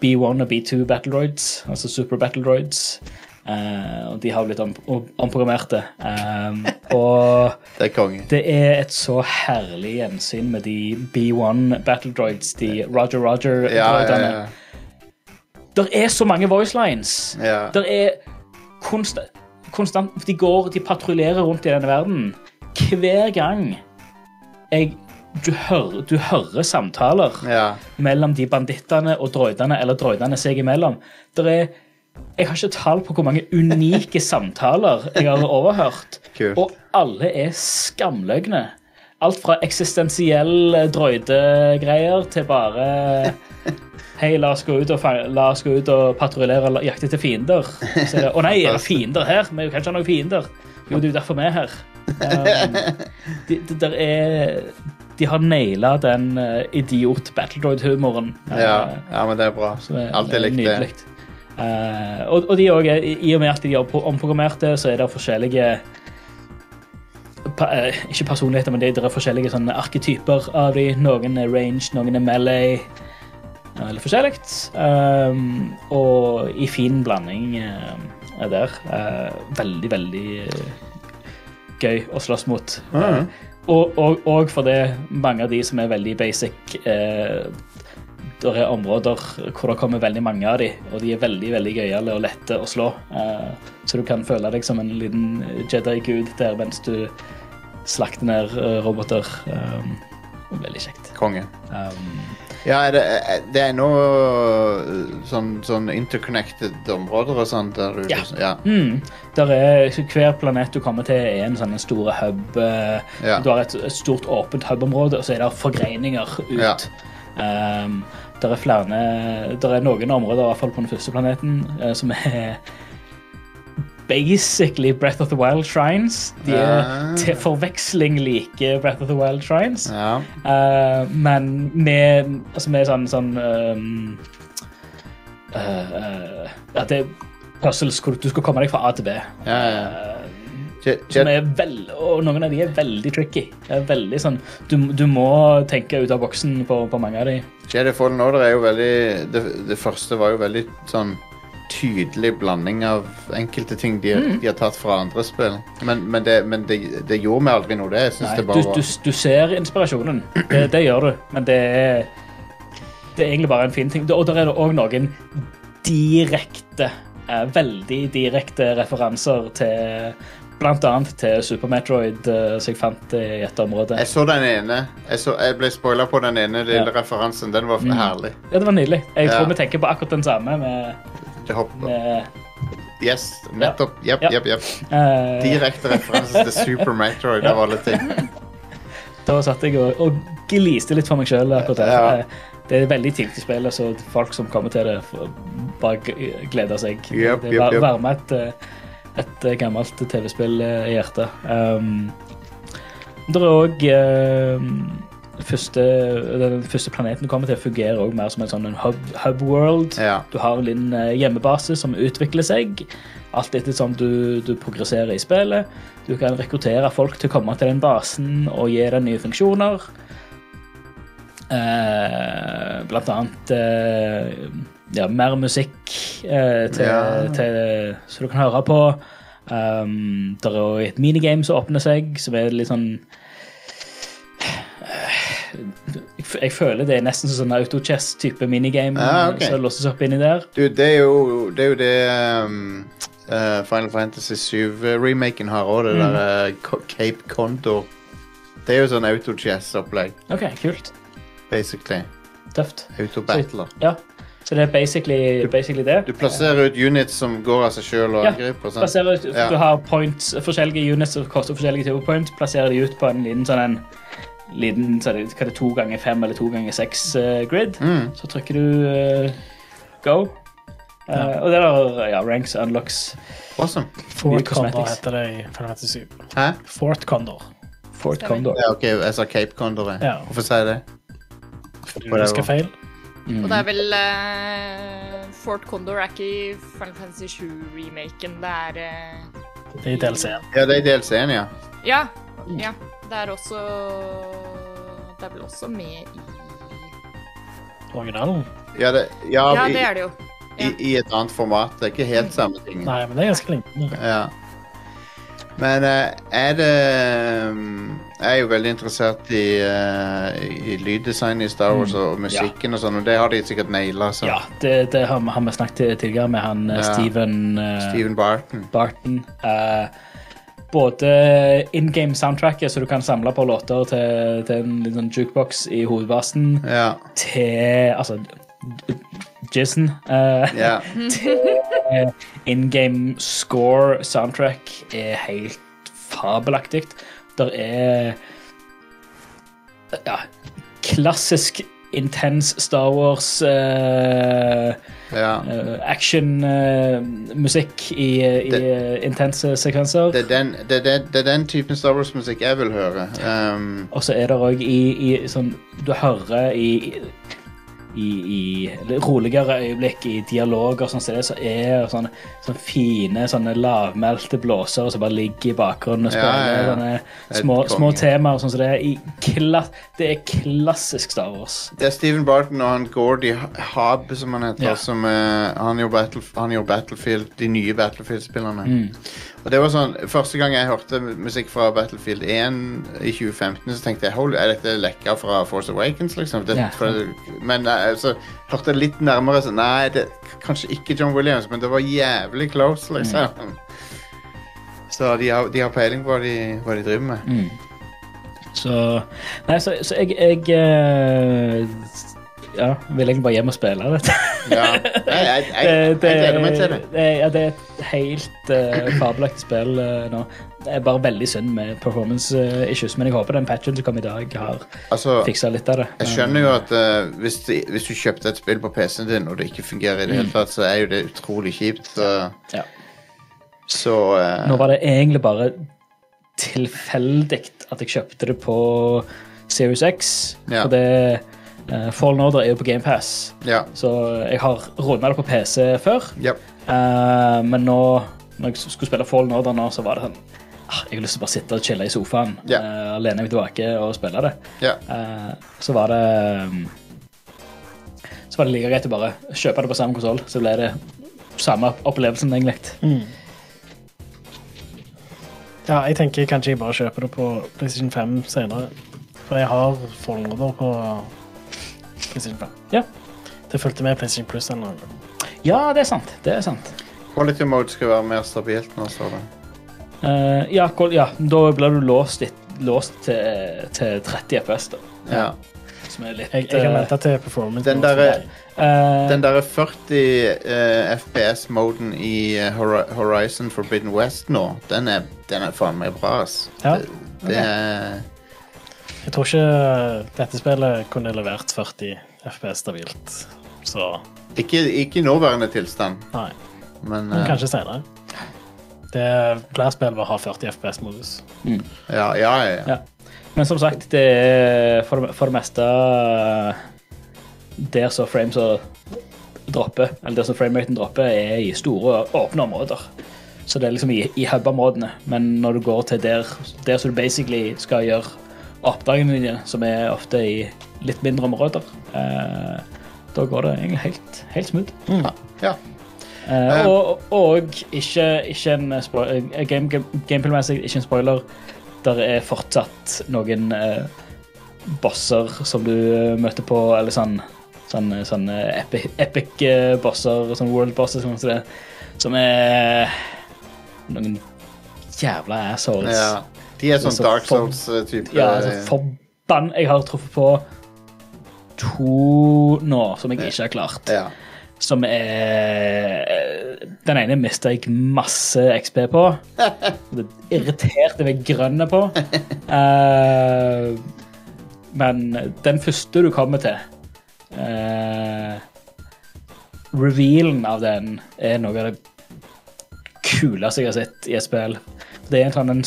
B1 og B2 battle droids, altså super battle droids. Eh, og de har blitt om, om, omprogrammerte. Um, og Det er det er et så herlig gjensyn med de B1 battle droids, de Roger Ja, ja, Roger-droidene. ja. Der er så mange voice lines. ja. Der er konstant, konstant De går, de patruljerer rundt i denne verden. Hver gang jeg, du, hører, du hører samtaler ja. mellom de bandittene og droidene, eller droidene seg imellom. Der er Jeg har ikke tall på hvor mange unike samtaler jeg har overhørt. Kult. Og alle er skamløgne. Alt fra eksistensielle droidegreier til bare Hei, la oss gå ut og, la oss gå ut og patruljere og jakte til fiender. Så Å nei, er det fiender her? Vi kan ikke ha noen fiender. Jo, det er jo derfor vi er her. Um, de, de, der er, de har naila den uh, idiot-battledroid-humoren. Ja. ja, men det er bra. Alt er Alltid likt det. Uh, og, og de også, i og med at de er omprogrammerte, så er det forskjellige eh, Ikke personligheter, men det er forskjellige sånne arketyper av de. Noen er range, noen er melee. Eller forskjellig. Um, og i fin blanding uh, er der. Uh, veldig, veldig eh, gøy å slåss mot. Mhm. Og, og, og for det, mange av de som er veldig basic eh, Det er områder hvor det kommer veldig mange av de, og de er veldig veldig gøyale og lette å slå. Eh, så du kan føle deg som en liten Jedi-gud der mens du slakter ned eh, roboter. Um, veldig kjekt. Konge. Um, Ja, er det, er- det er øh, sånn, sånn interconnected områder og sånt der du Ja. ja. mm, der er, hver planet du kommer til, er en sånn en stor hub. eh, Ja. Du har et, et stort åpent hub-område, og så er det forgreininger ut. Ja. Um, der er flere Det er noen områder, i hvert fall på den første planeten, eh, som er basically Breath of the Wild shrines. De er til forveksling like Breath of the Wild shrines. ja. Uh, men med, altså med sånn, sånn um, uh, eh, At det er puzzles hvor du skal komme deg fra A til B. Ja, ja. Som er veld, og noen av de er veldig tricky. Er veldig sånn, du, du må tenke ut av boksen på, på mange av de. Jedi Fallen Order er jo veldig det, det første var jo veldig sånn tydelig blanding av enkelte ting de, Mm. de har tatt fra andre spill. Men, men, det, men det, det gjorde meg aldri noe, det. Nei, det du, bare du, var du ser inspirasjonen. Det, det gjør du. Men det er, det er egentlig bare en fin ting. Og der er det òg noen direkte, eh, veldig direkte referanser til Blant annet til Super Metroid, eh, som jeg fant i et område. Jeg så den ene. Jeg, så, jeg ble spoila på den ene lille Ja. referansen. Den var herlig. Ja, det var nydelig. Jeg Ja. tror vi tenker på akkurat den samme med, Det med Yes, nettopp. Jepp, Ja. jepp, jepp. Uh... Direkte referanse til Super Metroid av alle ting. Da satt jeg og, og gliste litt for meg sjøl akkurat der. Eh, Det er veldig tidlig spill, så folk som kommer til det, bare gleder seg. Yep, det er var- yep, varme et, eh, et eh, gammelt TV-spill eh, i hjertet. Um, det er òg første, Den første planeten du kommer til, fungerer også mer som en sånn en hub, hub world. Ja. Du har din eh, hjemmebase som utvikler seg, alt etter som du, du progresserer i spillet. Du kan rekruttere folk til å komme til den basen og gi dem nye funksjoner. Eh, blant annet eh, ja, mer musikk eh, til, Ja. til, så du kan høre på. Um, det er jo et minigame som åpner seg, som er litt sånn jeg føler det er nesten sånn autochess-type minigame Ah, okay. som låses opp inni der. Du, det er jo det, er jo det um, uh, Final Fantasy 7-remaken har òg, det Mm. der uh, Cape Condor. Det er jo sånn auto-chess-opplegg, OK, kult. Basically. Tøft. Autobattler. Så, Ja. Så det er basically, basically det. Du plasserer ut units som går av seg sjøl og Ja, angriper. Sånn. Ut, Ja. Du har points, forskjellige units som koster forskjellige typer points. Plasserer de ut på en liten sånn en liten, så det, hva er to ganger fem eller to ganger seks uh, grid. Mm. Så trykker du uh, go. Eh, og det er ja, ranks, unlocks Awesome. Fort Condor heter det i Final Fantasy 7. Hæ? Fort Condor. Fort. Condor. Ja, OK, jeg sa Cape Condor. Ja. Hvorfor sier jeg det? Du husker feil. Mm. Og det er vel uh, Fort Condor er ikke i Final Fantasy 7-remaken. Det er uh, Det er i DLC-en. Ja, det er i DLC-en, ja. Ja. ja. Det er også Det er vel også med i Originalen. Ja, det, ja, Ja, det er det jo. i, i et annet format. Det er ikke helt samme ting. Nei, men det er ganske lignende. Ja. Men uh, er det um, Jeg er jo veldig interessert i, uh, i lyddesign i Star Wars og musikken og sånn, og det har de sikkert naila. Så. Mm. Ja, det, det har, har vi snakket tidligere med han eh, Ja. Steven, uh, Steven Barton. Barton. Uh, både in game soundtracket, så du kan samle på låter til, til en liten sånn jukebox i hovedbasen, Ja. til altså Jizzen. Uh, ja. Eh, In game score soundtrack er helt fabelaktig. Der er ja, klassisk intens Star Wars uh, ja. actionmusikk i, i Det- intense sekvenser. Det, er den, det, det er den typen Star Wars-musikk jeg vil høre. Um, Og så er det òg i, i sånn Du hører i i, i roligere øyeblikk, i dialoger sånn som det, så er det sånne, sånne fine, sånne lavmælte blåsere som bare ligger i bakgrunnen og spiller ja, ja. sånne små, små temaer sånn som det er. I det er klassisk Star Wars. Det er Steven Barton og han Gordy Hab, som han heter, Ja. som uh, han gjorde Battlefield, de nye Battlefield-spillerne. Mm. Og det var sånn, Første gang jeg hørte musikk fra Battlefield 1 i 2015, så tenkte jeg Hold, er dette lekka fra Force Awakens, liksom? Det, yeah. for, men eh, så hørte jeg litt nærmere så Nei, det kanskje ikke John Williams, men det var jævlig close, liksom. Mm. Så de har, de har peiling på hva de, hva de driver med. Mm. Så Nei, så, så jeg, jeg eh, Ja, vil egentlig bare hjem og spille dette. Ja. Nei, jeg, jeg, jeg, gleder meg til det. det, ja, det er et helt uh, fabelaktig spill uh, nå. Det er bare veldig synd med performance uh, issues, men jeg håper den patchen som kom i dag, har Altså, fiksa litt av det. Jeg skjønner jo at uh, hvis, de, hvis du kjøpte et spill på PC-en din, og det ikke fungerer i det hele tatt, så er jo det utrolig kjipt. Ja. så Nå var det egentlig bare tilfeldig at jeg kjøpte det på Series X. Ja. For det uh, Fallen Order er jo på GamePass, Ja. så jeg har runda det på PC før. ja. Uh, men nå, når jeg skulle spille Fallen Order nå, så var det sånn ah, Jeg har lyst til å bare sitte og chille i sofaen, Ja. uh, lene meg tilbake og spille det. ja. Uh, så var det um, Så var det like greit å bare kjøpe det på samme konsoll, så ble det samme opplevelsen, egentlig. Ja, jeg tenker kanskje jeg bare kjøper det på PlayStation 5 senere. For jeg har Fallen Order på PlayStation 5. Ja. Det fulgte med PlayStation Plus eller noe. Ja, det er sant. Det er sant. Quality mode skal være mer stabilt nå, står det. Eh, ja, kol- ja, da blir du låst, litt- låst til, til 30 FPS, da. Ja. Som er litt Jeg, jeg kan eh, vente til performance. Den nå, derre så- eh, den derre 40 eh, FPS-moden i eh, Hori- Horizon Forbidden West nå, den er, den er faen meg bra, ass. Ja. Det, det er Jeg tror ikke dette spillet kunne levert 40 FPS stabilt. Så ikke, ikke i nåværende tilstand, nei. men, Men eh, kanskje senere. Det Flere spill vil ha 40 FPS-modus. ja, ja, ja, ja. Ja. Men som sagt, det er for, for det meste der som frames dropper, eller der som frameraten dropper, er i store, åpne områder. Så det er liksom i, i hub-områdene. Men når du går til der, der som du basically skal gjøre oppdragene dine, som er ofte i litt mindre områder, eh, da går det egentlig helt, helt smooth. ja. Eh, og, og ikke, ikke en spoiler, game, game, Gameplay-messig ikke en spoiler. Der er fortsatt noen eh, bosser som du eh, møter på, eller sånn Sånne, sånn eh, epic, epic eh, bosser, sånn world bosser, som det, som er noen jævla assholes. ja. De er sånn Så Dark Souls-type. Ja, altså, forbann Jeg har truffet på to nå som jeg ikke har klart. ja. Som er Den ene mista jeg masse XP på. Det irriterte meg grønne på. Uh, men den første du kommer til uh, Revealen av den er noe av det kuleste jeg har sett i et spill. Det er en sånn en,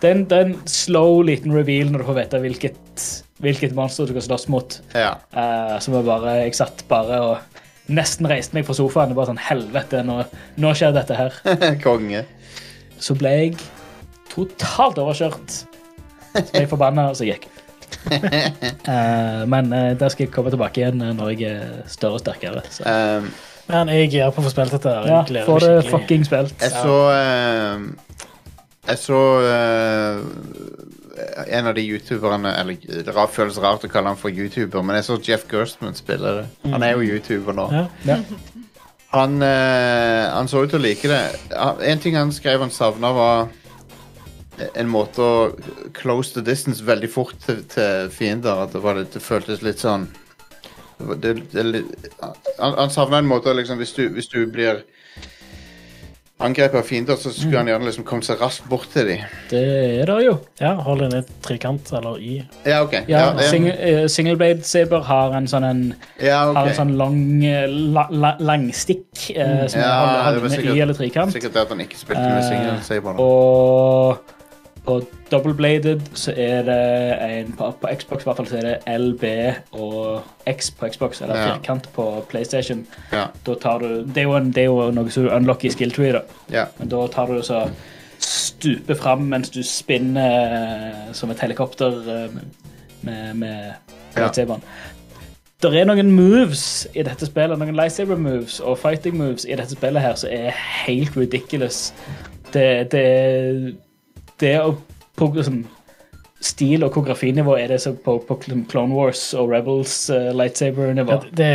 det er en, det er en slow liten reveal når du får vite hvilket, hvilket monster du skal slåss mot. ja. Uh, som er bare, jeg satt bare og nesten reiste meg på sofaen. og bare sånn, helvete, nå, nå skjer dette her. Konge. Så ble jeg totalt overkjørt. Så ble jeg forbanna, og så gikk jeg. uh, men uh, der skal jeg komme tilbake igjen eh, når jeg er større og sterkere. Så. Um, Men jeg er på å få spilt dette. ja, få det fucking spilt. Jeg så eh, Jeg så uh, en av de youtuberne Eller det føles rart å kalle han for youtuber, men jeg så Jeff Gerstmann spille det. Han er jo youtuber nå. Ja. Ja. Han, uh, han så ut til å like det. En ting han skrev han savna, var en måte å close the distance veldig fort til, til fiender. At det, var, det føltes litt sånn det, det, Han, han savna en måte liksom hvis du, hvis du blir angrepet av fiender, så skulle han gjerne liksom komme seg raskt bort til dem. Det er det jo. ja, hold inne trekant eller i. Ja, OK. Ja, Ja, sing, uh, Single, eh, Singleblade Saber har en sånn en, ja, okay. har en sånn lang eh, la, la, langstikk uh, som Ja, holder, det var holder sikkert- i eller trekant. Sikkert at han ikke spilte med uh, single saber. Og På double-bladed så er det en på, på Xbox i hvert fall så er det LB og X på Xbox, eller Ja. firkant på PlayStation. Ja. Da tar du, det, er jo en, det er jo noe som unlocker skill tree, da. ja. Men da tar du så stuper fram mens du spinner eh, som et helikopter eh, med, med lightsaberen. Det er noen moves i dette spillet, noen lightsaber moves og fighting moves i dette spillet her som er helt ridiculous. Det, det, det å på liksom, stil- og koreografinivå er det så på, på Clone Wars og Rebels uh, lightsaber-nivå. Ja, det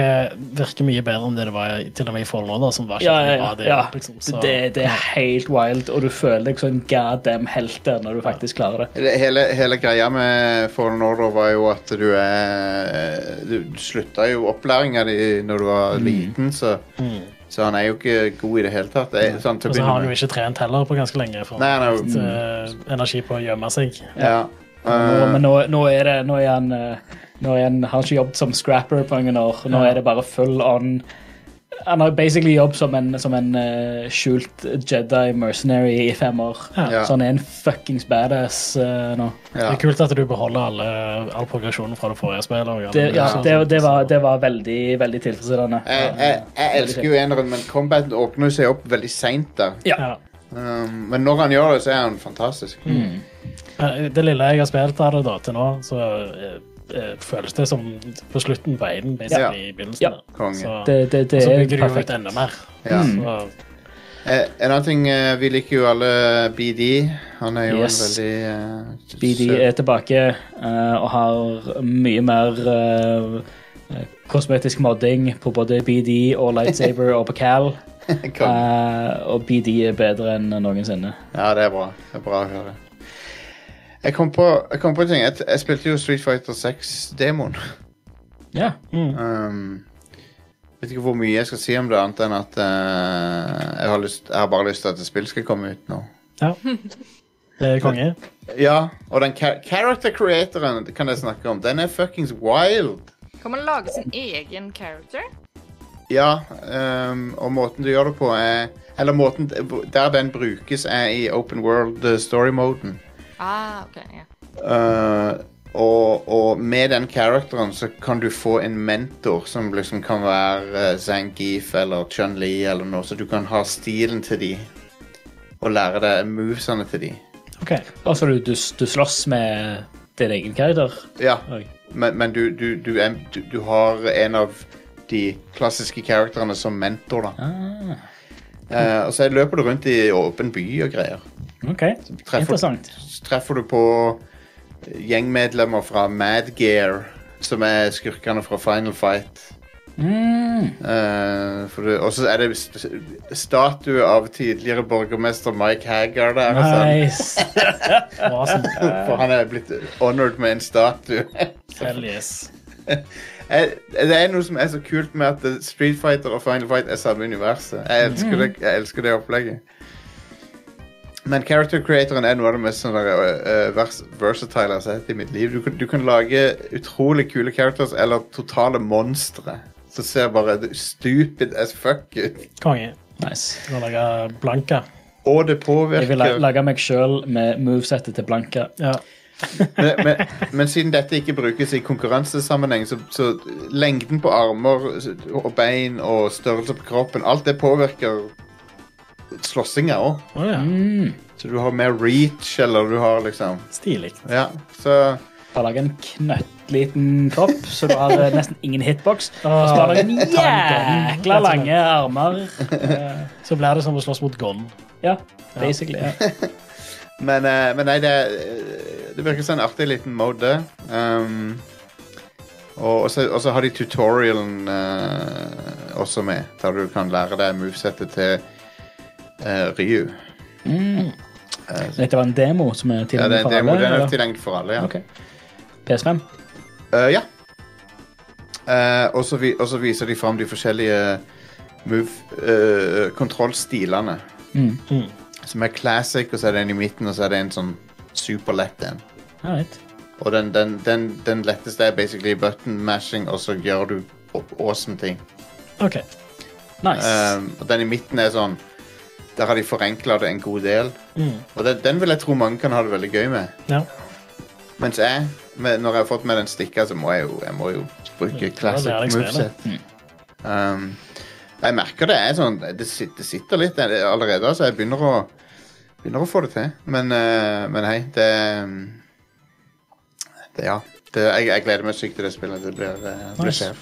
virker mye bedre enn det det var til og med i Fallen da, som var Ja, ja, ja. Det, ja. liksom, så, det, det er helt wild, og du føler deg som en goddamn helt der når du faktisk klarer det. Hele, hele greia med Fallen Order var jo at du er Du slutta jo opplæringa di når du var liten, så, Mm. Så han er jo ikke god i det hele tatt. Sånn, Og så har han jo ikke trent heller på ganske lenge. For Nei, har hatt, eh, energi på å gjemme seg. Ja. Nå, Uh, men nå, nå er det Nå er han eh, nå er han, han har ikke jobbet som scrapper på mange år. Nå er det bare full on Han har basically jobb som en, som en uh, skjult Jedi mercenary i fem år. Ja. Så han er en fuckings badass uh, nå. ja. Det er kult at du beholder alle, all progresjonen fra det forrige spillet. Det, ja, det, det, var, det var veldig, veldig tilfredsstillende. Jeg, jeg, jeg elsker jo eneren, men combaten åpner jo seg opp veldig seint. Ja. Um, men når han gjør det, så er han fantastisk. Mm. Det lille jeg har spilt av det da, til nå, så eh, eh, føles det som på slutten på Aiden, basically, i begynnelsen. Ja. Så, Det, det, det så er bygger du ut enda mer. Ja. Så, Eh, en annen ting, eh, vi liker jo alle BD. Han er jo Yes. en veldig eh, BD er tilbake eh, og har mye mer eh, kosmetisk modding på både BD og lightsaber og på Cal. Eh, og BD er bedre enn noensinne. Ja, det er bra. Det er bra å høre. Jeg kom på, jeg kom på en ting. Jeg, jeg spilte jo Street Fighter 6-demoen. Ja. Um, vet ikke hvor mye jeg skal si om det, annet enn at uh, jeg, har lyst, jeg har bare lyst til at et spill skal komme ut nå. ja. Det er konge. Ja, og den cha character creatoren kan jeg snakke om. Den er fuckings wild. Kan man lage sin egen character? Ja, um, og måten du gjør det på er Eller måten der den brukes, er i open world eh, story-moden. Ah, ok. Ja. Uh, og, og med den characteren så kan du få en mentor som liksom kan være uh, Zangief eller Chun-Li eller noe, så du kan ha stilen til de og lære deg movesene til de. Ok. Altså du, du, du slåss med din egen karakter. Ja, Oi. men, men du, du, du, du, du har en av de klassiske karakterene som mentor, da. Ah, Uh, og så løper du rundt i åpen by og greier. OK. Treffer, Interessant. treffer du på gjengmedlemmer fra Mad Gear, som er skurkene fra Final Fight. Mm. Uh, Og så er det statue av tidligere borgermester Mike Haggar der. sånn. Nice. Awesome. For han er blitt honored med en statue. Hell yes. Jeg- det er noe som er så kult med at Street Fighter og Final Fight er samme universet. Jeg elsker, det, jeg elsker det opplegget. Men character creatoren er noe av det mest sånn der, eh, vers versatile jeg har sett i mitt liv. Du kan, du kan lage utrolig kule characters eller totale monstre. Som ser bare stupid as fuck ut. Konge. nice. Du kan lage Blanka. Og det påvirker Jeg vil lage meg sjøl med movesettet til Blanka. Ja. Men, men, men siden dette ikke brukes i konkurransesammenheng, så, så lengden på armer og bein og størrelse på kroppen, alt det påvirker slåssinga òg. Oh, ja. Mm. Så du har mer reach, eller du har liksom Stilig. Ja, så Bare lag en knøttliten kropp, så du har eh, nesten ingen hitbox. Og så har du en jækla lange armer. Eh, Så blir det som å slåss mot Gon. Ja, basically. Ja. Men, eh, men nei, det, det virker som en artig liten mode. Um, og så har de tutorialen uh, også med, der du kan lære deg movesettet til uh, Ryu. Mm. Uh, Dette var en demo som er ja, tilgjengelig det, for alle? den er tilgjengelig for alle, ja. Ok. PS5? Eh, ja. Eh, og, så vi, viser de fram de forskjellige move eh, kontrollstilene. Mm. Som er classic, og så er det en i midten, og så er det en sånn superlett en. Alright. Og den, den, den, den letteste er basically button mashing, og så gjør du awesome ting. OK. Nice. Um, og den i midten er sånn der har de forenkla det en god del. Mm. Og det, den vil jeg tro mange kan ha det veldig gøy med. Ja. Mens jeg, med, når jeg har fått med den stikka, så må jeg jo, jeg må jo bruke classic ja, moveset. Mm. Um, jeg merker det er sånn Det sitter, det sitter litt allerede, så jeg begynner å Begynner å få det til. Men, eh, men hei, det, det Ja. Det, jeg, jeg gleder meg sykt til det spillet. Det blir, uh, blir Nice. sjef.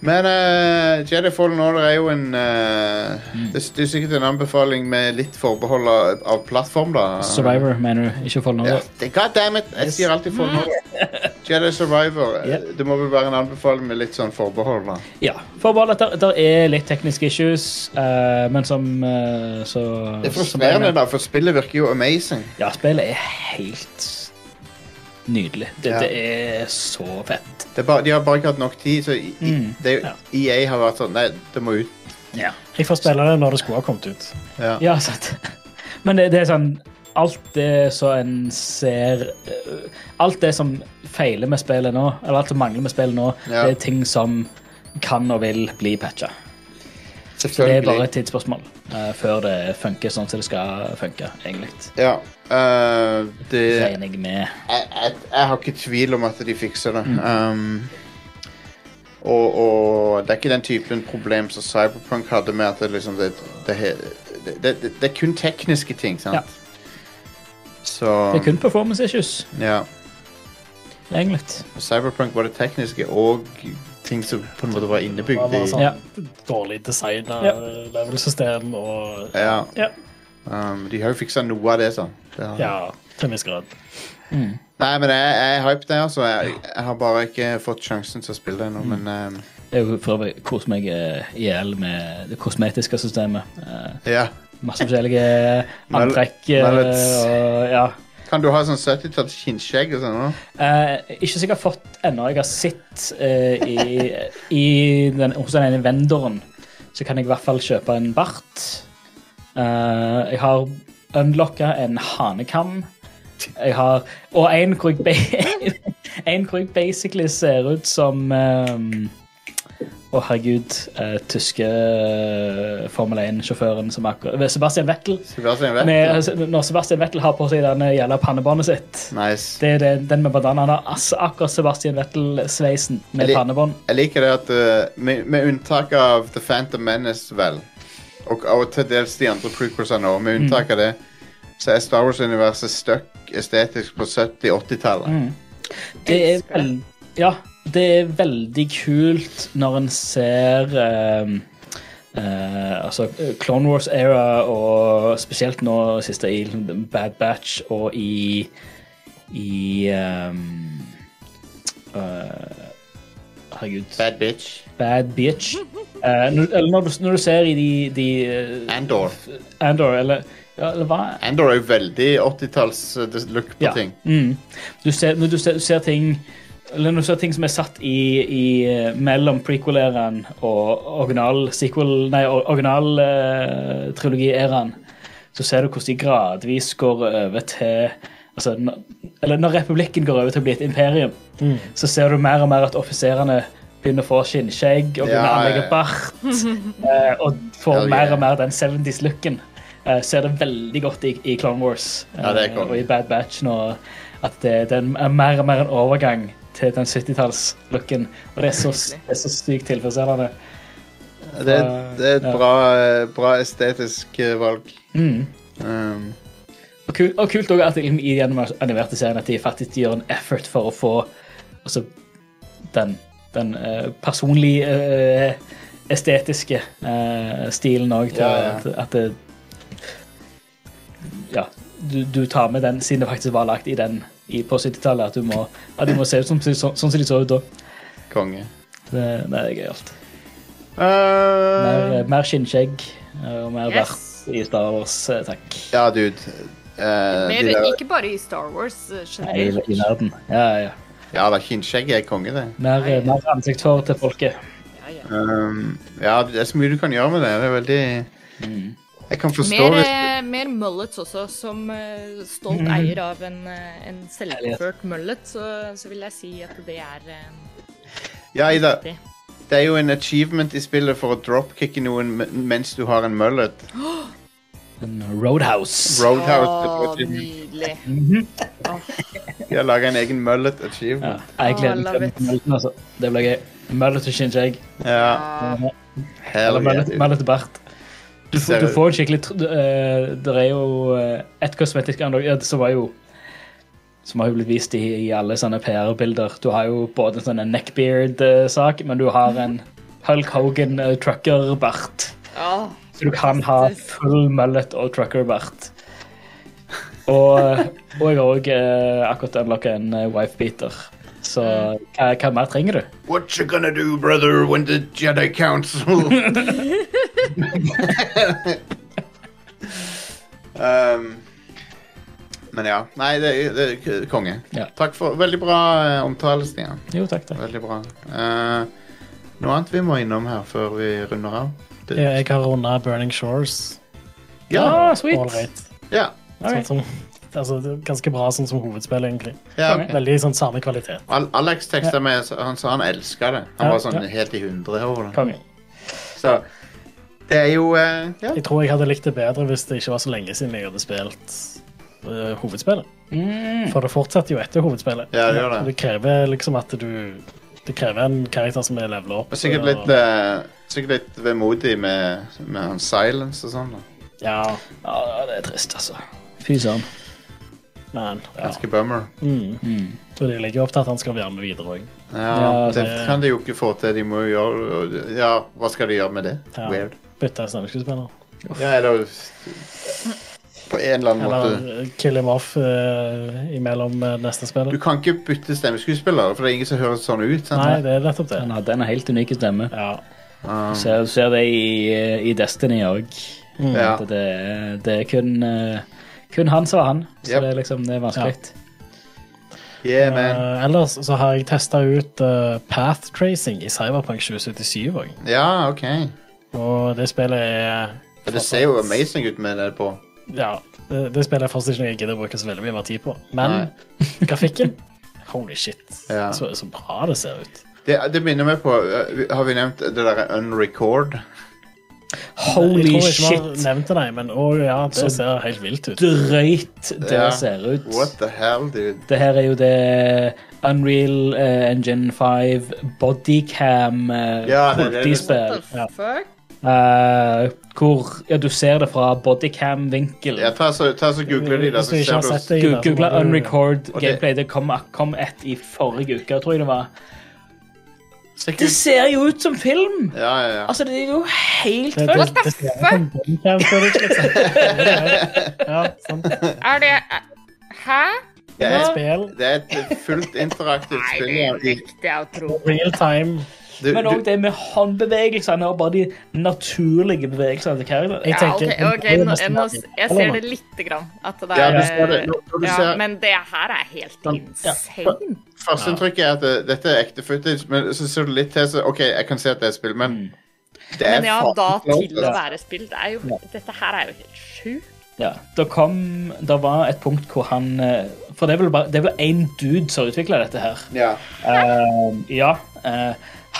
Men uh, Jedi Fallen Order er jo en uh, det, det er sikkert en anbefaling med litt forbehold av, av plattform, da. Survivor, mener du? Ikke Fallen Order? det, God damn it! Jeg sier alltid Fallen Order. Jedi Survivor. Yep. Det må vel være en anbefaling med litt sånn forbehold, da. Ja. Forbehold at det er litt tekniske issues, uh, men som eh, så Det er frustrerende, da, for spillet virker jo amazing. Ja, spillet er helt nydelig. Det, Ja. det er så fett. Det er bare, de har bare ikke hatt nok tid, så i, i, Mm, det, ja. EA har vært sånn Nei, det må ut. Ja. Jeg får spille det når det skulle ha kommet ut. Ja. Ja, sant. Men det, det er sånn Alt det som en ser øh, Alt det som feiler med spillet nå, eller alt som mangler med spillet nå, Ja. det er ting som kan og vil bli patcha. Så det er bare et tidsspørsmål uh, før det funker sånn som det skal funke, egentlig. Ja. uh, det Regner jeg med. jeg, jeg, jeg har ikke tvil om at de fikser det. Mm. Um, og, og det er ikke den typen problem som Cyberpunk hadde med at det liksom det, det, det, det, er kun tekniske ting, sant? Ja. Så Det er kun performance issues, Ja. egentlig. Cyberpunk var det tekniske og ting som på en måte var Det innebygd var i sånn Ja. dårlig designa Ja. level-system og Ja. Ja. Um, de har jo fiksa noe av det, sånn. Det har- ja, til en viss grad. Nei, men jeg, jeg er hyped, jeg, altså. Jeg, jeg har bare ikke fått sjansen til å spille det ennå, men um, Jeg for øvrig koser meg eh, i hjel med det kosmetiske systemet. Uh, ja. masse forskjellige antrekk eh, mellets. og ja. Kan du ha sånn 70-talls kinnskjegg og sånn? Eh, ikke sikkert fått ennå. Jeg har sett eh, i, i den, hos den ene vendoren, så kan jeg i hvert fall kjøpe en bart. Eh, jeg har unlocka en hanekam. Jeg har Og en hvor jeg, en hvor jeg basically ser ut som ehm, Å, herregud. eh, tyske eh, Formel 1-sjåføren som akkurat Sebastian Vettel. Sebastian vet Med, når Sebastian Vettel har på seg den jævla pannebåndet sitt Nice. det er det, den med bandana. Han har altså akkurat Sebastian Wettel-sveisen med pannebånd. Jeg liker det at uh, med, med unntak av The Phantom Menace, vel, og, og til dels de andre prequelsene òg, med unntak av det, så er Star Wars-universet stuck estetisk på 70-80-tallet. Mm. Det er vel, Ja, det er veldig kult når en ser ehm, eh, altså Clone Wars era, og spesielt nå siste i Bad Batch og i i um, uh, Herregud. Bad bitch. Bad Bitch. Eh, eller når du, når du ser i de, de eh, Andor. Andor, eller, ja, eller hva? Andor er jo veldig 80-talls uh, look på Ja. ting. Mm. Du, ser, du ser, du ser ting eller når du ser ting som er satt i, i eh, mellom prequel-æraen og original-sequel Nei, original-trilogi-æraen, så ser du hvordan de gradvis går over til altså, Eller når republikken går over til å bli et imperium, så ser du mer og mer at offiserene begynner å få skinnskjegg og begynner Ja, å anlegge bart. eh, og får yeah. mer og mer den 70s-looken. Uh, ser det veldig godt i, i Clone Wars Ja, eh, konge. og i Bad Batch nå. At det, det er mer og mer en overgang til den 70-talls-looken. Og det er så, det er så sykt tilfredsstillende. Det, det er et Ja. bra, bra estetisk uh, valg. Mm. Um, Og, kul, og kult også at de i den animerte serien at de faktisk gjør en effort for å få altså, den, den uh, personlige uh, estetiske uh, stilen òg til Ja, ja. at, at det Ja, du, du tar med den siden det faktisk var lagt i den i, på 70-tallet, at du må, at du må se ut som, sånn som de så ut da. konge. Det, det er gøyalt. Uh, Mer, mer skinnskjegg eh, og mer Yes. i Star Wars, eh, takk. ja, dude. Uh, Mer, de der, ikke bare i Star Wars eh, I, generelt. I verden. Ja, ja. ja da, skinnskjegg er konge, det. Mer, eh, mer ansiktshår til folket. Ja, ja. Um, ja, det er så mye du kan gjøre med det. Det er veldig Jeg kan forstå Mer, hvis eh, mer mullets også. Som eh, stolt mm. eier av en, eh, en selvført mullet, så, så vil jeg si at det er Ja, Ida. det er jo en achievement i spillet for å dropkicke noen mens du har en mullet. En Roadhouse. Roadhouse. Achievement. nydelig. De har laga en egen mullet Ja, achievement. jeg gleder meg til mullet, altså. Det blir gøy. Mullet og skinnskjegg. Ja, Ja. hell Eller yeah, mullet, dude. mullet og bart. Du, får- du får en skikkelig eh, Det er jo eh, et kosmetisk ja, som var jo Som har jo blitt vist i, i alle sånne PR-bilder. Du har jo både en sånn neckbeard-sak, men du har en Hulk Hogan eh, trucker-bart. Å, Så du kan ha full mullet og trucker-bart. Og, og jeg har òg akkurat unlocka en wife-beater. Så hva, hva mer trenger du? What you gonna do, brother, when the Jedi Council um, Men ja. Nei, det er, det er konge. Ja. Takk for veldig bra eh, omtale, Stian. Jo, takk, takk. Veldig bra. Eh, noe annet vi må innom her før vi runder av? Det, Jeg, jeg har runda Burning Shores. ja. Ah, sweet. All right. Ja. Sånn som, altså, det er ganske bra sånn som hovedspill, egentlig. ja. Ok. Veldig sånn samme kvalitet. Al Alex teksta meg, så- han sa han elska det. Han Ja, var sånn ja. helt i hundre over det. Konge. Så det er jo uh, Ja. Jeg tror jeg hadde likt det bedre hvis det ikke var så lenge siden jeg hadde spilt uh, hovedspillet. Mm. For det fortsetter jo etter hovedspillet. Ja, det gjør det. Det krever liksom at du Det krever en karakter som er levela opp. Og sikkert litt, uh, sikkert litt vemodig med, med han silence og sånn. Ja, Ja, det er trist, altså. Fy søren. men ja. Ganske bummer. Mm. Mm. Så de legger opp til at han skal være med videre òg. Ja, Ja, det det- kan de jo ikke få til. De må jo gjøre Ja, hva skal de gjøre med det? Ja. Weird. Bytte stemmeskuespiller. Ja, eller På en eller annen måte Eller kill him off uh, imellom eh, neste spill. Du kan ikke bytte stemmeskuespiller, for det er ingen som høres sånn ut. Sant? Nei, det er nettopp det. Han hadde en helt unik stemme. Ja. Um, Ser, du ser det i, i Destiny òg. Mm. Ja. Det, er- det er kun, eh, kun han som var han. Så Yep. det er liksom det er vanskelig. yeah, man. Eh, ellers så har jeg testa ut uh, path tracing i Cyberpunk 2077 òg. Ja, OK. Og det spillet er For det ser jo amazing ut med det på. Ja, det, det spillet er fortsatt ikke noe jeg gidder å bruke så veldig mye mer tid på. Men grafikken Holy shit. Ja. Så, så bra det ser ut. Det, det minner meg på uh, Har vi nevnt det derre unrecord? Holy jeg tror ikke vi har nevnte deg, det, men å ja, det Så- ser helt vilt ut. Drøyt det Ja. ser ut. What the hell, dude? Det her er jo det Unreal uh, Engine 5 bodycam uh, Ja, det det, det. What the Ja. fuck? Eh, hvor ja, du ser det fra bodycam-vinkel. Ja, ta så, ta så googler de der så ser du det, Google, du- unrecord det- gameplay. Det kom, kom et i forrige uke, tror jeg det var. Sikkert- Det ser jo ut som film! Ja, ja, ja. Altså, det er jo helt Det, det, det, det er. Ja. Er det Hæ? Det er, det er et fullt interaktivt Nei, det er riktig, jeg å tro. real time. Du, Men òg det med håndbevegelsene og bare de naturlige bevegelsene til karakteren. Jeg Ja, okay, tenker- jeg, jeg ser det lite grann. At det er ja, det. Når- når ja, ser- Men det her er helt Sånn, insane. Førsteinntrykket er at det, dette er ekte footage, men så ser du litt til, så OK, jeg kan se at det er spill, men det er Men ja, da til å være spill. Det er jo, dette her er jo helt sjukt. Ja, det kom Det var et punkt hvor han eh, For det er vel bare én dude som har utvikla dette her. Ja. Uh, ja. eh,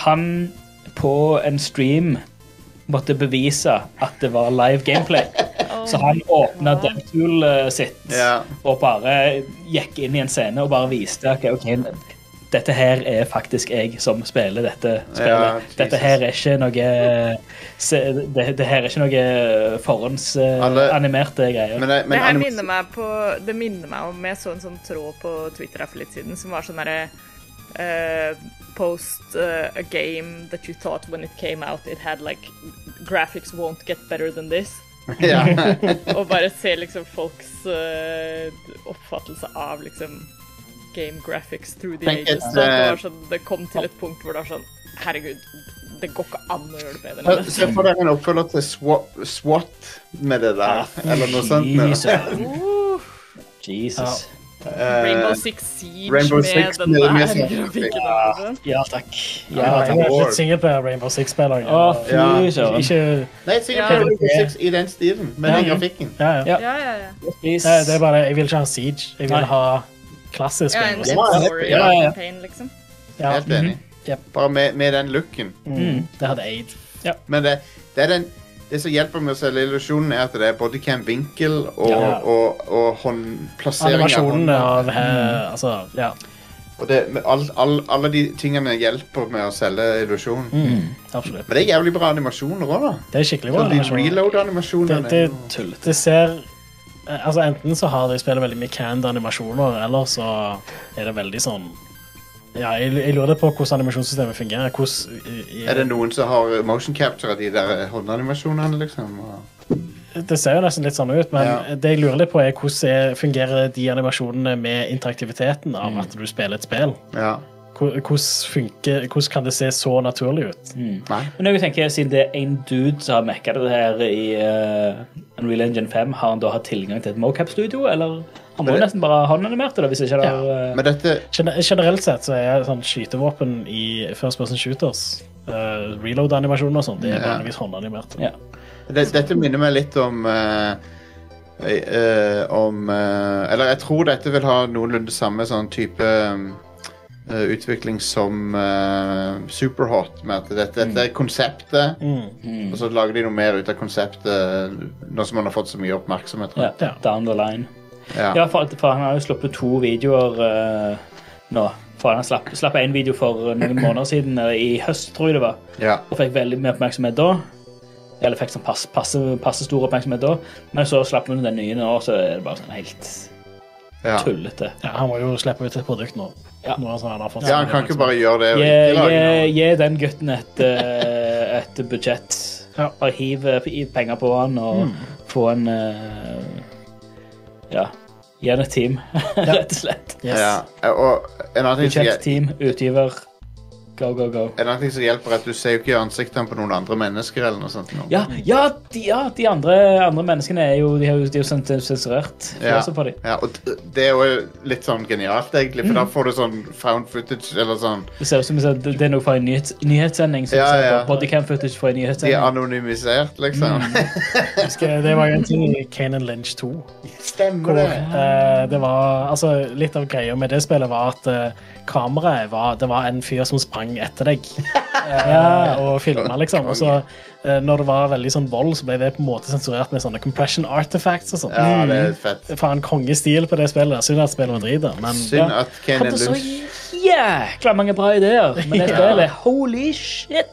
han på en stream måtte bevise at det var live gameplay. Så han åpna DevTool sitt og bare gikk inn i en scene og bare viste okay, ok, dette her er faktisk jeg som spiller dette spillet. Ja, dette her er ikke noe se, det, det her er ikke noe forhåndsanimerte greier. Men, det, men Det her minner meg på Det minner meg om Jeg så en sånn tråd på Twitter her for litt siden som var sånn herre eh, Post uh, a game that you thought when it came out it had like Graphics won't get better than this. ja. Og bare se liksom folks uh, oppfattelse av liksom game graphics through the Tenk ages. et, uh... det, var sånn, det kom til et punkt hvor det var sånn Herregud, det går ikke an å gjøre det bedre Se- enn Se for dere en oppfølger til SWAT, SWAT med det der, eller noe sånt. Jesus. Uh, Jesus. Eh, Rainbow Six Siege Rainbow med Six den der grafikken. Ja. altså. Ja, takk. Ja, Ja, jeg har er Lord. ikke singelplayer Rainbow Six-spiller. Fy Ja. Ikke Nei, singleplayer Ja. Rainbow Six i den stilen, med den grafikken. Ja, ja. Ja. Ja, ja, ja. Please. Det er bare det. Jeg vil ikke ha Siege. Jeg vil ha klassisk ja Rainbow Six. Ja, ja, ja. campaign, liksom. Ja. Helt enig. Jep. Bare med, med den looken. Mm. Det hadde aid. Men det, det er den det som hjelper med å selge illusjonen, er at det er bodycam-vinkel og, Ja. og, og håndplassering av Animasjonene av he, Altså, ja. Og det, all, all, alle de tingene hjelper med å selge illusjon. Mm. Absolutt. Men det er jævlig bra animasjoner òg, da. Det er skikkelig bra. Så de. Det, reload-animasjonene det, er jo- det ser eh, Altså Enten så har de spillet veldig mye canned animasjoner, eller så er det veldig sånn Ja, jeg, jeg lurer på hvordan animasjonssystemet fungerer. Hvordan, jeg, i- Er det noen som har motion capture av de der håndanimasjonene, liksom? Og- Det ser jo nesten litt sånn ut, men Ja. det jeg lurer litt på er hvordan er, fungerer de animasjonene med interaktiviteten av at du spiller et spill? Ja. Hvor- Hvordan, funker, hvordan kan det se så naturlig ut? Nei. Men jeg tenker, siden det er en dude som har mekka det her i uh, Unreal Engine 5, har han da hatt tilgang til et mocap-studio, eller han må jo det- nesten bare ha håndanimert det, hvis ikke det er Men dette Generelt sett så er sånn skytevåpen i first person shooters, uh, reload-animasjoner og sånn, det er Ja. vanligvis håndanimert. Ja. det, Dette minner meg litt om uh, eh, Om eh, Eller jeg tror dette vil ha noenlunde samme sånn type eh, utvikling som eh, Superhot. Med at dette, dette er konseptet, Mm. og så lager de noe mer ut av konseptet nå som man har fått så mye oppmerksomhet. ja, yeah, down the line. Ja. Ja, for, for han har jo sluppet to videoer uh, nå. For han slapp, slapp en video for noen måneder siden, eller i høst, tror jeg det var. Ja. Og fikk veldig mye oppmerksomhet da. Eller fikk sånn passe, passe, passe stor oppmerksomhet da. Men så slapp vi den nye nå, så er det bare sånn helt Ja. tullete. Ja, han må jo slippe ut et produkt nå. Ja. Nå som han har fått ja, han kan ikke bare gjøre det Gi, gi, gi den gutten et, eh, et budsjett. Ja. Bare hiv, penger på han og Mm. få en eh, Ja, Gjerne team, rett og slett. Yes. Ja. Og en annen ting hjel- Budsjettteam, utgiver. Go, go, go. en annen ting som hjelper, er at du ser jo ikke ansiktene på noen andre mennesker. eller noe sånt. Noe. Ja, ja, de, ja, de andre, andre menneskene er jo, de har jo, de er jo sens- sensurert. Ja. Ja, og det er jo litt sånn genialt, egentlig, for da får du sånn found footage, eller sånn Det ser ut som det er noe fra en nyhets, nyhetssending. Som Ja, ja. Bodycam footage fra en nyhetssending. De er anonymisert, liksom. Husker, det var jo en ting i Kanan Lynch 2. Stemmer Hvor, det. eh, det var, altså, litt av greia med det spillet var at eh, kameraet var Det var en fyr som sprang etter deg ja. og filma, liksom. Og så, eh, når det var veldig sånn vold, så ble det på en måte sensurert med sånne compression artifacts og sånn. Ja, det er fett. Faen, kongestil på det spillet. Synd at spillet var dritt men Synd Ja. at Kanan Hadde så jækla mange bra ideer men det Ja. Holy shit!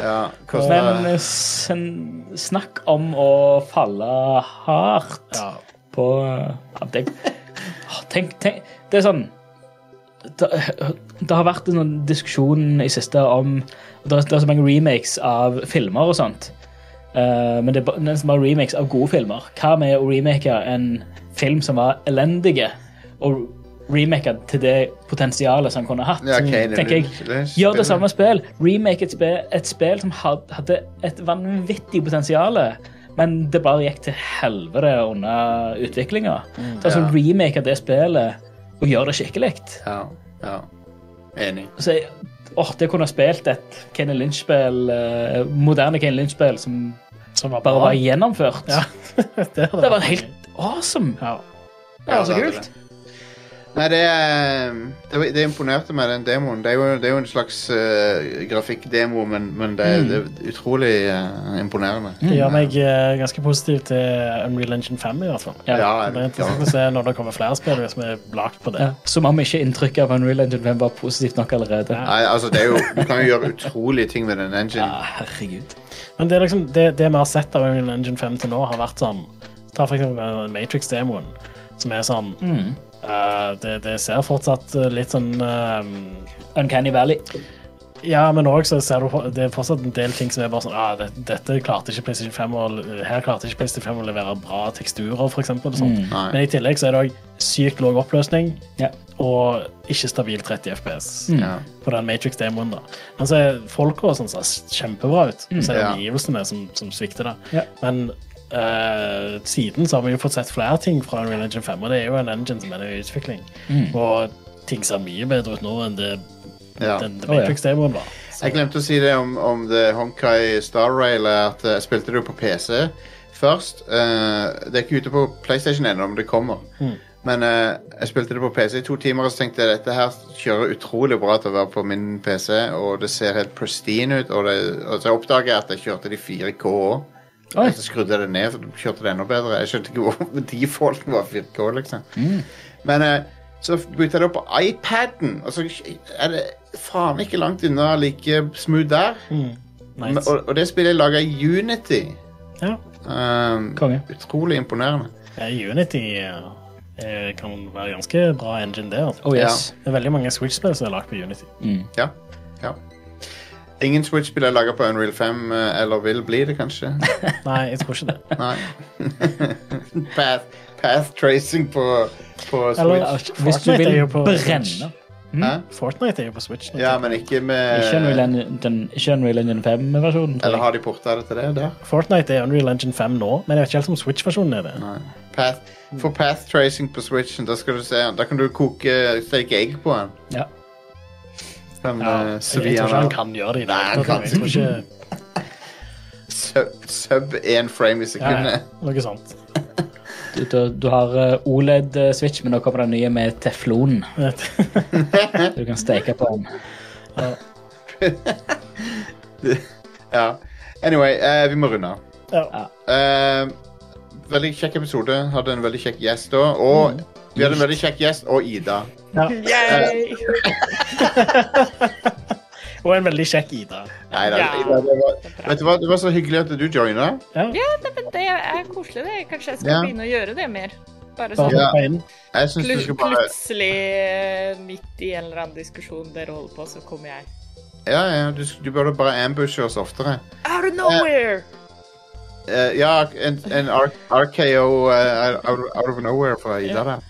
ja, Men kosta eh, sen- snakk om å falle hardt ja. på ja, det, tenk, tenk, Det er sånn det, det har vært en diskusjon i siste om det er, det er så mange remakes av filmer og sånt. Uh, men det er nesten bare remakes av gode filmer. Hva med å remake en film som var elendige, og remake til det potensialet som han kunne hatt? Ja, Kanan tenker jeg, Gjør det samme spill. Remake et spill, et spill som hadde et vanvittig potensial, men det bare gikk til helvete under utviklinga. Så altså, Ja. remake det spillet og gjør det skikkelig. Ja, ja. Enig. Så jeg, åh, det kunne ha spilt et Kenny Lynch-spill, eh, moderne Kenny Lynch-spill som Som var bare bra. var gjennomført. Ja, det, Det var helt awesome. ja. Det var så kult. Nei, det, det, det imponerte meg, den demoen. Det er jo, det er jo en slags uh, grafikkdemo, men, men det, er- det er utrolig uh, imponerende. Det gjør meg uh, ganske positiv til Unreal Engine 5, i hvert fall. Ja. Ja, Det er interessant å se når det kommer flere spill som er lagd på det. Ja. Som om ikke inntrykket av Unreal Engine 5 var positivt nok allerede. Nei, altså, det er jo, du kan jo gjøre utrolige ting med den engine. Ja, herregud. Men det, er liksom, det, det vi har sett av Unreal Engine 5 til nå, har vært sånn Ta for eksempel Matrix-demoen, som er sånn Mm. Eh, det, det ser fortsatt eh, litt sånn eh, Uncanny Valley. Ja, men òg så ser du det er fortsatt en del ting som er bare sånn ah, det, Dette klarte ikke PlayStation 5 å, Her klarte ikke PlayStation 5 å levere bra teksturer, for eksempel. Mm. Men i tillegg så er det òg sykt lav oppløsning Ja. og ikke stabil 30 FPS mm. på den Matrix-demoen. da. Men så er folka og sånn ser kjempebra ut. Så er det Ja. omgivelsene som, som svikter da. Ja. Men eh, siden så har vi jo fått sett flere ting fra Unreal Engine 5, og det er jo en engine som er i utvikling. Og ting ser mye bedre ut nå enn det Ja. den ja. Matrix-demoen var. Så, Jeg glemte å si det om, om The Honkai Star Rail, at jeg spilte det jo på PC først. Uh, det er ikke ute på PlayStation ennå, men det kommer. Men uh, jeg spilte det på PC i to timer og så tenkte jeg dette her kjører utrolig bra til å være på min PC, og det ser helt pristine ut. Og, det, og så oppdager jeg at jeg kjørte de 4K òg. Oi. Så skrudde jeg det ned, så kjørte det enda bedre. Jeg skjønte ikke hvor defaulten var 4K, liksom. Men eh, så bytta jeg det opp på iPaden, og så er det faen ikke langt unna like smooth der. Mm. Nice. og, og det spillet er laga i Unity. Ja. Um, Konge. utrolig imponerende. Ja, Unity eh, kan være ganske bra engine, det. Altså. Oh yes. Det er veldig mange Switch-spill som er lagd på Unity. Ja. ja. Ingen Switch-spill er laga på Unreal 5, eh, eller vil bli det, kanskje. Nei, jeg tror ikke det. Nei. path, path tracing på, på Eller Switch. Hvis du vil Switch. brenne Hæ? Fortnite er jo på Switch. Ja, men ikke med Ikke Unreal Engine, den, ikke Unreal Engine 5-versjonen. Eller har de porta det til det der? Fortnite er Unreal Engine 5 nå, men jeg vet ikke helt om Switch-versjonen er det. Path, for path tracing på Switchen, da se Da kan du koke steke egg på den. Ja. Den Ja, eh, jeg, svi jeg tror ikke han kan gjøre det. i Nei, han kan ikke sub, sub én frame i sekundet. ja, noe sånt. Du, du, du har eh, OLED-switch, men nå kommer det nye med teflon. Du kan steke på den. Ja. Anyway, uh, vi må runde av. Ja. Eh, veldig kjekk episode. Hadde en veldig kjekk gjest da. Og vi hadde en veldig kjekk gjest og Ida. Ja. Yay! Og en veldig kjekk Ida. Nei, da, Ja. Ida det var, vet du hva, det var så hyggelig at du joina. Ja, Ja, det, det er koselig, det. Kanskje jeg skal Ja. begynne å gjøre det mer. Bare sånn Ja. hoppe. Jeg syns du skal bare plutselig eh, midt i en eller annen diskusjon dere holder på, så kommer jeg. Ja, ja, du, du burde bare ambushe oss oftere. Out of nowhere! Eh, ja, en, en RKO uh, out, out of nowhere fra Ida Ja. der.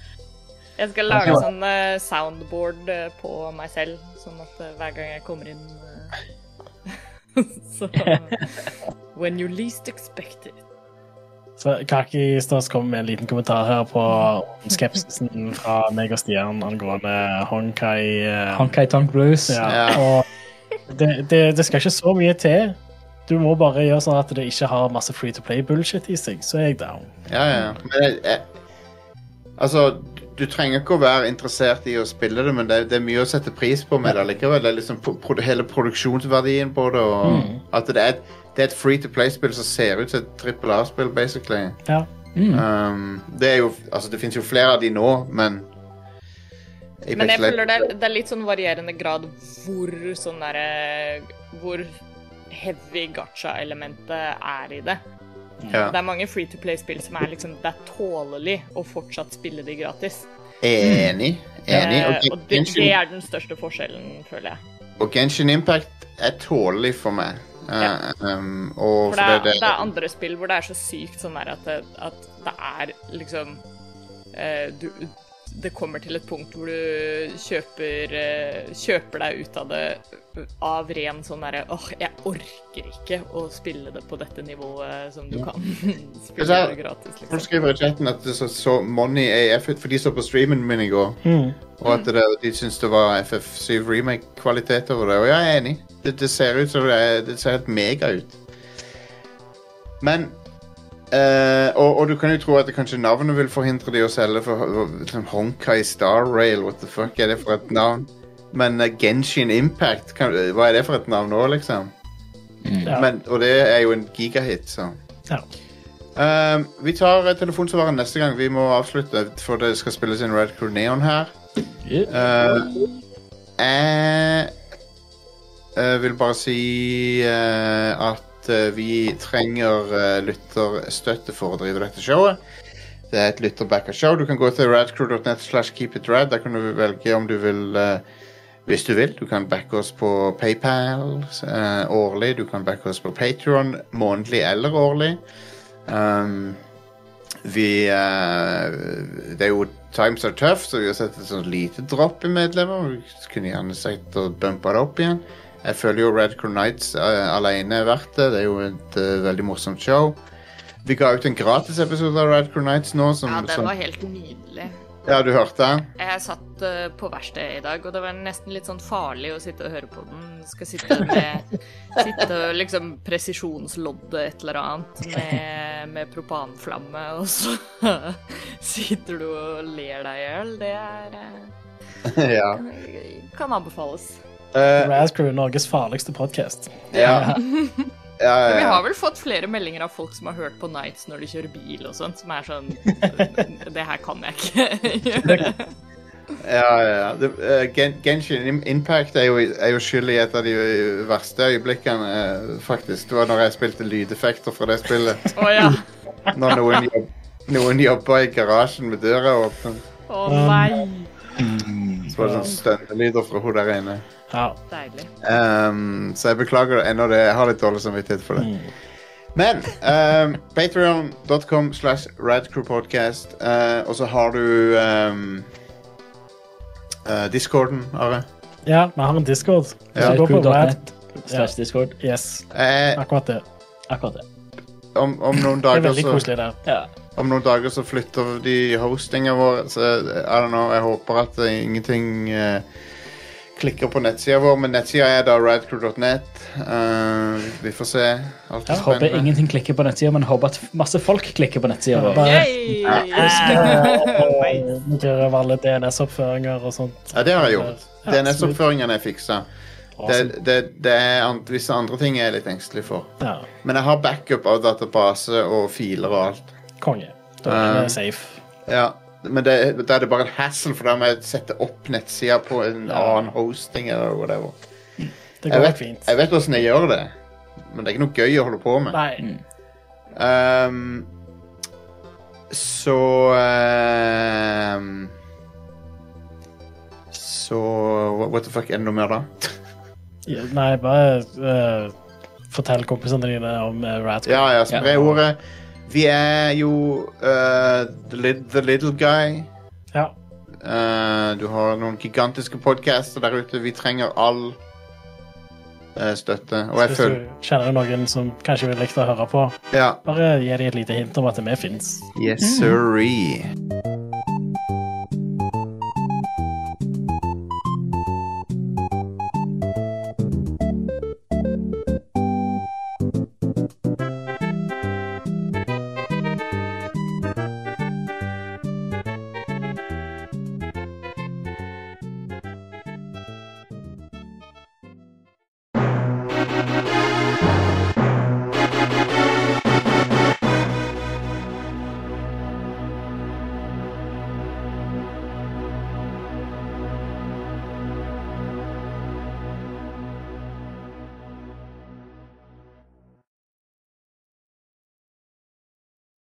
Jeg skal lage sånn eh, soundboard eh, på meg selv, sånn at eh, hver gang jeg kommer inn eh, Så When you least expect it. Så Kaki Stas kommer med en liten kommentar her på skepsisen fra meg og Stian angående Honkai. eh, Honkai Tonk Blues. Ja, Ja. og det, det, det skal ikke så mye til. Du må bare gjøre sånn at det ikke har masse free to play-bullshit i seg, så er jeg down. Ja, ja. Men jeg, jeg, altså, du trenger ikke å være interessert i å spille det, men det, det er mye å sette pris på med det likevel. Det er liksom pro, hele produksjonsverdien på det, og at det er, et- det er et free to play-spill som ser ut som et trippel A-spill, basically. Ja. Um, det er jo Altså, det finnes jo flere av de nå, men Apex Men jeg føler det det er litt sånn varierende grad hvor sånn derre Hvor heavy gacha-elementet er i det. ja. Det er mange free to play-spill som er liksom Det er tålelig å fortsatt spille de gratis. Enig. Enig. Eh, Og, og det, det er den største forskjellen, føler jeg. og Genshin Impact er tålelig for meg. Uh, Ja. um, For det er, fordi det er andre spill hvor det er så sykt sånn der at det, at det er liksom uh, du, Det kommer til et punkt hvor du kjøper, eh, kjøper deg ut av det av ren sånn derre åh, jeg orker ikke å spille det på dette nivået som du kan spille Altså, det gratis, Folk liksom. skriver i chatten at det så, så Money AF ut, for de så på streamen min i går. Og at det, de syntes det var FF7 remake-kvalitet over det. Og jeg er enig. Det, det ser ut som det, det ser helt mega ut. Men eh, og, og du kan jo tro at det kanskje navnet vil forhindre de å selge for uh, Honkai Star Rail. What the fuck er det for et navn? Men uh, Genshin Impact, kan, hva er det for et navn nå, liksom? Ja. Men, og det er jo en gigahit, så. Ja. Uh, vi tar eh, telefonsvareren neste gang. Vi må avslutte, for det skal spilles inn Red Crew Neon her. Uh, jeg eh, vil bare si eh, at eh, vi trenger uh, lytterstøtte for å drive dette showet. Det er et lytterbacka show. Du kan gå til radcrew.net slash keepitrad. Der kan du velge om du vil eh, Hvis du vil. Du kan backe oss på PayPal eh, årlig. Du kan backe oss på Patrion månedlig eller årlig. Um, vi uh, Det er jo Times are tough, så vi har sett et sånt lite dropp i medlemmer. Vi kunne gjerne sett å bumpe det opp igjen. Jeg føler jo Red Crew Nights uh, alene er verdt det. Det er jo et uh, veldig morsomt show. Vi ga ut en gratisepisode av Red Crew Nights nå. Som, Ja, den var helt nydelig. Ja, du hørte den? Jeg satt uh, på verkstedet i dag, og det var nesten litt sånn farlig å sitte og høre på den. Skal sitte med Sitte og liksom presisjonslodde et eller annet med, med propanflamme, og så sitter du og ler deg i hjel. Det er ja. Kan anbefales. Eh, Razcrew, Norges farligste podkast. ja. Ja, ja, Vi har vel fått flere meldinger av folk som har hørt på Nights når de kjører bil og sånt, som er sånn Det her kan jeg ikke gjøre. ja, ja, ja. Det, uh, Gen Genshin Impact er jo, er jo skyld i et av de eh, verste øyeblikkene, uh, faktisk. Det var når jeg spilte lydeffekter fra det spillet. oh, ja. Når noen, jobb, noen jobba i garasjen med døra åpen. Å nei. Så var det sånn stønnelyder fra hun der inne. Ja. Deilig. Um, så jeg beklager ennå det. Jeg har litt dårlig samvittighet for det. Men um, patreon.com slash radcrewpodcast. Uh, og så har du um, uh, discorden, Are. ja, vi har en discord. Ja. Radcrew.net slash discord. Yes, Eh, akkurat det. Akkurat det. om, om, noen er dager så. Ja. om noen dager så flytter de hostinga vår. Så I don't know, jeg håper at det ingenting uh, klikker på nettsida vår. Men nettsida er da radcrew.net. Uh, vi får se. Alt er Jeg håper spennende. ingenting klikker på nettsida, men håper at masse folk klikker på nettsida vår. Vi gjør over alle DNS-oppføringer og sånt. Ja, det har jeg gjort. DNS-oppføringene er fiksa. Det, det, det er an visse andre ting jeg er litt engstelig for. Ja, Men jeg har backup av database og filer og alt. konge. Da er vi uh, safe. Ja, Men det, da er det bare en hassle, for da må jeg sette opp nettsida på en annen hosting eller whatever. Det Jeg går vet, fint. jeg vet hvordan jeg gjør det, men det er ikke noe gøy å holde på med. Nei. Um, så um, Så what- the fuck, er det noe mer, da? Ja, Nei, bare uh, fortell kompisene dine om uh, Radcrew. Ja, ja, spre Ja. Vi er jo uh, the, the Little Guy. Ja. Uh, du har noen gigantiske podcaster der ute. Vi trenger all uh, støtte. Og jeg Hvis føler du kjenner noen som kanskje vil like å høre på, Ja. bare gi dem et lite hint om at vi fins. Yes, sirree.